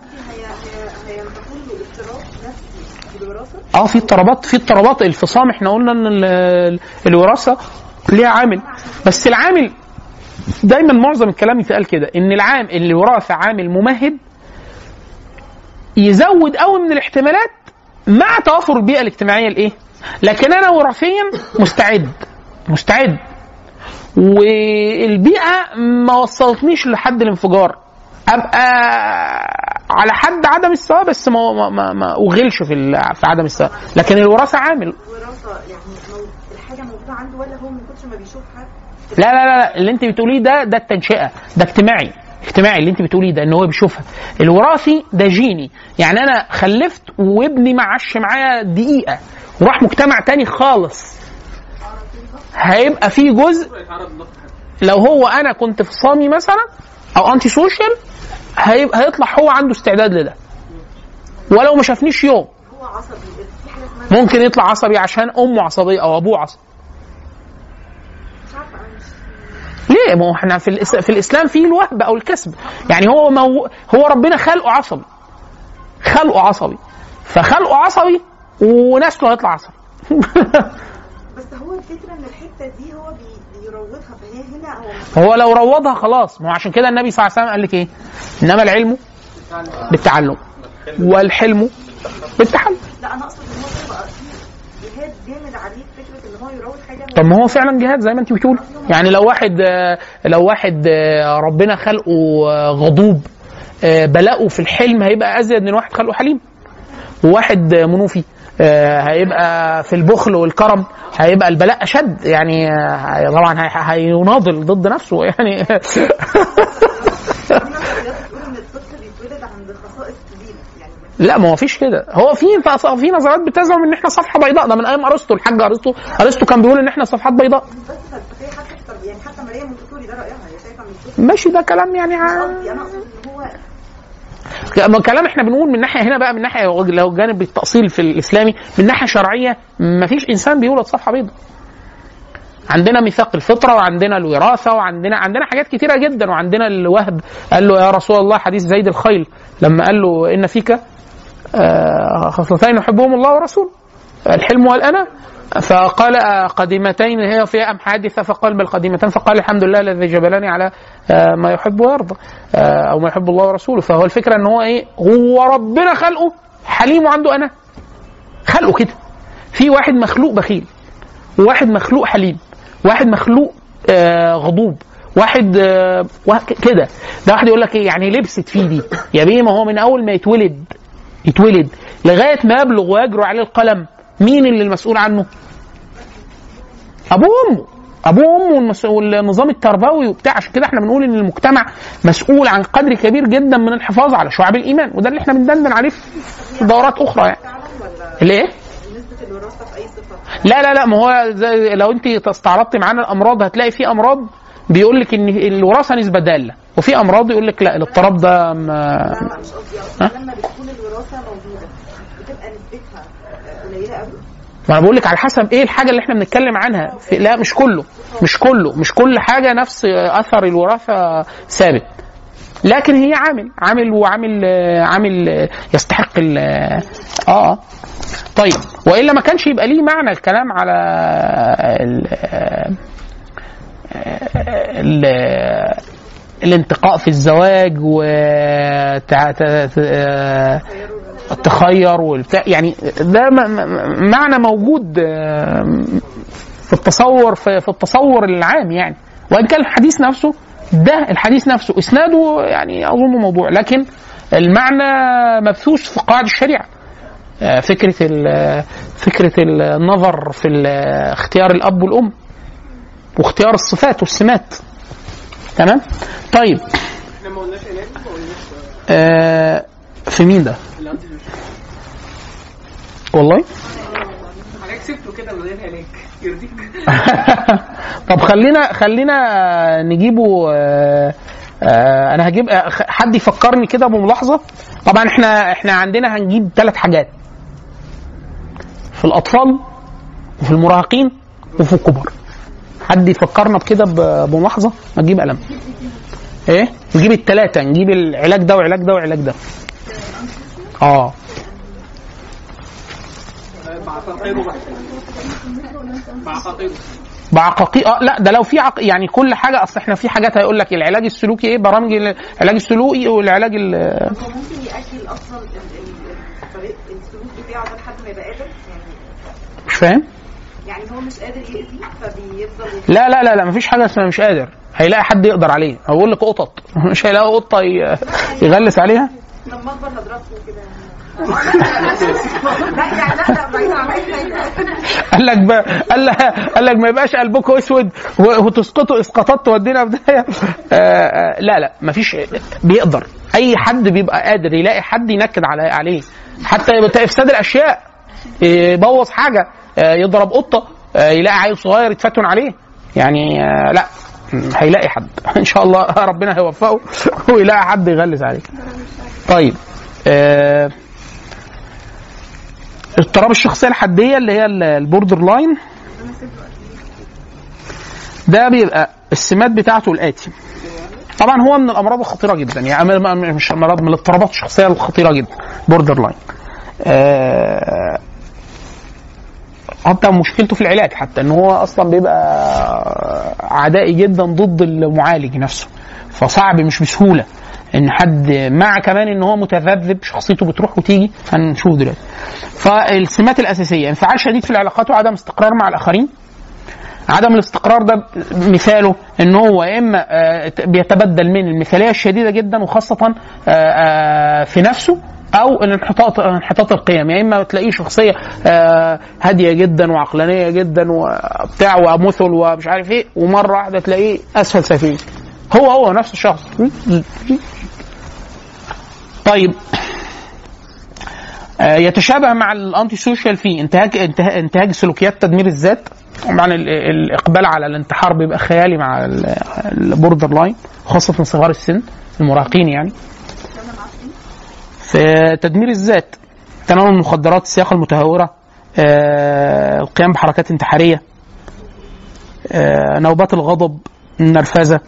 [SPEAKER 3] آه في اضطرابات في اضطرابات الفصام إحنا قلنا إن ال- ال- الوراثة ليها عامل. بس العامل دايما معظم الكلام يتقال كده إن العام الوراثه عامل ممهد يزود قوي من الاحتمالات مع توافر البيئة الاجتماعية الايه؟ لكن أنا وراثيا مستعد مستعد والبيئة ما وصلتنيش لحد الانفجار أبقى على حد عدم السواء بس ما ما ما, ما أغلش في في عدم السواء لكن الوراثة عامل
[SPEAKER 6] الوراثة يعني. الحاجة موجودة عنده ولا هو من كتر ما بيشوف حد
[SPEAKER 3] لا لا لا اللي انت بتقوليه ده ده التنشئة ده اجتماعي اجتماعي اللي انت بتقوليه ده ان هو بيشوفها. الوراثي ده جيني. يعني أنا خلفت وابني ما عاش معايا دقيقة وراح مجتمع تاني خالص. هيبقى فيه جزء لو هو أنا كنت في صامي مثلا أو anti social هيطلع هو عنده استعداد لده. ولو ما شافنيش يوم.
[SPEAKER 6] في
[SPEAKER 3] ممكن يطلع عصبي عشان أمه عصبية أو أبوه عصبي
[SPEAKER 6] مش عارفه أنا مش
[SPEAKER 3] ليه؟ ما هو إحنا في الإس... في الإسلام في الوهب أو الكسب. يعني هو مو... هو ربنا خلقه عصبي. خلقه عصبي. فخلقه عصبي ونسله هيطلع عصبي. (laughs)
[SPEAKER 6] بس هو الفكرة إن الحتة دي هو بي- بيروضها فهي هنا هو
[SPEAKER 3] هو لو روضها خلاص. ما هو عشان كده النبي صلى الله عليه وسلم قال لك إيه؟ إنما العلم بالتعلم. والحلم بالتحلم
[SPEAKER 6] لا أنا أقصد إن هو بقى في جهاد جامد عليه.
[SPEAKER 3] طب ما هو فعلا جهاد زي ما انت بتقول. يعني لو واحد لو واحد ربنا خلقه آه، غضوب آه، بلاؤه في الحلم هيبقى أزيد من واحد خلقه حليم. وواحد منوفي آه، هيبقى في البخل والكرم هيبقى البلاء أشد. يعني طبعا هي- هيناضل ضد نفسه. يعني (laughs)
[SPEAKER 6] في نظريات بتقول ان الطفل بيتولد عند خصائص كبيره يعني
[SPEAKER 3] لا ما هو فيش كده. هو في في نظريات بتزعم إن إحنا صفحة بيضاء. ده من أيام أرسطو. الحاج ارسطو أرسطو كان بيقول إن إحنا صفحات بيضاء.
[SPEAKER 6] يعني حتى مريم ده رايها هي شايفه
[SPEAKER 3] ماشي ده كلام يعني
[SPEAKER 6] أنا اقصد ان هو
[SPEAKER 3] كلام إحنا بنقول من ناحية هنا بقى من ناحية لو جانب التأصيل في الإسلامي من ناحية شرعية ما فيش إنسان بيولد صفحة بيضاء. عندنا ميثاق الفطرة وعندنا الوراثة وعندنا عندنا حاجات كتيرة جدا. وعندنا الوهب. قال له يا رسول الله حديث زيد الخيل لما قال له إن فيك خصلتين يحبهم الله ورسوله. الحلم والأنا. فقال آه، قديمتين هي في أم حادثة؟ فقال بل قديمتان فقال الحمد لله الذي جبلني على آه، ما يحب ويرضى آه، أو ما يحب الله ورسوله. فهو الفكرة أن هو إيه؟ هو ربنا خلقه. حليم وعنده أنا. خلقه كده. في واحد مخلوق بخيل وواحد مخلوق حليم واحد مخلوق آه، غضوب واحد آه، كده. ده واحد يقول لك إيه؟ يعني لبست فيه دي. يا بيه ما هو من أول ما يتولد يتولد لغاية ما يبلغ ويجرؤ عليه القلم. مين اللي المسؤول عنه؟ أبوه وأمه. أبوه وأمه والنظام التربوي وبتاع. عشان كده إحنا بنقول إن المجتمع مسؤول عن قدر كبير جدا من الحفاظ على شعب الإيمان. وده اللي إحنا بندندن عليه في دورات أخرى يعني.
[SPEAKER 6] صفه
[SPEAKER 3] لا لا لا. ما هو زي لو أنت استعرضت معانا الأمراض هتلاقي في أمراض بيقول لك إن الوراثة نسبة دالة. وفي أمراض يقول لك لا الاضطراب ده ما
[SPEAKER 6] لا لا مش قصدي.
[SPEAKER 3] ها؟
[SPEAKER 6] أقصد لما بتكون الوراثه موجوده بتبقى نسبتها قليله قوي
[SPEAKER 3] ما بقول لك على حسب إيه الحاجة اللي إحنا بنتكلم عنها. في لا مش كله. مش كله. مش كل حاجة نفس أثر الوراثة ثابت. لكن هي عامل. عامل وعامل آه، عامل آه، يستحق ال آه آه. طيب. وإلا ما كانش يبقى ليه معنى الكلام على ال ال الانتقاء في الزواج و التخير والبتاع يعني ده معنى موجود آه، في التصور في, في التصور العام يعني. وإن كان الحديث نفسه ده الحديث نفسه إسناده يعني أظن موضوع. لكن المعنى مبثوث في قواعد الشريعة. آه، فكرة فكرة النظر في اختيار الأب والأم واختيار الصفات والسمات. تمام؟ طيب.
[SPEAKER 5] إحنا ما قلناش علاج ما قلناش
[SPEAKER 3] آه في مين ده؟ والله؟
[SPEAKER 5] حضرتك سبته كده من غير علاج. يرضيك. (laughs)
[SPEAKER 3] طب خلينا خلينا نجيبه آه آه أنا هجيب آه، حد يفكرني كده بملاحظة؟ طبعا إحنا إحنا عندنا هنجيب ثلاث حاجات. في الأطفال وفي المراهقين وفي الكبار. حد يفكرنا بكده بملاحظة؟ نجيب قلم إيه؟ نجيب الثلاثه نجيب العلاج ده وعلاج ده وعلاج ده.
[SPEAKER 5] آه.
[SPEAKER 3] بعقاقير. آه لا ده لو في عق... يعني كل حاجة أصل إحنا في حاجات هيقول لك العلاج السلوكي إيه؟ برامج العلاج السلوكي والعلاج ال...
[SPEAKER 6] ممكن يأجل أصلا السلوك بتاعه ده لحد ما يبقى قادر؟ يعني
[SPEAKER 3] مش فاهم.
[SPEAKER 6] يعني هو مش قادر يأذي فبيفضل
[SPEAKER 3] لا لا لا لا مفيش حاجة اسمها مش قادر. هيلاقي حد يقدر عليه. أقول لك قطط (laughs) مش هيلاقي قطة ي... يغلس عليها.
[SPEAKER 6] لما أكبر هضربكم كده. (laughs) لا يعني لا لا بعيد عن اي حاجة
[SPEAKER 3] قال لك ب... قال لك قال لك ما يبقاش قلبكم أسود. وتسقطوا اسقاطات تودينا في داهيه (laughs) آه، لا لا مفيش بيقدر. أي حد بيبقى قادر يلاقي حد ينكد على عليه. حتى يبقى إفساد الأشياء. يبوظ حاجة. آه، يضرب قطة. آه، يلاقي عيل صغير يتفتن عليه. يعني لا هيلاقي حد. (laughs) إن شاء الله ربنا هيوفقه ويلاقي حد يغلس عليه. طيب آه اضطراب الشخصيه الحدية اللي هي ال- ال borderline. ده بيبقى السمات بتاعته الآتي. طبعا هو من الأمراض الخطيرة جدا يعني مش امراض من الاضطرابات الشخصية الخطيرة جدا borderline. آه حتى مشكلته في العلاج حتى إن هو أصلا بيبقى عدائي جدا ضد المعالج نفسه. فصعب مش بسهولة إن حد مع كمان إن هو متذبذب شخصيته بتروح وتيجي هنشوف دلوقتي. فالسمات الأساسية انفعال شديد في العلاقات وعدم استقرار مع الآخرين. عدم الاستقرار ده مثاله إن هو يا إما آه، بيتبدل من المثالية الشديدة جدا وخاصة آه، آه، في نفسه أو الانحطاط انحطاط القيم. يا إما تلاقيه شخصية آه، هادية جدا وعقلانية جدا وبتاع ومثل ومش عارف إيه ومرة واحدة تلاقيه أسفل سافلين. هو هو نفس الشخص. طيب. آه، يتشابه مع ال anti social في انتهاج انتهاج, سلوكيات تدمير الذات. طبعا ال- الإقبال على الانتحار بيبقى خيالي مع ال borderline خاصة صغار السن المراهقين يعني. في تدمير الذات. تناول المخدرات السياقه المتهورة. آه، القيام بحركات انتحارية. آه، نوبات الغضب النرفزة.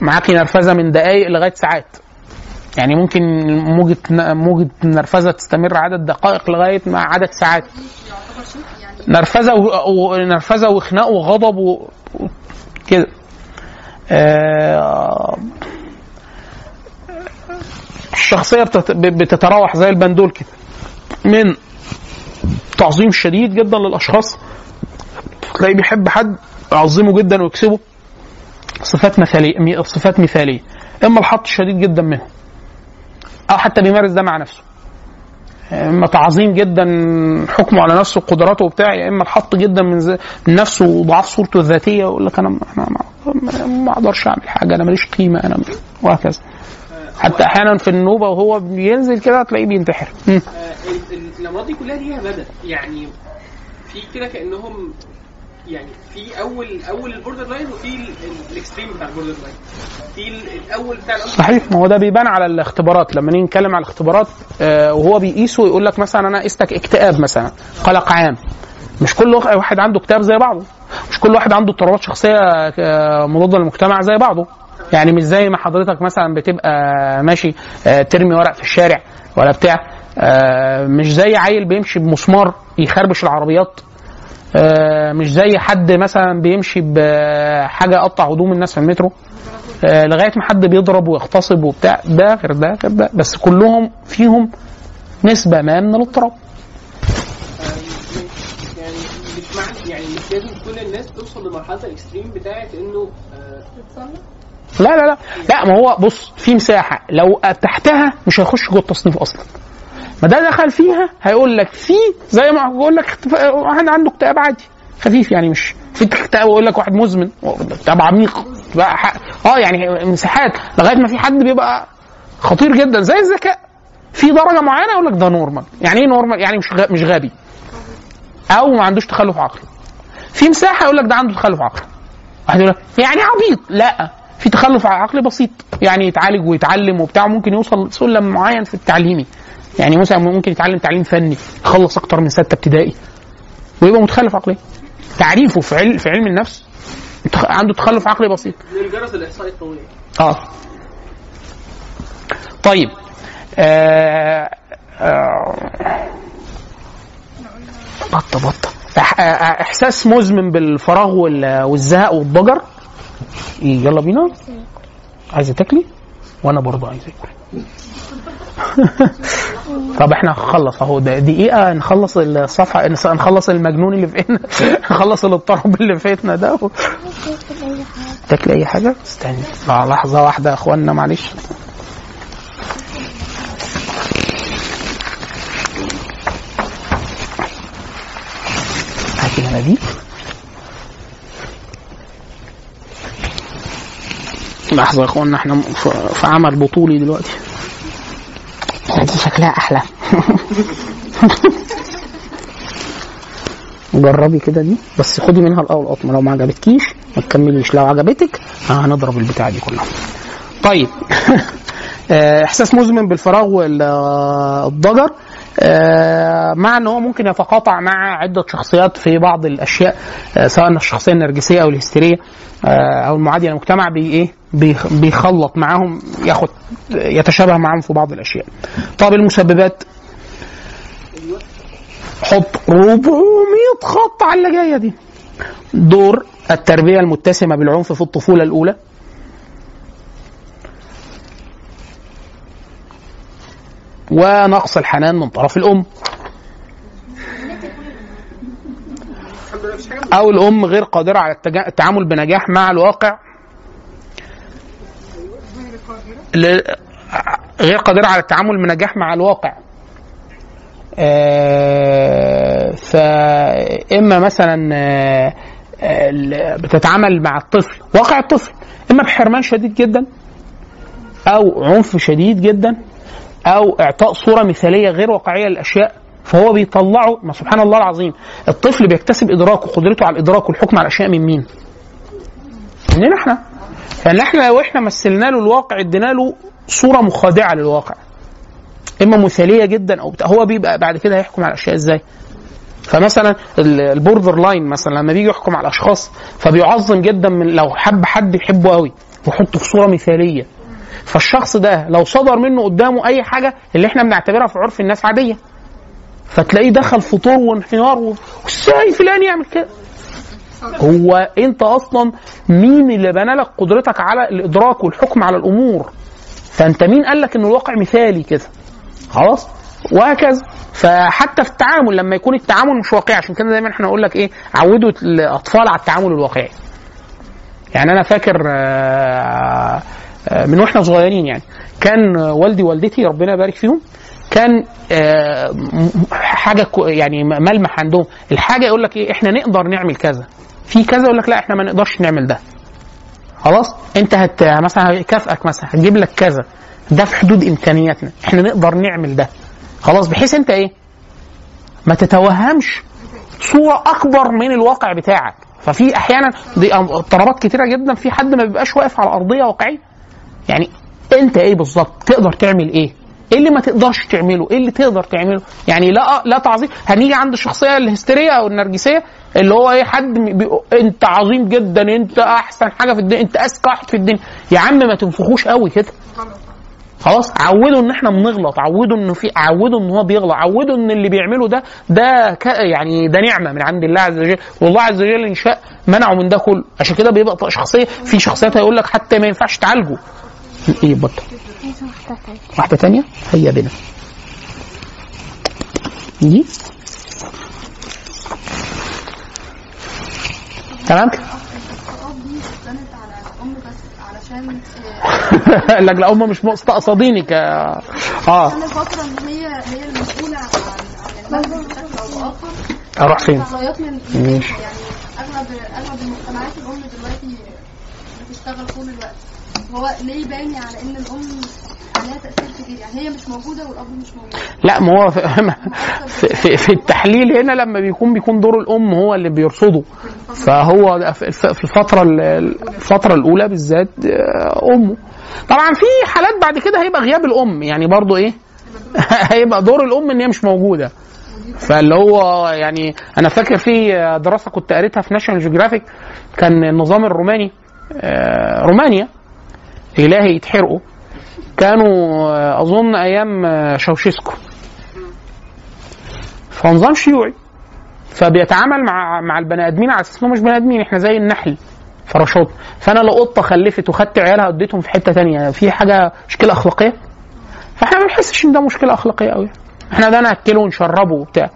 [SPEAKER 3] معاكي نرفزة من دقائق لغاية ساعات. يعني ممكن موجة موجة نرفزة تستمر عدد دقائق لغاية مع عدد ساعات. نرفزة ونرفزة وخناق وغضب وكده آه، الشخصية بتت- بتتراوح زي البندول كده. من تعظيم شديد جدا للأشخاص. تلاقيه بيحب حد يعظمه جدا ويكسبه. صفات مثالية صفات مثالية. إما الحط شديد جدا منه. أو حتى بيمارس ده مع نفسه. إما تعظيم جدا حكمه على نفسه وقدراته وبتاع يا إما الحط جدا من, من نفسه وإضعاف صورته الذاتية ويقول لك أنا ما, أنا ما, أقدرش أعمل حاجة أنا ماليش قيمة أنا وهكذا. حتى أحيانا في النوبة وهو بينزل كده تلاقيه بينتحر.
[SPEAKER 5] آه، ال- ال- الأمراض دي كلها ليها مدى. يعني في كده كأنهم يعني في اول أول ال borderline وفي ال- ال- ال extreme بتاع ال borderline. في ال- الأول بتاع
[SPEAKER 3] صحيح ما هو ده بيبان على الاختبارات. لما نيجي نتكلم على الاختبارات آه وهو بيقيسه يقول لك مثلا أنا قستك اكتئاب مثلا قلق عام. مش كل واحد- واحد عنده اكتئاب زي بعضه. مش كل واحد عنده اضطرابات شخصية آه، مضادة للمجتمع زي بعضه. يعني مش زي ما حضرتك مثلا بتبقى ماشي آه، ترمي ورق في الشارع ولا بتاع آه، مش زي عيل بيمشي بمسمار يخربش العربيات آه، مش زي حد مثلا بيمشي بحاجة يقطع هدوم الناس في المترو لغاية ما حد بيضرب ويغتصب وبتاع. ده غير ده غير ده. بس كلهم فيهم نسبة ما من الاضطراب.
[SPEAKER 5] يعني مش يعني مش لازم كل الناس توصل لمرحلة الإكستريم بتاعت إنه
[SPEAKER 3] لا لا لا. لا ما هو بص في مساحة. لو تحتها مش هيخش جوه التصنيف أصلا. ما ده دخل فيها هيقول لك في زي ما بقول لك واحد عنده اكتئاب عادي. خفيف يعني مش في اكتئاب يقول لك واحد مزمن. اكتئاب عميق. بقى آه يعني مساحات. لغاية ما في حد بيبقى خطير جدا. زي الذكاء. في درجة معينة يقول لك ده normal يعني إيه normal يعني مش مش غبي. أو ما عندوش تخلف عقلي. في مساحة يقول لك ده عنده تخلف عقلي. واحد يقول لك يعني عبيط. لا. في تخلف عقلي بسيط. يعني يتعالج ويتعلم وبتاع ممكن يوصل سلم معين في التعليمي يعني مثلا ممكن يتعلم تعليم فني يخلص أكتر من ستة ابتدائي ويبقى متخلف عقليا. تعريفه في علم في علم النفس عنده تخلف عقلي بسيط.
[SPEAKER 5] من الجرس الإحصائي القومي
[SPEAKER 3] آه. طيب آه آه بطة بطة. إحساس مزمن بالفراغ وال- والزهق والضجر. يلا بينا. عايزة تاكلي؟ وأنا برضه عايز أكل. (laughs) طب إحنا هنخلص أهو. دقيقة نخلص الصفحة نخلص المجنون اللي فينا. (laughs) نخلص الاضطراب اللي فاتنا ده. تاكل أي حاجة؟ استني. لا، لحظة واحدة يا اخوانا معلش. هاتي مناديل لحظة يا اخوانا إحنا في عمل بطولي دلوقتي. دي شكلها أحلى. (laughs) جربي كده دي بس خدي منها الأول قطمة. لو ما عجبتكيش ما تكمليش. لو عجبتك آه، هنضرب البتاعة دي كلها. طيب. (laughs) آه، إحساس مزمن بالفراغ والضجر آه، مع ان هو ممكن يتقاطع مع عدة شخصيات في بعض الأشياء آه، سواء الشخصية النرجسية أو الهستيرية آه، أو المعادية للمجتمع بي إيه بيخ- بيخلط معاهم ياخد يتشابه معاهم في بعض الأشياء. طب المسببات حط 400 خط على اللي جاية دي. دور التربية المتسمة بالعنف في الطفولة الأولى ونقص الحنان من طرف الأم. أو الأم غير قادرة على التعامل بنجاح مع الواقع. غير قادرة على التعامل بنجاح مع الواقع. آه، فاما مثلا آه، بتتعامل مع الطفل واقع الطفل إما بحرمان شديد جدا أو عنف شديد جدا. أو إعطاء صورة مثالية غير واقعية للأشياء فهو بيطلعه ما سبحان الله العظيم الطفل بيكتسب إدراكه قدرته على الإدراك والحكم على الاشياء من مين؟ مننا إحنا فان إحنا لو إحنا مثلنا له الواقع إدينا له صورة مخادعة للواقع إما مثالية جدا أو بتاع هو بيبقى بعد كده هيحكم على الاشياء إزاي؟ فمثلا ال- ال borderline مثلا لما بيجي يحكم على الاشخاص فبيعظم جدا من لو حب حد يحبه قوي ويحطه في صورة مثالية فالشخص ده لو صدر منه قدامه أي حاجة اللي إحنا بنعتبرها في عرف الناس عادية. فتلاقيه دخل في طور وانحنار و- وإزاي فلان يعمل كده؟ هو أنت أصلا مين اللي بنى لك قدرتك على الإدراك والحكم على الأمور؟ فأنت مين قال لك إن الواقع مثالي كده؟ خلاص؟ وهكذا. فحتى في التعامل لما يكون التعامل مش واقعي عشان كده دايما إحنا نقول لك إيه؟ عودوا الأطفال على التعامل الواقعي. يعني أنا فاكر آه، من وإحنا صغيرين يعني. كان والدي ووالدتي ربنا يبارك فيهم كان آه، حاجة يعني ملمح عندهم. الحاجة يقول لك إيه إحنا نقدر نعمل كذا. في كذا يقول لك لا إحنا ما نقدرش نعمل ده. خلاص؟ أنت هت مثلا هيكافئك مثلا هتجيب لك كذا. ده في حدود إمكانياتنا. إحنا نقدر نعمل ده. خلاص؟ بحيث أنت إيه؟ ما تتوهمش. صورة أكبر من الواقع بتاعك. ففي أحيانا اضطرابات كتيرة جدا. في حد ما بيبقاش واقف على أرضية واقعية. يعني انت إيه بالظبط؟ تقدر تعمل إيه؟ إيه اللي ما تقدرش تعمله؟ إيه اللي تقدر تعمله؟ يعني لا لا تعظيم. هنيجي عند الشخصية الهستيرية أو النرجسية اللي هو إيه حد. أنت عظيم جدا أنت أحسن حاجة في الدنيا أنت أذكى واحد في الدنيا. يا عم ما تنفخوش قوي كده. خلاص عودوا إن إحنا بنغلط عودوا انه في عودوا إن هو بيغلط عودوا إن اللي بيعمله ده ده ك... يعني ده نعمة من عند الله عز وجل. والله عز وجل إن شاء منعه من ده كله. عشان كده بيبقى شخصية في شخصيات هيقول لك حتى ما ينفعش تعالجه. إيه بطل واحدة تانية؟ هيا بنا. دي؟ تمام؟ (laughs) لك لا مش مستقصدينك
[SPEAKER 4] آه. الفترة ان هي هي المسؤوله عن
[SPEAKER 3] أروح فين؟ ماشي.
[SPEAKER 4] يعني اغلب أغلب المجتمعات الأم دلوقتي بتشتغل طول الوقت. هو ليه باين على ان الام عليها تأثير كبير؟ يعني هي مش موجودة والأب مش موجود.
[SPEAKER 3] لا ما هو في, (laughs) في, في, في التحليل هنا لما بيكون بيكون دور الأم هو اللي بيرصده. فهو في الفترة ال- الفترة الأولى بالذات آه، أمه. طبعا في حالات بعد كده هيبقى غياب الأم. يعني برضو إيه؟ (laughs) هيبقى دور الأم إن هي مش موجودة. فاللي هو يعني أنا فاكر في دراسة كنت قريتها في National Geographic كان النظام الروماني آه، رومانيا. إلهي يتحرقوا. كانوا آه، أظن أيام آه، شاوشيسكو. فنظام شيوعي. فبيتعامل مع مع البني آدمين على أساس إنهم مش بني آدمين إحنا زي النحل فراشات. فأنا لو قطة خلفت وخدت عيالها وديتهم في حتة تانية. في حاجة مشكلة أخلاقية؟ فإحنا ما بنحسش إن ده مشكلة أخلاقية قوي إحنا ده نأكله ونشربه وبتاع.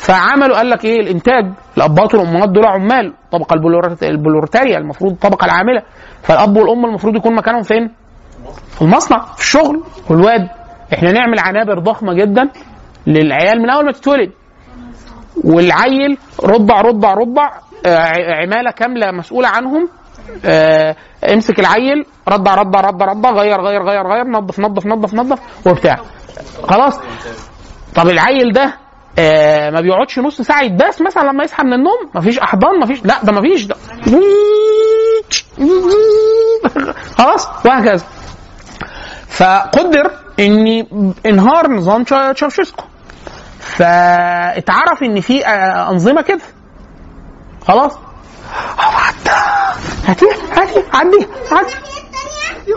[SPEAKER 3] فعملوا قال لك إيه؟ الإنتاج. الابات والأمهات دول عمال. الطبقه البلورت- البلورتاريا المفروض الطبقه العاملة. فالأب والأم المفروض يكون مكانهم فين؟ في المصنع في الشغل. والواد إحنا نعمل عنابر ضخمة جدا للعيال من أول ما تتولد. والعيل رضع رضع رضع آه، عمالة كاملة مسؤولة عنهم. آه، امسك العيل رضع رضع رضع رضع غير غير غير غير نظف نظف نظف نظف وبتاع. خلاص. طب العيل ده آه ما بيقعدش نص ساعة يتباس مثلا لما يصحى من النوم مفيش أحضان مفيش لا ده مفيش ده خلاص وهكذا. فقدر ان انهار نظام تشا- تشاوشسكو فاتعرف إن في آه، أنظمة كده. خلاص. هاتي هاتي عدي عدي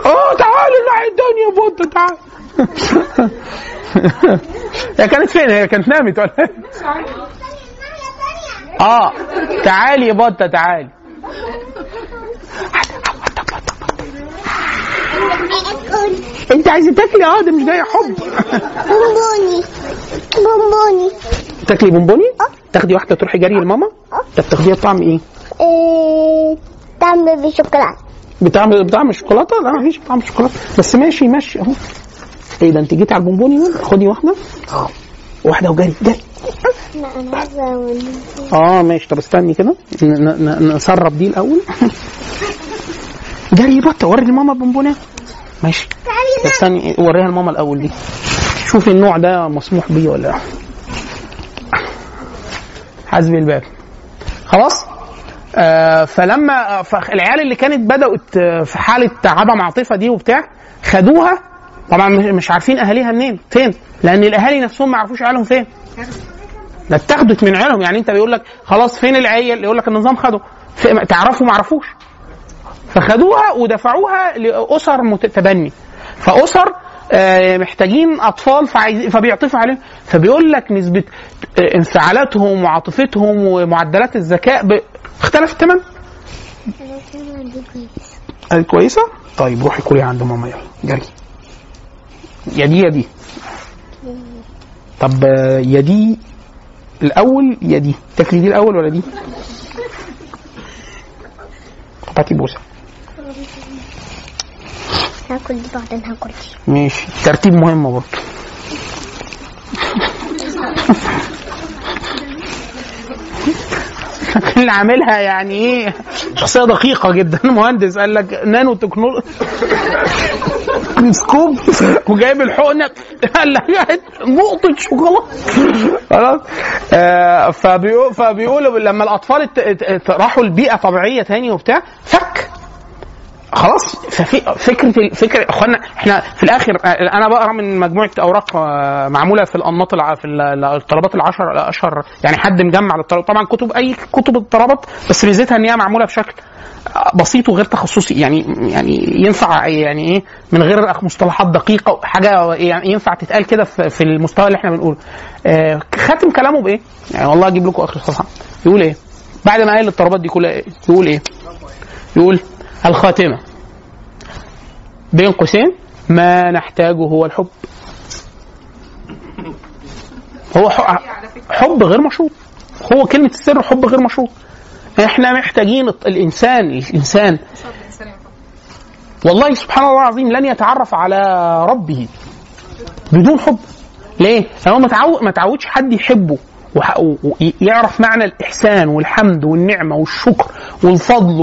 [SPEAKER 3] آه تعالي الناحيه الثانية يا بوتا تعالي. (laughs) هي كانت فين؟ هي كانت نامت ولا إيه؟ آه. تعالي يا بوتا تعالي. انت عايزة تاكلي؟ آه ده مش جاي حب.
[SPEAKER 12] بونبوني. بونبوني.
[SPEAKER 3] تاكلي بونبوني؟ تاخدي واحدة تروحي جري لماما؟ طب تاخديها بطعم إيه؟
[SPEAKER 12] إيه طعم بالشوكولاتة.
[SPEAKER 3] بطعم بطعم الشوكولاتة؟ لا مفيش طعم الشوكولاتة. بس ماشي ماشي أهو. إيه ده أنت جيتي على البونبوني خدي واحدة. واحدة وجري جري.
[SPEAKER 12] لا أنا عايزة
[SPEAKER 3] آه ماشي. طب استني كده. نشرب دي الأول. جري بطة وري لماما البونبونيه ماشي. طب استني وريها لماما الأول دي. شوفي النوع ده مسموح بيه ولا لأ. حسبي الباب. خلاص؟ آه فلما فالعيال اللي كانت بدأت آه، في حالة عدم عاطفة دي وبتاع خدوها طبعا مش- عارفين أهاليها منين فين؟ لأن الأهالي نفسهم ما يعرفوش عيالهم فين. ده اتاخدت من عيالهم يعني أنت بيقول لك خلاص فين العيال؟ يقول لك النظام خده. تعرفوا ما عرفوش. فخدوها ودفعوها لأسر مت- تبني فأسر آه، محتاجين أطفال فعايز فبيعطفوا عليهم. فبيقول لك نسبة آه، انفعالاتهم وعاطفتهم ومعدلات الذكاء اختلفت تماما؟ كويسة؟ طيب روحي كلي عند ماما يلا. جري. يا دي يا دي طب يا دي الأول يا دي تاكلي دي الأول ولا دي؟ هاتي بوسه
[SPEAKER 12] هاكل دي بعدين هاكل دي.
[SPEAKER 3] ماشي. ترتيب مهم برضه. (laughs) (laughs) اللي عاملها يعني إيه؟ شخصية دقيقة جدا. (laughs) مهندس قال لك nanotechnology scope وجايب الحقنه قال لك نقطة شوكولاتة. خلاص. آه فبيقول فبيقولوا لما الأطفال راحوا لبيئة طبيعية تاني وبتاع فك. خلاص ففي فكرة فكره أخوانا إحنا في الآخر أنا بقرأ من مجموعة أوراق آه، معمولة في الأنماط في ال- الطلبات العشر الأشهر يعني حد مجمع للطلبات طبعا كتب أي كتب الطلبات بس ميزتها إن هي معمولة بشكل بسيط وغير تخصصي يعني يعني ينفع يعني إيه من غير مصطلحات دقيقة حاجة يعني ينفع تتقال كده في المستوى اللي إحنا بنقوله آه، خاتم كلامه بإيه؟ يعني والله أجيب لكم آخر صفحة يقول إيه؟ بعد ما قال الطلبات دي كلها إيه؟ يقول إيه؟ يقول الخاتمة. بين قوسين ما نحتاجه هو الحب. هو حب غير مشروط. هو كلمة السر حب غير مشروط. إحنا محتاجين الإنسان الإنسان. والله سبحان الله العظيم لن يتعرف على ربه بدون حب. ليه؟ لأنه ما ما تعودش حد يحبه. ويعرف معنى الإحسان والحمد والنعمة والشكر والفضل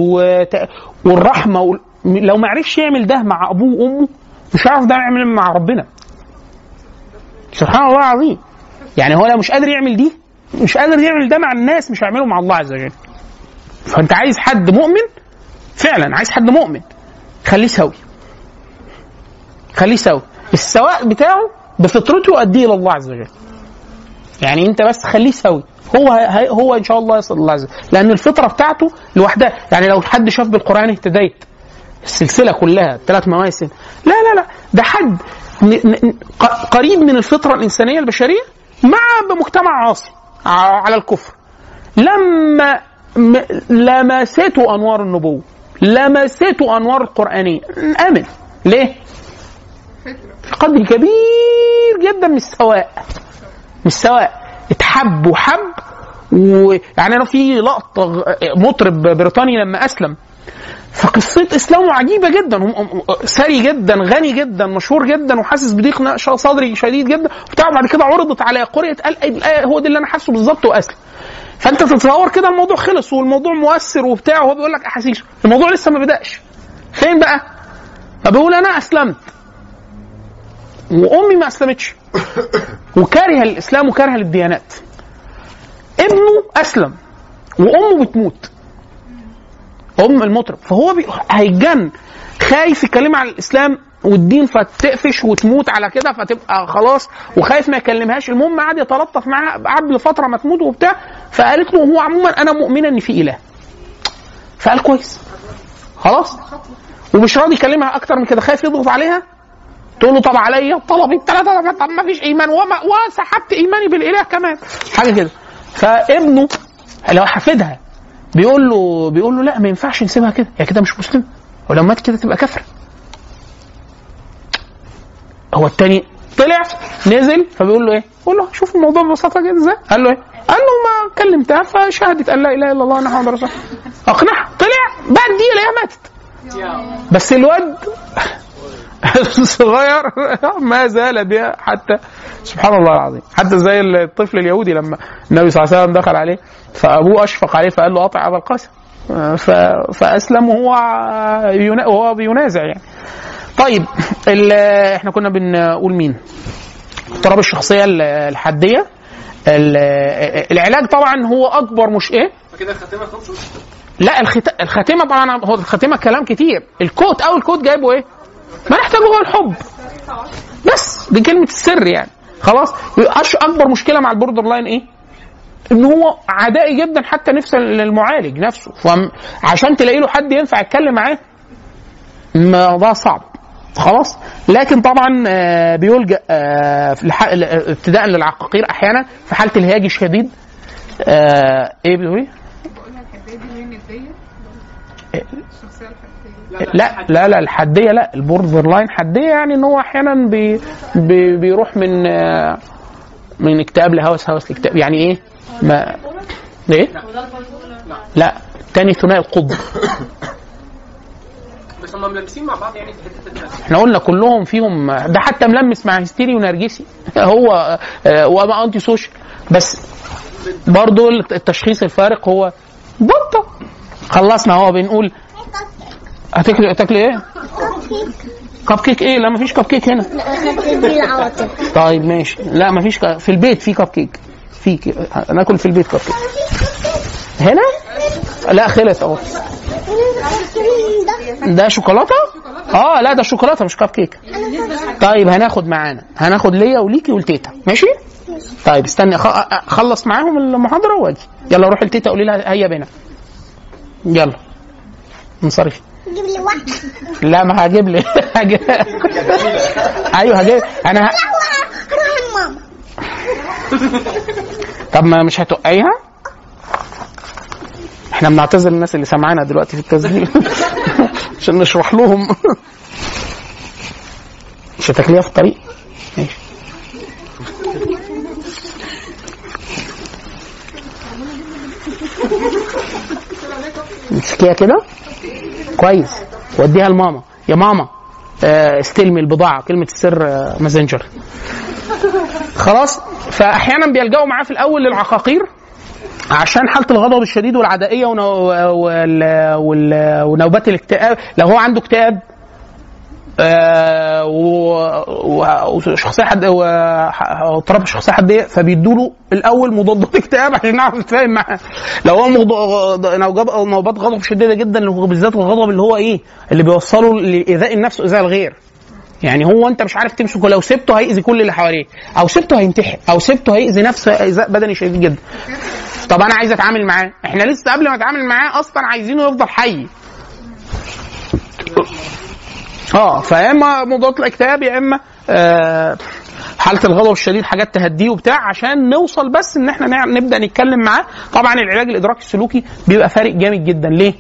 [SPEAKER 3] والرحمة وال... لو ما عرفش يعمل ده مع أبوه وأمه مش هيعرف ده يعمل مع ربنا. سبحان الله العظيم. يعني هو لو مش قادر يعمل دي مش قادر يعمل ده مع الناس مش هيعمله مع الله عز وجل. فأنت عايز حد مؤمن؟ فعلا عايز حد مؤمن. خليه سوي. خليه سوي. السواء بتاعه بفطرته اديه إلى الله عز وجل. يعني انت بس خليه سوي. هو هي هو ان شاء الله يصل الله عز وجل لأن الفطرة بتاعته لوحدها. يعني لو حد شاف بالقرآن اهتديت. السلسلة كلها ثلاث مواسم. لا لا لا. ده حد قريب من الفطرة الإنسانية البشرية؟ مع بمجتمع عاصي على الكفر. لما لمسته أنوار النبوة. لمسته أنوار القرآنية. آمن. ليه؟ في قدر كبير جدا من السواء. من السواء اتحب وحب ويعني أنا في لقطة مطرب بريطاني لما أسلم. فقصة إسلامه عجيبة جدا ثري جدا غني جدا مشهور جدا وحاسس بضيق صدري شديد جدا. وبتاع بعد كده عرضت على قرية قال الآية هو ده اللي أنا حاسه بالظبط وأسلم. فأنت تتصور كده الموضوع خلص والموضوع مؤثر وبتاع وهو بيقول لك أحاسيس. الموضوع لسه ما بدأش. فين بقى؟ فبيقول أنا أسلمت. وأمي ما أسلمتش. وكاره الإسلام وكاره الديانات. ابنه أسلم وأمه بتموت. أم المطرب. فهو بي... هيتجن خايف يتكلم عن الإسلام والدين فتقفش وتموت على كده فتبقى خلاص وخايف ما يكلمهاش. المهم قعد يتلطف معاها قعد لفترة ما تموت وبتاع. فقالت له هو عموما أنا مؤمنه ان في إله. فقال كويس. خلاص. ومش راضي يكلمها أكتر من كده. خايف يضغط عليها. تقول له طب عليا؟ طلبي الثلاثه طب ما فيش إيمان. وما وسحبت إيماني بالإله كمان. حاجة كده. فابنه لو حفيدها بيقول له بيقول له لا ما ينفعش نسيبها كده. هي كده مش مسلمة. ولو مات كده تبقى كافرة. هو التاني طلع نزل فبيقول له إيه؟ بيقول له شوف الموضوع ببساطة كده إزاي؟ قال له إيه؟ قال له ما كلمتها فشهدت أن لا إله إلا الله محمد رسول الله. أقنعها. طلع. بعد دي الاقيها ماتت. بس الواد الصغير ما زال بها حتى سبحان الله العظيم حتى زي الطفل اليهودي لما النبي صلى الله عليه وسلم دخل عليه فأبوه أشفق عليه فقال له اطع أبا القاسم. فاسلم وهو. وهو بينازع يعني طيب. إحنا كنا بنقول مين اضطراب الشخصية ال- الحاديه ال... العلاج طبعا هو أكبر مش إيه
[SPEAKER 5] فكده الخاتمة
[SPEAKER 3] لا الخت... الخاتمة طبعا هو الخاتمة كلام كتير الكوت أو الكوت جايبه إيه ما نحتاجه هو الحب بس دي كلمه السر يعني. خلاص؟ أكبر مشكلة مع ال borderline إيه؟ إن هو عدائي جدا حتى نفس المعالج نفسه. فعشان تلاقي له حد ينفع يتكلم معاه ما ده صعب. خلاص؟ لكن طبعا آه، بيلجأ آه، ابتداء للعقاقير أحيانا في حالة الهياج الشديد. آه،
[SPEAKER 4] إيه النديه الشخصيه
[SPEAKER 3] لا لا لا الحدية لا ال borderline حدية يعني إن هو أحيانا بي بي بيروح من من اكتئاب لهوس هوس لاكتئاب يعني إيه؟ ما إيه؟ لا الثاني ثنائي القطب
[SPEAKER 5] بس هم ملبسين مع بعض يعني في حتة
[SPEAKER 3] إحنا قلنا كلهم فيهم ده حتى ملبس مع هستيري ونرجسي. هو آه، وما antisocial. بس برضو التشخيص الفارق هو بطة. خلصنا هو بنقول هتاكلي هتاكلي إيه؟ كب كيك إيه؟ لا مفيش كب كيك هنا. طيب ماشي. لا مفيش ك... في البيت في كب كيك في ك... ناكل في البيت كب كيك هنا؟ لا خلص أهو. ده شوكولاتة؟ آه لا ده شوكولاتة مش كب كيك طيب هناخد معانا. هناخد ليا وليكي ولتيتا ماشي؟ طيب استني اخلص معاهم المحاضرة وأجي. يلا روح لتيتا قولي لها هيا بينا. يلا. انصرفي.
[SPEAKER 12] جيب لي
[SPEAKER 3] لا ما هجيب لي. (laughs) أيوه هجيب. أنا ه... طب ما مش هتوقعيها إحنا بنعتذر للناس اللي سامعانا دلوقتي في التسجيل. (laughs) عشان نشرح لهم. مش هتاكليها في الطريق؟ ماشي. امسكيها كده؟ كويس. وديها لماما. يا ماما آه، استلمي البضاعة كلمة السر آه، ماسنجر. خلاص؟ فأحيانا بيلجأوا معاه في الأول للعقاقير عشان حالة الغضب الشديد والعدائية ونو... وال... وال... ونوبات الاكتئاب. لو هو عنده اكتئاب وشخصية حد واضطراب الشخصيه حديه فبيدوا له الأول مضادات اكتئاب عشان نعرف نتفاهم معاه. لو هو نوبات غضب شديدة جدا بالذات الغضب اللي هو إيه؟ اللي بيوصله لإيذاء النفس وإيذاء الغير. يعني هو أنت مش عارف تمسكه. لو سبته هيأذي كل اللي حواليه. أو سبته هينتحر. أو سبته هيأذي نفسه إيذاء بدني شديد جدا. طب أنا عايز أتعامل معاه. إحنا لسه قبل ما أتعامل معاه أصلا عايزينه يفضل حي. آه فيا إما مضادات الاكتئاب يا إما آه حالة الغضب الشديد حاجات تهديه وبتاع عشان نوصل بس إن إحنا نبدأ نتكلم معاه. طبعا العلاج الإدراكي السلوكي بيبقى فارق جامد جدا. ليه؟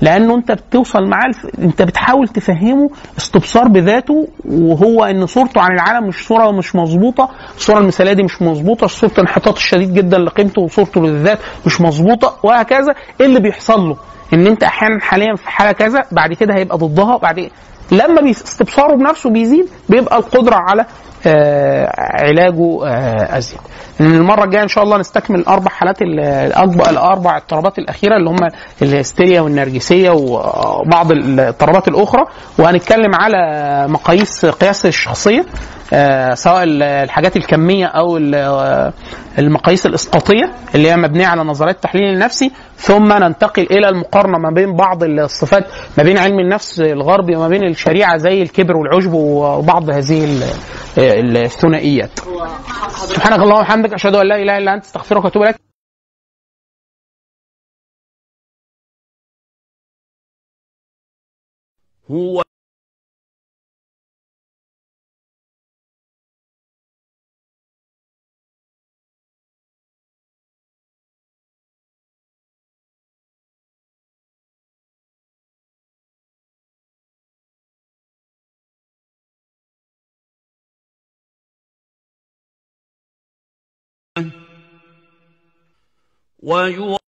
[SPEAKER 3] لأنه أنت بتوصل معاه الف... أنت بتحاول تفهمه استبصار بذاته وهو إن صورته عن العالم مش صورة مش مظبوطة. الصورة المثالية دي مش مظبوطة صورة الانحطاط الشديد جدا لقيمته وصورته للذات مش مظبوطة وهكذا إيه اللي بيحصل له؟ إن أنت أحيانا حاليا في حالة كذا بعد كده هيبقى ضدها بعد لما استبصاره بنفسه بيزيد بيبقى القدرة على آه علاجه آه أزيد. المرة الجاية إن شاء الله نستكمل الاربع حالات ال- الاكبر الأربع اضطرابات الأخيرة اللي هم الهستيريا والنرجسية وبعض الاضطرابات الأخرى وهنتكلم على مقاييس قياس الشخصية سواء ال- الحاجات الكمية أو آه، المقاييس الإسقاطية اللي هي مبنية على نظريات التحليل النفسي ثم ننتقل إلى المقارنة ما بين بعض الصفات ما بين علم النفس الغربي وما بين الشريعة زي الكبر والعجب وبعض هذه ال- الثنائيات. سبحانك اللهم وبحمدك أشهد أن لا إله إلا أنت أستغفرك وأتوب إليك.
[SPEAKER 1] هو 我与我